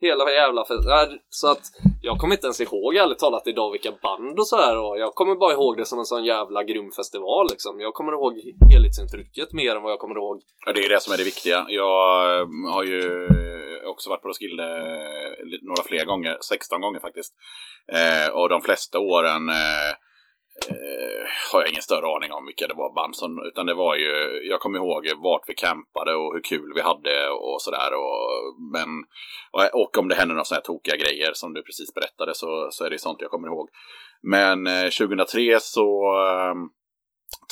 hela jävla festen. Så att jag kommer inte ens ihåg ärligt talat idag vilka band och sådär och jag kommer bara ihåg det som en sån jävla grym festival liksom. Jag kommer ihåg helhetsintrycket mer än vad jag kommer ihåg. Ja, det är det som är det viktiga. Jag eh, har ju också varit på Roskilde eh, några fler gånger, 16 gånger faktiskt. Eh, och de flesta åren eh, eh, har jag ingen större aning om vilka det var band som, utan det var ju, jag kommer ihåg vart vi campade och hur kul vi hade och sådär. Och, men, och, om det hände några sådana här tokiga grejer som du precis berättade så, så är det sånt jag kommer ihåg. Men eh, 2003 så eh,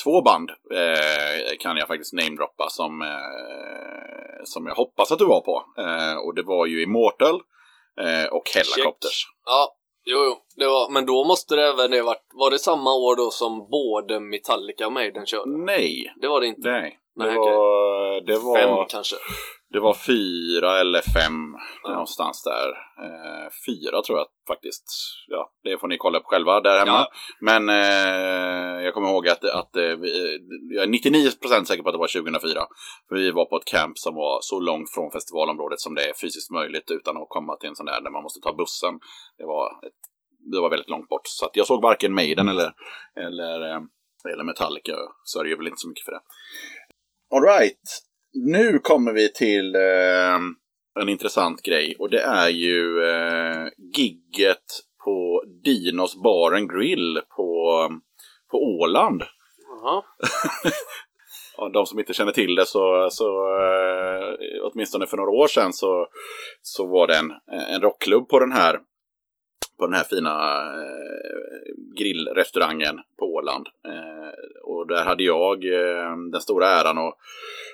två band eh, kan jag faktiskt namedroppa som, eh, som jag hoppas att du var på. Eh, och det var ju Immortal eh, och Hellacopters. Ja, jo, jo, det var, men då måste det även det varit, var det samma år då som både Metallica och Maiden körde? Nej, Det var det inte. nej. Det Nej, var, det var, Fem kanske. det var fyra eller fem Ja. någonstans där. Eh, fyra tror jag faktiskt. Ja, det får ni kolla upp själva där hemma. Ja. Men eh, jag kommer ihåg att, att eh, vi, jag är 99% säker på att det var 2004. För vi var på ett camp som var så långt från festivalområdet som det är fysiskt möjligt utan att komma till en sån där där man måste ta bussen. Det var, ett, det var väldigt långt bort. Så att jag såg varken Maiden eller, eller, eh, eller Metallica. Är det väl inte så mycket för det. Alright, nu kommer vi till eh, en intressant grej. Och det är ju eh, gigget på Dinos Bar and Grill på, på Åland. Jaha. Ja, de som inte känner till det så, så eh, åtminstone för några år sedan så, så var det en, en rockklubb på den här på den här fina eh, grillrestaurangen på Åland. Eh, och där hade jag eh, den stora äran att,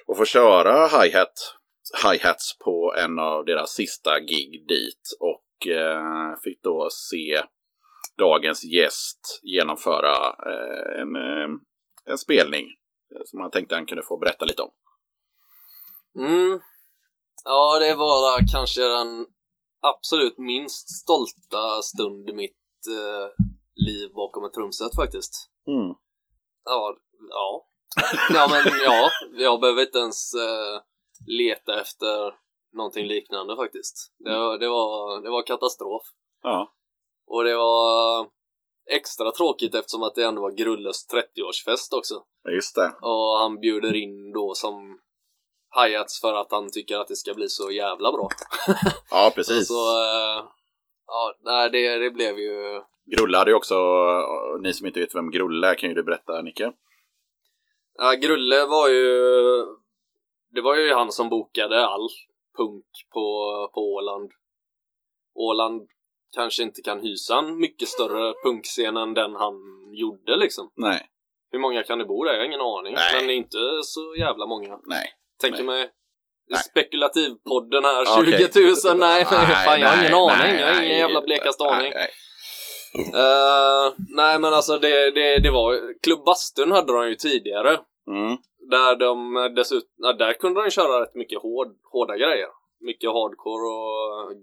att få köra hi-hat, hi-hats på en av deras sista gig dit. Och eh, fick då se dagens gäst genomföra eh, en, eh, en spelning som jag tänkte han kunde få berätta lite om. Mm. Ja, det var kanske den absolut minst stolta stund i mitt eh, liv bakom ett trumset faktiskt. Mm. Ja, ja. Ja, men ja, jag behöver inte ens eh, leta efter någonting liknande faktiskt. Det, var- det, var, det var katastrof. Ja. Och det var extra tråkigt eftersom att det ändå var Grulles 30-årsfest också. Just det. Och han bjuder in då som hi-hats för att han tycker att det ska bli så jävla bra. Ja, precis. Så, eh, ja, nej, det, det blev ju... Grulle hade ju också, och ni som inte vet vem Grulle är kan ju du berätta Nicke. Ja, Grulle var ju... Det var ju han som bokade all punk på, på Åland. Åland kanske inte kan hysa en mycket större punkscen än den han gjorde liksom. Nej, Hur många kan det bo där? Jag har ingen aning. Nej. Men inte så jävla många. nej. Tänker Nej. mig Nej. spekulativpodden här, Okej. 20 000, nej, nej, fan jag har ingen nej, aning, nej, jag har ingen nej. jävla blekaste Nej, aning. nej. Eh, nej men alltså det, det, det var, Klubb Bastun hade de ju tidigare. Mm. Där de dessutom, där kunde de köra rätt mycket hård, hårda grejer. Mycket hardcore och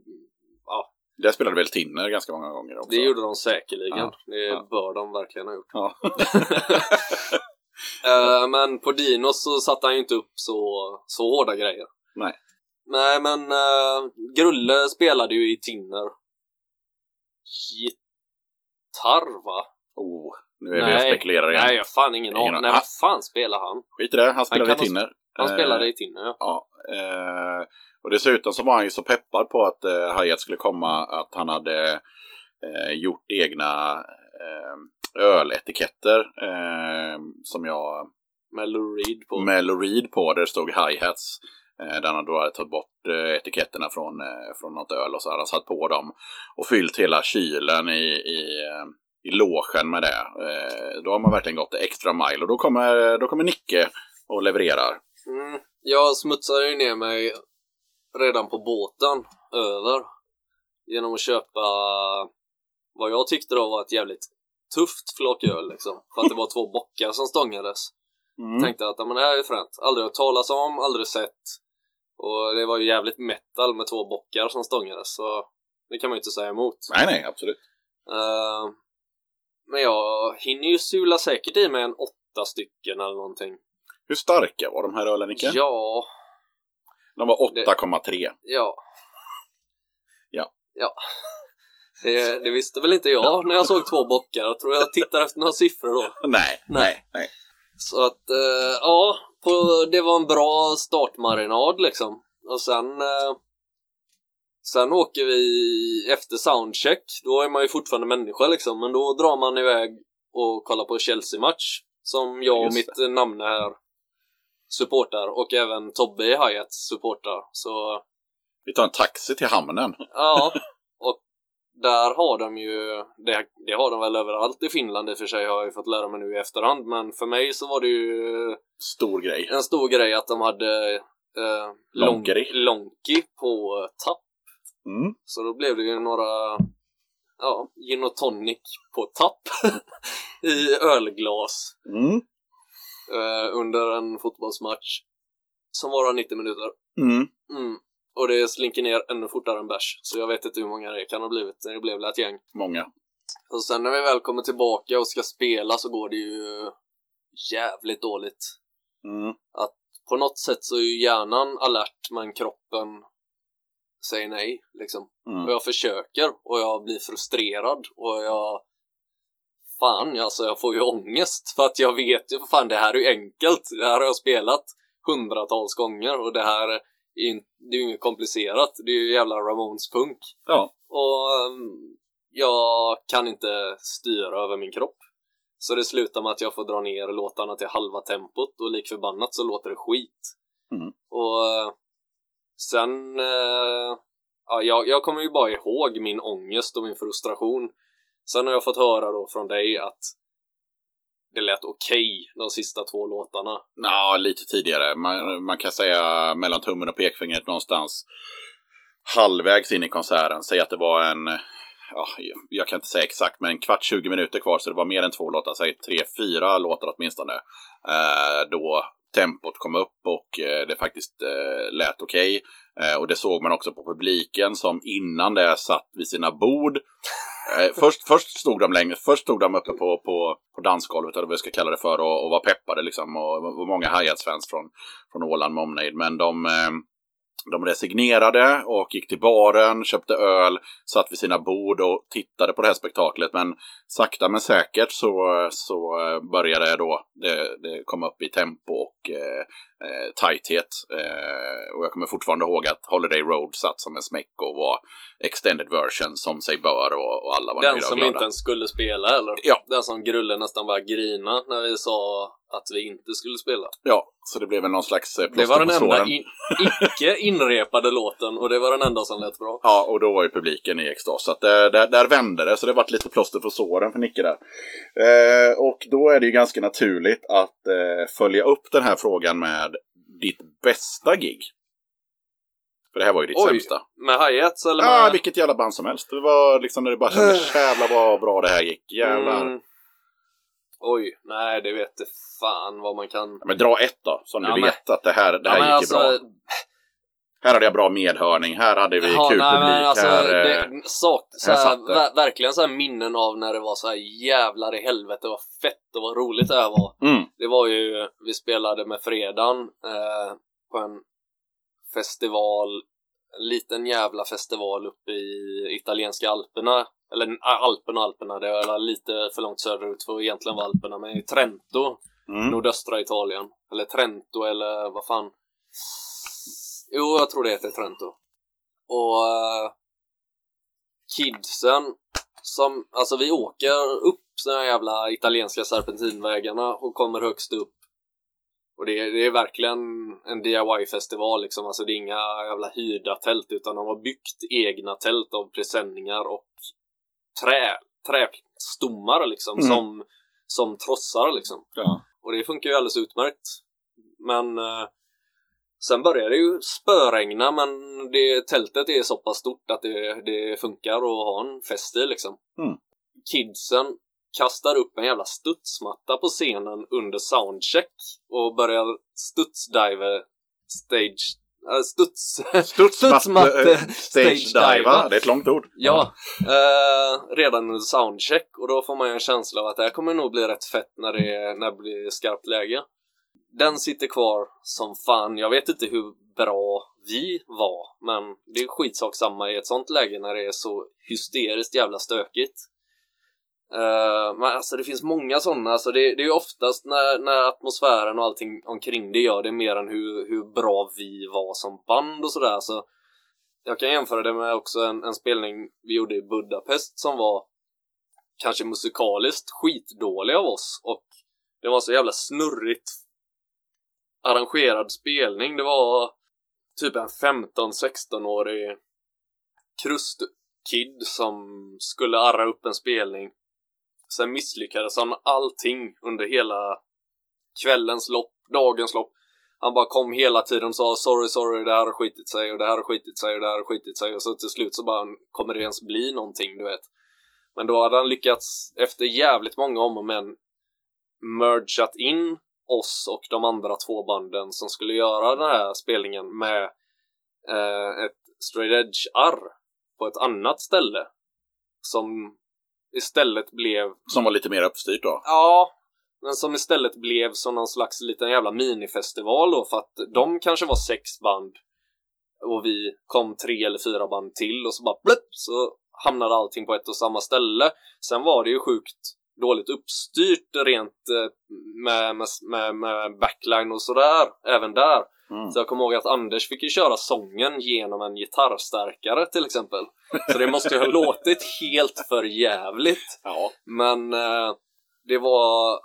ja, Där spelade väl Tinner ganska många gånger också. det gjorde de säkerligen. Ja, Det ja. bör de verkligen ha gjort. Ja. Eh, men på Dinos så satte han ju inte upp så, så hårda grejer. Nej. Nej men uh, Grulle spelade ju i Tinner. Gitarr va? oh, nu är vi och spekulerar igen. Nej, jag har fan ingen aning. Nej, vad fan spelar han? Skit i det, han spelade kan i Tinner. Han Eh, spelade i Tinner ja. Ja. Eh, och dessutom så var han ju så peppad på att eh, Hayat skulle komma att han hade eh, gjort egna eh, öletiketter eh, som jag Med Lou Reed på. med Lou Reed på där det stod hi-hats. Eh, där han då hade tagit bort eh, etiketterna från, eh, från något öl och så hade han satt på dem och fyllt hela kylen i, i, eh, i logen med det. Eh, då har man verkligen gått extra mile och då kommer, då kommer Nicke och levererar. Mm, jag smutsade ju ner mig redan på båten över genom att köpa vad jag tyckte då var ett jävligt tufft flak öl liksom. För att det var två bockar som stångades. Mm. Tänkte att men det här är fränt. Aldrig hört talas om, aldrig sett. Och det var ju jävligt metal med två bockar som stångades. Så det kan man ju inte säga emot. Nej, nej, absolut. Eh, men jag hinner ju sula säkert i mig en åtta stycken eller någonting. Hur starka var de här ölen, Nicke? Ja, De var 8,3. ja. Ja. Ja. Det, det visste väl inte jag när jag såg två bockar. Jag tror jag tittar efter några siffror då. Nej, nej, nej. Så att, eh, ja, på, det var en bra startmarinad liksom. Och sen, eh, sen åker vi efter soundcheck. Då är man ju fortfarande människa liksom, men då drar man iväg och kollar på Chelsea-match. Som jag och mitt namn här supportar och även Tobbe i Hyatt supportar. Så Vi tar en taxi till hamnen. Ja, där har de ju, det, det har de väl överallt i Finland i och för sig har jag ju fått lära mig nu i efterhand, men för mig så var det ju Stor grej. en stor grej att de hade eh, Lonkeri. lon- Lonki på tapp. Mm. Så då blev det ju några ja, gin och tonic på tapp i ölglas Mm. eh, under en fotbollsmatch som varar 90 minuter. Mm. Och det slinker ner ännu fortare än bärs. Så jag vet inte hur många det kan ha blivit. Det blev väl ett gäng. Många. Och sen när vi väl kommer tillbaka och ska spela så går det ju jävligt dåligt. Mm. På något sätt så är ju hjärnan alert men kroppen säger nej liksom. Mm. Och jag försöker och jag blir frustrerad och jag Fan, alltså jag får ju ångest för att jag vet ju för fan det här är ju enkelt. Det här har jag spelat hundratals gånger och det här det är ju inget komplicerat. Det är ju jävla Ramones punk. Ja. Och ehm, jag kan inte styra över min kropp. Så det slutar med att jag får dra ner låtarna till halva tempot och lik förbannat så låter det skit. Mm. Och eh, sen, eh, ja, jag, jag kommer ju bara ihåg min ångest och min frustration. Sen har jag fått höra då från dig att det lät okej de sista två låtarna. Ja, lite tidigare. Man, man kan säga mellan tummen och pekfingret någonstans halvvägs in i konserten. Säg att det var en, ja, jag kan inte säga exakt, men en kvart, 20 minuter kvar. Så det var mer än två låtar, säg tre, fyra låtar åtminstone. Eh, då tempot kom upp och eh, det faktiskt eh, lät okej. Eh, och det såg man också på publiken som innan det satt vid sina bord. Först, först, stod de längre, först stod de uppe på, på, på dansgolvet, eller vad jag ska kalla det för, och, och var peppade liksom. Och var många Hi-Hats-fans från, från Åland med omnejd. Men de, de resignerade och gick till baren, köpte öl, satt vid sina bord och tittade på det här spektaklet. Men sakta men säkert så, så började då det, det komma upp i tempo och eh, eh, tajthet. Eh, och jag kommer fortfarande ihåg att Holiday Road satt som en smäck och var extended version som sig bör och, och alla var Den som glada. inte ens skulle spela eller? Ja. Den som Grulle nästan bara grina när vi sa att vi inte skulle spela. Ja, så det blev väl någon slags eh, Det var den enda in, icke inrepade låten och det var den enda som lät bra. Ja, och då var ju publiken i extas. Så där, där, där vände det, så det vart lite plåster på såren för Nicke där. Eh, och då är det ju ganska naturligt att eh, följa upp den här frågan med ditt bästa gig. För det här var ju ditt Oj. sämsta. Med hi-hats eller Ja, med... vilket jävla band som helst. Det var liksom när det bara kändes jävlar vad bra det här gick. Jävlar. Mm. Oj, nej det vet inte fan vad man kan... Ja, Men dra ett då, som Ja, du men- vet att det här, det här Ja, gick alltså- bra. Här hade jag bra medhörning, här hade vi Ja, kul nej, publik. alltså, här, eh, det, sak, så här här, ver- verkligen så minnen av när det var så här jävlar i helvete vad fett och vad roligt det här var. mm, Det var ju, vi spelade med Fredan eh, på en festival, liten jävla festival uppe i italienska Alperna. Eller äh, Alperna, Alperna, det är lite för långt söderut för egentligen vara Alperna, men i Trento, mm. nordöstra Italien. Eller Trento eller vad fan. Jo, jag tror det heter Trento. Och eh, kidsen som, alltså vi åker upp såna jävla italienska serpentinvägarna och kommer högst upp. Och det är, det är verkligen en DIY-festival liksom, alltså det är inga jävla hyrda tält utan de har byggt egna tält av presenningar och trä, trästommar liksom Mm. som, som trossar liksom. Ja. Och det funkar ju alldeles utmärkt. Men eh, sen börjar det ju spöregna men det, tältet är så pass stort att det, det funkar att ha en fest i liksom. Mm. Kidsen kastar upp en jävla studsmatta på scenen under soundcheck och börjar studsdive stage... Äh, studs... Studsmatte, eh, stage stage-diva. diva. Det är ett långt ord. Ja, eh, redan under soundcheck och då får man ju en känsla av att det här kommer nog bli rätt fett när det, är- när det blir skarpt läge. Den sitter kvar som fan. Jag vet inte hur bra vi var, men det är skitsak samma i ett sånt läge när det är så hysteriskt jävla stökigt. Uh, men alltså det finns många sådana, alltså det, det är oftast när, när atmosfären och allting omkring det gör det mer än hur, hur bra vi var som band och sådär. Så jag kan jämföra det med också en, en spelning vi gjorde i Budapest som var kanske musikaliskt skitdålig av oss och det var så jävla snurrigt arrangerad spelning. Det var typ en 15-16-årig krustkid som skulle arra upp en spelning. Sen misslyckades han med allting under hela kvällens lopp, dagens lopp. Han bara kom hela tiden och sa sorry, sorry, det här har skitit sig och det här har skitit sig och det här har skitit sig och så till slut så bara kommer det ens bli någonting, du vet. Men då hade han lyckats efter jävligt många om och men mergat in oss och de andra två banden som skulle göra den här spelningen med eh, ett straight edge-arr på ett annat ställe som istället blev Som var lite mer uppstyrt då. Ja, men som istället blev som någon slags liten jävla minifestival då för att de kanske var sex band och vi kom tre eller fyra band till och så bara blupp så hamnade allting på ett och samma ställe. Sen var det ju sjukt dåligt uppstyrt rent eh, med, med, med, med backline och sådär även där. Mm. Så jag kommer ihåg att Anders fick ju köra sången genom en gitarrstärkare till exempel. Så det måste ju ha låtit helt för jävligt. Ja. Men eh, det var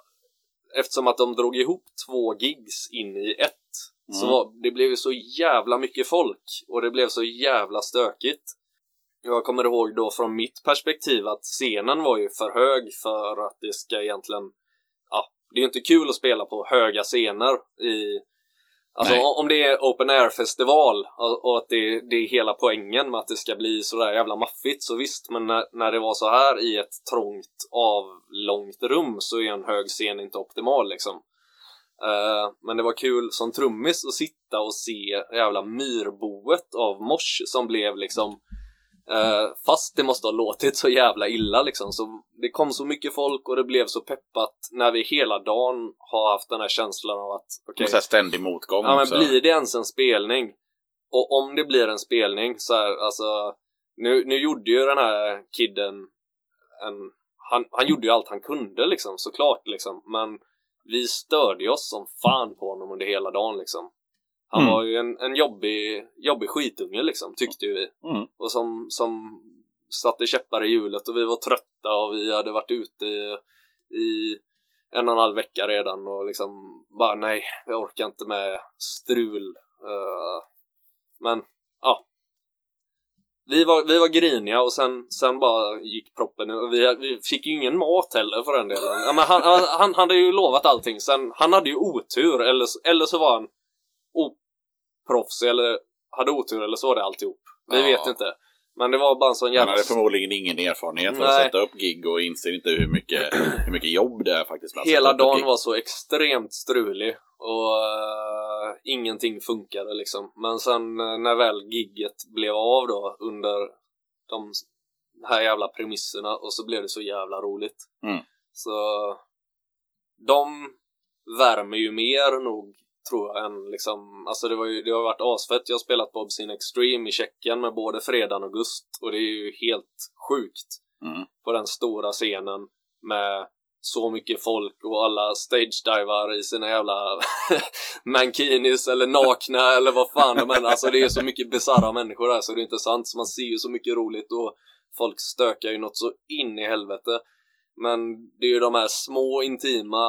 eftersom att de drog ihop två gigs in i ett så Mm. var, det blev ju så jävla mycket folk och det blev så jävla stökigt. Jag kommer ihåg då från mitt perspektiv att scenen var ju för hög för att det ska egentligen ja, det är ju inte kul att spela på höga scener i Alltså Nej. om det är open air festival och att det, det är hela poängen med att det ska bli sådär jävla maffigt så visst, men när, när det var så här i ett trångt avlångt rum så är en hög scen inte optimal liksom. Eh, men det var kul som trummis att sitta och se jävla myrboet av mors som blev liksom eh, fast det måste ha låtit så jävla illa liksom så det kom så mycket folk och det blev så peppat när vi hela dagen har haft den här känslan av att okej, Så här ständig motgång. Ja men så. blir det ens en spelning? Och om det blir en spelning så här, alltså nu, nu gjorde ju den här kidden en, han, han gjorde ju allt han kunde liksom såklart liksom men vi störde oss som fan på honom under hela dagen liksom. Han Mm. var ju en, en jobbig, jobbig skitunge liksom tyckte ju vi. Mm. Och som, som satte käppar i hjulet och vi var trötta och vi hade varit ute i, i en och en halv vecka redan och liksom bara nej, jag orkar inte med strul. Eh, men ja. Vi var, vi var griniga och sen, sen bara gick proppen och vi, vi fick ju ingen mat heller för den delen. Ja, men han, han, han hade ju lovat allting, sen han hade ju otur eller, eller så var han oproffsig eller hade otur eller så var det alltihop. Vi Ja. vet inte. Men det var bara en sån Han jävla... hade förmodligen ingen erfarenhet av att sätta upp gig och inser inte hur mycket, hur mycket jobb det är faktiskt. Hela dagen var så extremt strulig och eh, ingenting funkade liksom. Men sen eh, när väl gigget blev av då under de här jävla premisserna och så blev det så jävla roligt. Mm. Så de värmer ju mer nog tror jag än liksom, alltså det, var ju, det har varit asfett. Jag har spelat på Obscene Extreme i Tjeckien med både Fredan och Gust och det är ju helt sjukt Mm. på den stora scenen med så mycket folk och alla stage-divar i sina jävla mankinis eller nakna eller vad fan de än Alltså det är så mycket bisarra människor där så det är inte sant. Så man ser ju så mycket roligt och folk stökar ju något så in i helvete. Men det är ju de här små intima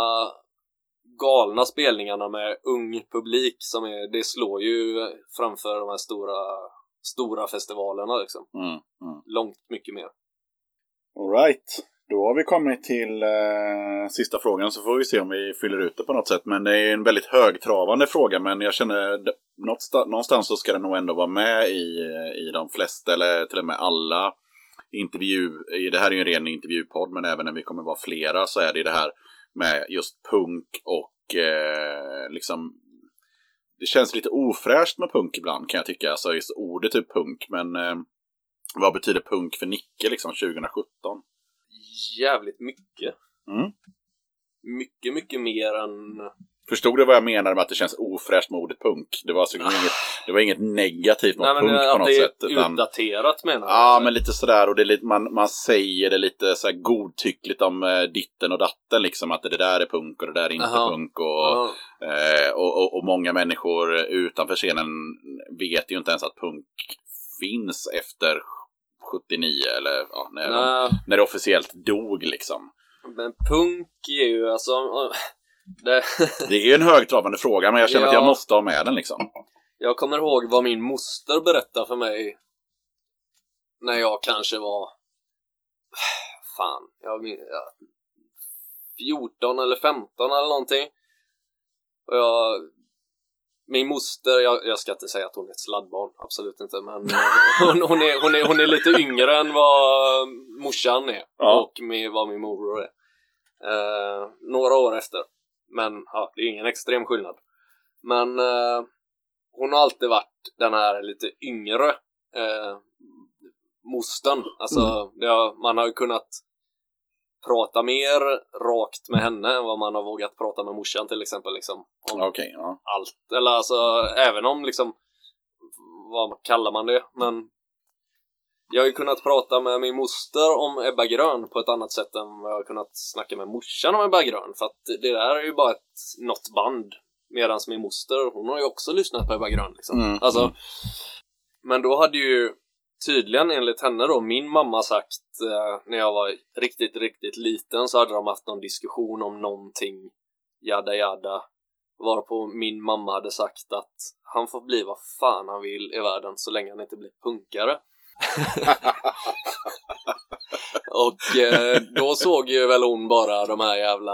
galna spelningarna med ung publik som är, det slår ju framför de här stora, stora festivalerna liksom. Mm. Mm. Långt mycket mer. All right. Då har vi kommit till eh, sista frågan så får vi se om vi fyller ut det på något sätt. Men det är en väldigt högtravande fråga men jag känner någonstans, någonstans så ska den nog ändå vara med i, i de flesta eller till och med alla intervju, det här är ju en ren intervjupodd, men även när vi kommer vara flera så är det det här med just punk och eh, liksom det känns lite ofräscht med punk ibland kan jag tycka. Alltså just ordet typ punk. Men eh, vad betyder punk för Nicke liksom 2017? Jävligt mycket. Mm. Mycket, mycket mer än... Förstod du vad jag menade med att det känns ofräscht med ordet punk? Det var, alltså inget, det var inget negativt mot Nej, punk på att något det är sätt. Utan, utdaterat menar jag. ja, men lite sådär. Och det är lite, man, man säger det lite så godtyckligt om eh, ditten och datten. Liksom att det där är punk och det där är inte Aha. punk. Och. Eh, och, och, och många människor utanför scenen vet ju inte ens att punk finns efter 79 eller ja, när, de, när det officiellt dog liksom. men punk är ju alltså... Det, Det är ju en högtravande fråga men jag känner att Ja. jag måste ha med den liksom. jag kommer ihåg vad min moster berättade för mig när jag kanske var... Fan, jag min- ja, 14 eller 15 eller någonting. Och jag... Min moster, jag, jag ska inte säga att hon är ett sladdbarn, absolut inte, men eh, hon, hon, är, hon, är, hon är lite yngre än vad morsan är Ja. och med, vad min morbror är. Eh, några år efter. Men ja, det är ingen extrem skillnad. Men eh, hon har alltid varit den här lite yngre eh, mostern. Alltså, det har, man har ju kunnat prata mer rakt med henne än vad man har vågat prata med morsan till exempel. Liksom, om Okej, ja. allt. Eller alltså, även om liksom, vad kallar man det? Men jag har ju kunnat prata med min moster om Ebba Grön på ett annat sätt än vad jag har kunnat snacka med morsan om Ebba Grön. För att det där är ju bara ett, något band. Medan min moster, hon har ju också lyssnat på Ebba Grön liksom. Mm, Alltså. Men då hade ju tydligen enligt henne då min mamma sagt eh, när jag var riktigt, riktigt liten så hade de haft någon diskussion om någonting jada jada varpå min mamma hade sagt att han får bli vad fan han vill i världen så länge han inte blir punkare. Och eh, då såg ju väl hon bara de här jävla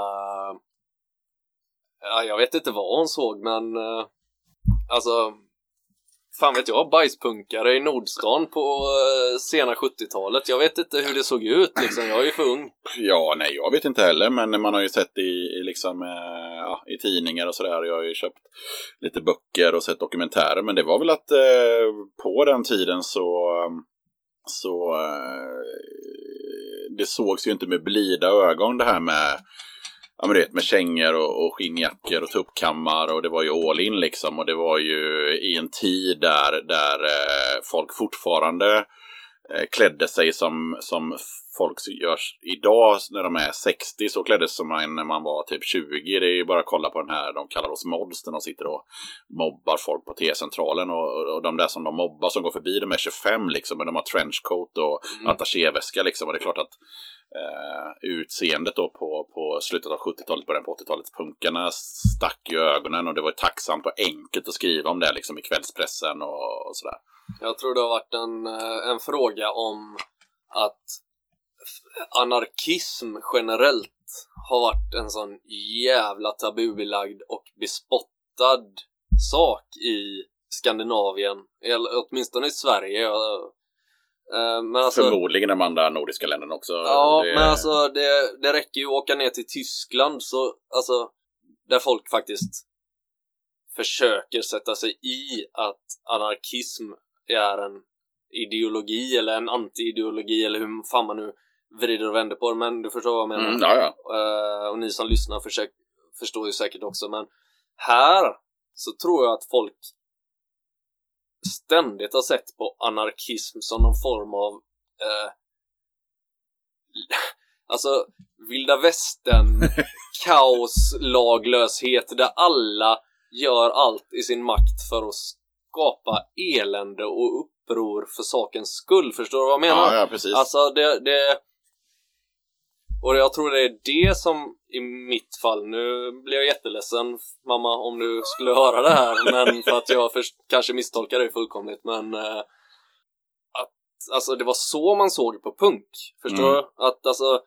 Ja, jag vet inte vad hon såg men eh, Alltså Fan vet jag, bajspunkare i Nordstan på eh, sena 70-talet. Jag vet inte hur det såg ut liksom, jag är ju för ung. Ja, nej, jag vet inte heller, men man har ju sett i, i, liksom, eh, ja, i tidningar och sådär. Jag har ju köpt lite böcker och sett dokumentärer, men det var väl att eh, på den tiden så, eh, så eh, det sågs ju inte med blida ögon det här med Ja men du vet med kängor och, och skinnjackor och tuppkammar och det var ju all in liksom. Och det var ju i en tid där, där eh, folk fortfarande eh, klädde sig som, som folk görs idag när de är 60 så kläddes som man när man var typ 20. Det är ju bara att kolla på den här, de kallar oss mods när de sitter och mobbar folk på T-centralen och, och de där som de mobbar som går förbi de är 25 liksom men de har trenchcoat och Mm. attachéväska liksom och det är klart att eh, utseendet då på, på slutet av 70-talet, början på 80-talet, punkarna stack i ögonen och det var tacksamt och enkelt att skriva om det liksom i kvällspressen och, och sådär. Jag tror det har varit en, eh, en fråga om att anarkism generellt har varit en sån jävla tabubelagd och bespottad sak i Skandinavien, eller åtminstone i Sverige. Eh, Men alltså, Förmodligen de andra nordiska länderna också. Ja, Det- men alltså det, det räcker ju att åka ner till Tyskland så, alltså, där folk faktiskt försöker sätta sig i att anarkism är en ideologi eller en anti-ideologi eller hur fan man nu vrider och vänder på det, men du förstår vad jag menar. Mm, ja, ja. Eh, och ni som lyssnar försök, förstår ju säkert också, men här så tror jag att folk ständigt har sett på anarkism som någon form av eh, alltså vilda västern kaos, laglöshet där alla gör allt i sin makt för att skapa elände och uppror för sakens skull. Förstår du vad jag menar? ja, ja, precis. Alltså det, det... Och jag tror det är det som i mitt fall, nu blir jag jätteledsen mamma om du skulle höra det här, men för att jag först, kanske misstolkar dig fullkomligt, men eh, att alltså det var så man såg på punk, förstår Mm. du? Att alltså,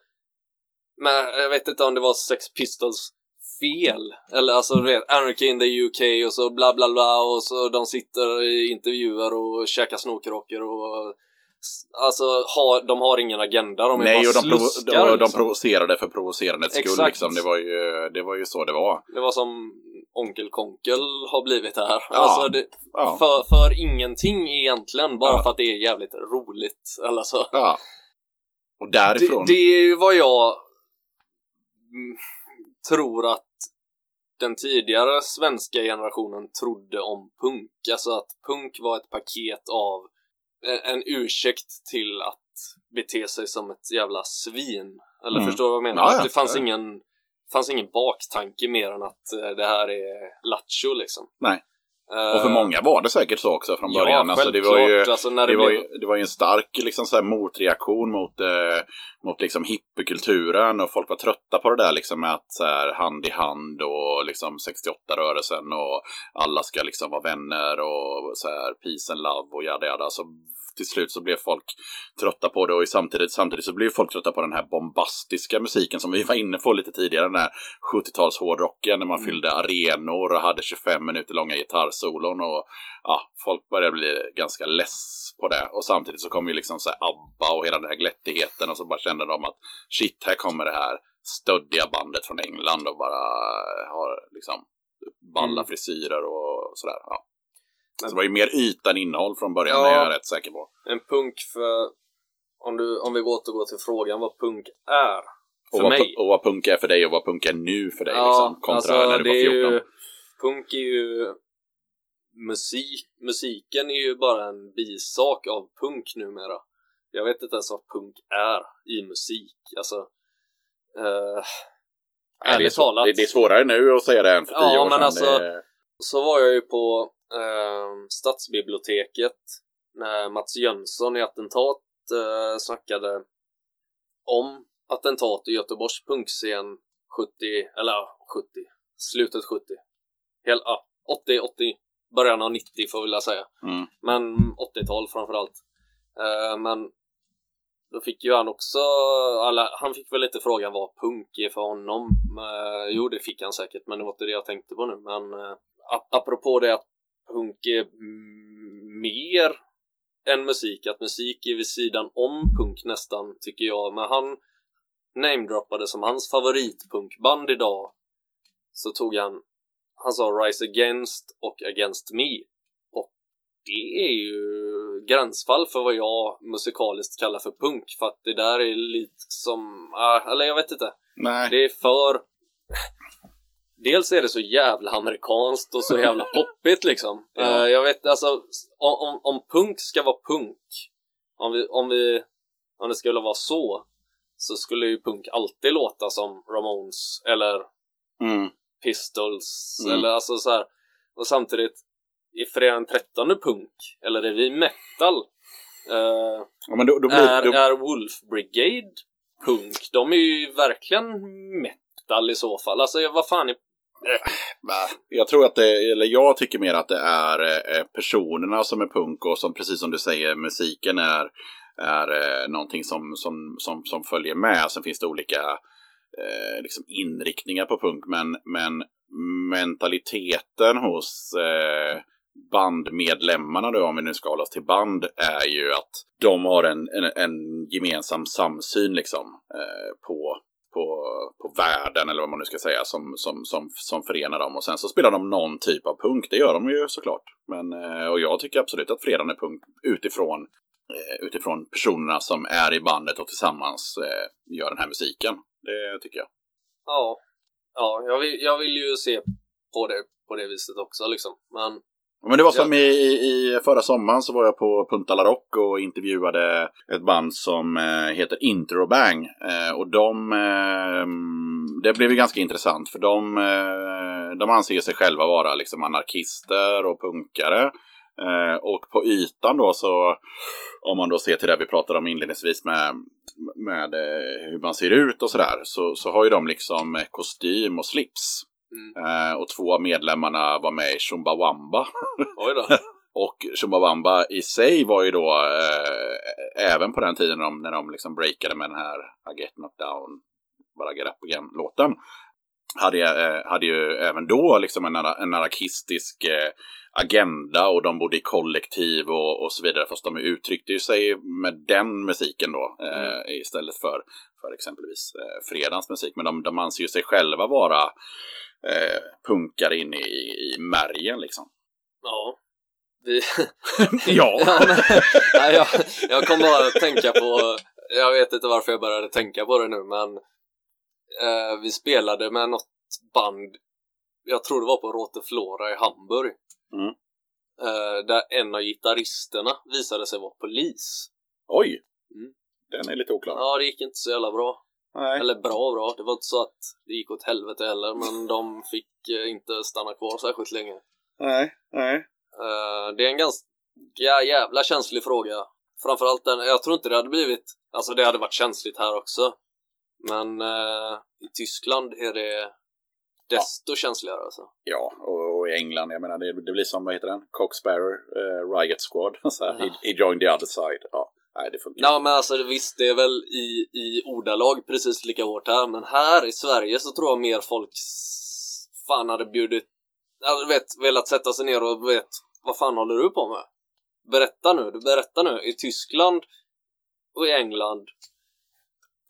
men jag vet inte om det var Sex Pistols fel, eller alltså du vet, Anarchy in the UK och så bla bla bla och så de sitter i intervjuer och käkar snorkrockor och Alltså, har, de har ingen agenda, de är Nej, bara och de, provo- sluskar. de, de liksom. provocerade för provocerandets skull. Liksom. Det, var ju, det var ju så det var. Det var som Onkel Konkel har blivit här. Ja. Alltså, det, Ja. för, för ingenting egentligen, bara Ja. för att det är jävligt roligt. Eller så. ja. Och Det, därifrån... det är ju vad jag mm, tror att den tidigare svenska generationen trodde om punk. Alltså att punk var ett paket av en, ursäkt till att bete sig som ett jävla svin. Eller Mm. förstår du vad jag menar? Ja, det fanns ingen fanns ingen baktanke mer än att eh, det här är lattjo liksom. Nej. Eh, Och för många var det säkert så också från Ja, början. alltså, det, var ju, Alltså, det det, var ju, det var ju en stark liksom, så här, motreaktion mot, eh, mot liksom, hippiekulturen och folk var trötta på det där liksom, med att så här, hand i hand och liksom, 68-rörelsen och alla ska liksom vara vänner och så här, peace and love och jada jada. Så till slut så blev folk trötta på det och samtidigt, samtidigt så blev folk trötta på den här bombastiska musiken som vi var inne på lite tidigare. Den här 70-tals hårdrocken när man Mm. fyllde arenor och hade 25 minuter långa gitarrsolon och ja, folk började bli ganska less på det. Och samtidigt så kom ju liksom så här ABBA och hela den här glättigheten och så bara kände de att shit, här kommer det här stöddiga bandet från England och bara har liksom balla Mm. frisyrer och sådär. Ja. Så det var ju mer yta än innehåll från början, Ja. är jag rätt säker på. En punk för... Om, du, om vi återgår till frågan vad punk är. För Och vad, mig. och vad punk är för dig och vad punk är nu för dig. Ja, liksom, kontra alltså, när du var är 14. ju, Punk är ju... Musik, musiken är ju bara en bisak av punk numera. Jag vet inte ens vad punk är i musik. Alltså... Är ärligt talat. det, det är svårare nu att säga det än för Ja, tio år men sedan. alltså- det, Så var jag ju på eh, Stadsbiblioteket när Mats Jönsson i Attentat eh, snackade om attentat i Göteborgs punkscen 70, eller ja, 70, slutet 70. Hel, ja, 80, 80, början av 90 får jag säga. mm. Men 80-tal framförallt. Eh, men då fick ju han också, alla, han fick väl lite frågan vad punk är för honom. Eh, jo, det fick han säkert, men det var inte det jag tänkte på nu. Men eh, ap- apropå det att punk är mm, mer än musik, att musik är vid sidan om punk nästan, tycker jag. Men han namedroppade som hans favoritpunkband idag. Så tog han, han sa Rise Against och Against Me. Och det är ju gränsfall för vad jag musikaliskt kallar för punk. För att det där är lite som, ah, eller jag vet inte. Nej. Det är för... Dels är det så jävla amerikanskt och så jävla poppigt liksom. Ja. Eh, jag vet alltså, om, om, om punk ska vara punk, om vi, om vi, om det skulle vara så, så skulle ju punk alltid låta som Ramones eller Mm. Pistols Mm. eller alltså så här. Och samtidigt, är fredag den 13 punk? Eller är vi metal? Eh, Ja, men då, då blir, är, då, är Wolf Brigade punk? De är ju verkligen metal i så fall. Alltså vad fan är... Eh, jag tror att det, eller jag tycker mer att det är eh, personerna som är punk och som precis som du säger, musiken är, är eh, någonting som, som, som, som följer med. Sen finns det olika eh, liksom inriktningar på punk, men, men mentaliteten hos eh, bandmedlemmarna då, om vi nu ska hålla oss till band, är ju att de har en, en, en gemensam samsyn liksom eh, på på, på världen eller vad man nu ska säga som, som, som, som förenar dem. Och sen så spelar de någon typ av punk, det gör de ju såklart. Men, eh, och jag tycker absolut att fredagen är punk utifrån, eh, utifrån personerna som är i bandet och tillsammans eh, gör den här musiken. Det tycker jag. Ja, ja jag, vill, jag vill ju se på det på det viset också liksom. Men men det var som i, i, förra sommaren så var jag på Punta La Rock och intervjuade ett band som eh, heter Introbang. Eh, och de, eh, det blev ju ganska intressant för de, de anser sig själva vara liksom anarkister och punkare. Och på ytan då så, om man då ser till det vi pratade om inledningsvis med, med hur man ser ut och sådär, så, så har ju de liksom kostym och slips. Mm. Eh, och två av medlemmarna var med i Chumbawamba. oj då. Och Chumbawamba i sig var ju då, eh, även på den tiden när de, när de liksom breakade med den här I get knocked down, bara get up again-låten. hade, eh, hade ju även då liksom en, en anarkistisk eh, agenda och de bodde i kollektiv och, och så vidare. Fast de uttryckte ju sig med den musiken då eh, istället för, för exempelvis eh, fredans musik. Men de, de anser ju sig själva vara eh, punkare in i, i märgen liksom. Ja. Vi... Ja. Ja, men, nej, jag, jag kom bara att tänka på, jag vet inte varför jag började tänka på det nu, men eh, vi spelade med något band, jag tror det var på Rote i Hamburg, Mm. eh, där en av gitarristerna visade sig vara polis. Oj! Mm. Den är lite oklar. Ja, det gick inte så jävla bra. Nej. Eller bra bra, det var inte så att det gick åt helvete heller, men de fick eh, inte stanna kvar särskilt länge. Nej. Nej. Eh, det är en ganska jävla känslig fråga. Framförallt den, jag tror inte det hade blivit, alltså det hade varit känsligt här också. Men eh, i Tyskland är det desto känsligare alltså. Ja, och, och i England, jag menar det, det blir som, vad heter den? Sparrow, eh, Riot Squad. Så här, he, he joined the other side. Ja, nej det funkar. Ja men alltså visst, det är väl i, i ordalag precis lika hårt här, men här i Sverige så tror jag mer folk fan hade bjudit, ja, du vet, velat sätta sig ner och vet, vad fan håller du på med? Berätta nu, du berättar nu. I Tyskland och i England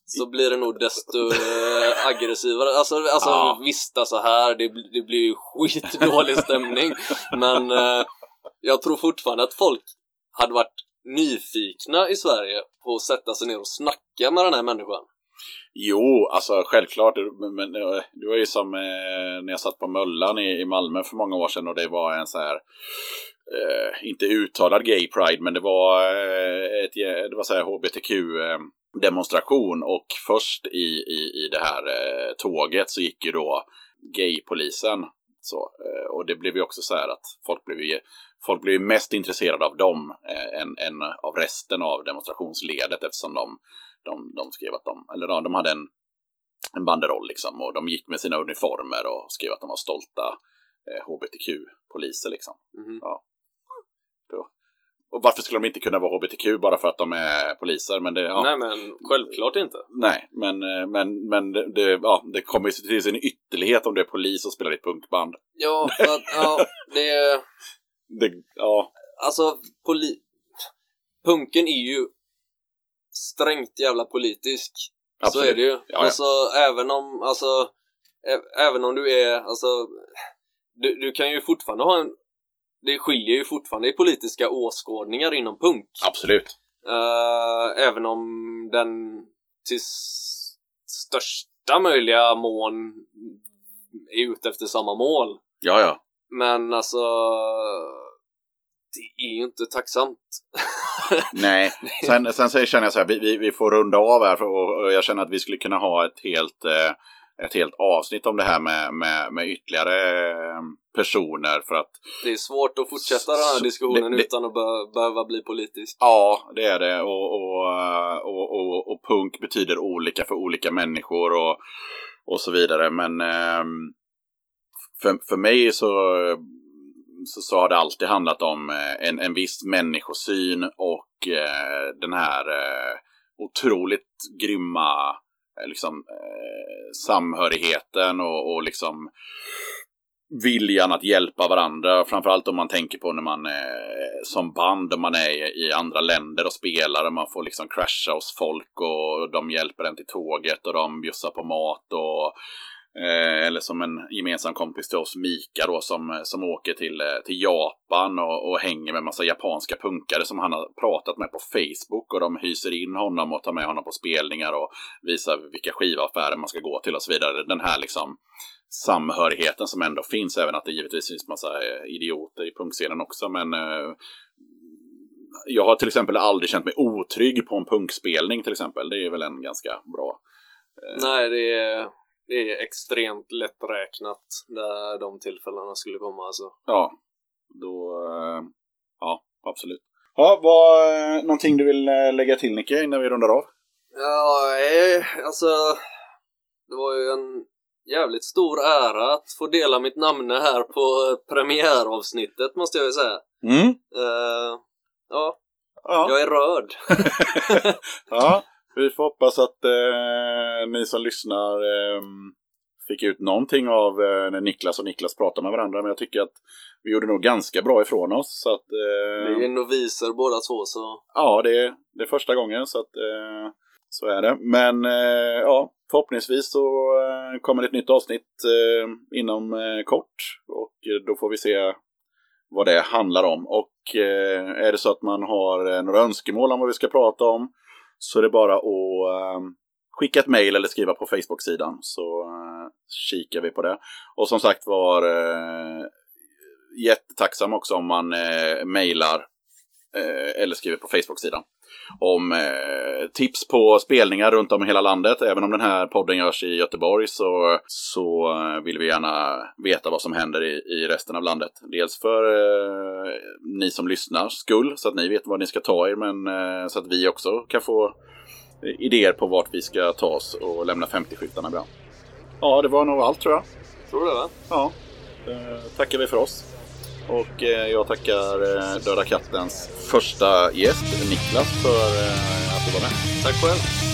så blir det nog desto eh, aggressivare. Alltså, alltså Ja. visst, alltså här, det, det blir ju skitdålig stämning. men eh, jag tror fortfarande att folk hade varit nyfikna i Sverige på att sätta sig ner och snacka med den här människan. Jo, alltså självklart. Men, eh, det var ju som eh, när jag satt på Möllan i, i Malmö för många år sedan och det var en så här eh, inte uttalad gay pride, men det var eh, ett eh, det var så här HBTQ eh, demonstration och först i, i, i det här eh, tåget så gick ju då gaypolisen. Så, eh, och det blev ju också så här att folk blev ju, folk ju mest intresserade av dem eh, än, än av resten av demonstrationsledet eftersom de, de, de skrev att de, eller de, de hade en, en banderoll liksom och de gick med sina uniformer och skrev att de var stolta eh, HBTQ-poliser liksom. Mhm. Då. Och varför skulle de inte kunna vara HBTQ bara för att de är poliser? Men det, ja. Nej men självklart inte. Nej, men, eh, men, men det, det, ja, det kommer ju till sin ytterlighet om du är polis och spelar i ett punkband. Ja, att, ja, det. Det, ja, Alltså, poli... punken är ju strängt jävla politisk. Så Absolut. är det ju. Ja, ja. Alltså, även om, alltså, även om du är, alltså, du, du kan ju fortfarande ha en, det skiljer ju fortfarande i politiska åskådningar inom punk. absolut. Eh, även om den till största möjliga mån är ute efter samma mål. Ja, ja. Men alltså, det är ju inte tacksamt. Nej, sen, sen så känner jag så här, vi, vi, får runda av här och, och jag känner att vi skulle kunna ha ett helt, eh, ett helt avsnitt om det här med, med, med ytterligare eh, personer för att Det är svårt att fortsätta den här diskussionen det- det- utan att be- behöva bli politisk. Ja, det är det. Och, och, eh, och, och, och punk betyder olika för olika människor och, och så vidare. Men ehm, för, för mig så, så, så har det alltid handlat om eh, en, en viss människosyn och eh, den här eh, otroligt grymma eh, liksom, eh, samhörigheten och, och liksom viljan att hjälpa varandra. Framförallt om man tänker på när man eh, som band, om man är i- i andra länder och spelar och man får liksom crasha hos folk och de hjälper en till tåget och de bjussar på mat och eh, eller som en gemensam kompis till oss, Mika då, som, som åker till, eh, till Japan och, och hänger med massa japanska punkare som han har pratat med på Facebook och de hyser in honom och tar med honom på spelningar och visar vilka skivaffärer man ska gå till och så vidare. Den här liksom samhörigheten som ändå finns, även att det givetvis finns massa eh, idioter i punkscenen också, men eh, jag har till exempel aldrig känt mig otrygg på en punkspelning till exempel. Det är väl en ganska bra. Eh, Nej, det är, det är extremt lätträknat där de tillfällena skulle komma alltså. Ja, då... eh, Ja, absolut. Ja, vad, eh, någonting du vill eh, lägga till Nicke innan vi rundar av? Ja, alltså. Det var ju en jävligt stor ära att få dela mitt namn här på premiäravsnittet måste jag ju säga. Mm. Eh, ja, Ja. jag är rörd. ja, vi får hoppas att eh, ni som lyssnar eh, fick ut någonting av eh, när Niklas och Niklas pratade med varandra. Men jag tycker att vi gjorde nog ganska bra ifrån oss. Så att, eh, Vi är noviser båda två så Ja, det är, det är första gången så att eh, så är det. Men eh, ja, förhoppningsvis så eh, kommer det ett nytt avsnitt inom kort. Och då får vi se vad det handlar om. Och är det så att man har några önskemål om vad vi ska prata om så är det bara att eh, skicka ett mejl eller skriva på Facebook-sidan så eh, kikar vi på det. Och som sagt var eh, jättetacksam också om man eh, mejlar eh, eller skriver på Facebook-sidan om eh, tips på spelningar runt om i hela landet. Även om den här podden görs i Göteborg så, så eh, vill vi gärna veta vad som händer i, i resten av landet. Dels för eh, ni som lyssnar skull, så att ni vet vad ni ska ta er, men eh, så att vi också kan få eh, idéer på vart vi ska ta oss och lämna 50-skyltarna ibland. Ja, det var nog allt tror jag. tror du det va? Ja, eh, tackar vi för oss. Och eh, jag tackar eh, Döda Kattens första gäst, Niklas, för eh, att du var med. Tack själv.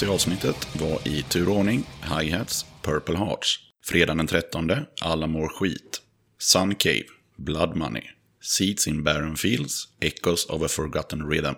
Spelades i avsnittet var i turordning Hi-Hats, Purple Hearts. Fredagen den 13, Alla mår skit. Sun Cave, Blood Money. Seeds in Barren Fields, Echoes of a Forgotten Rhythm.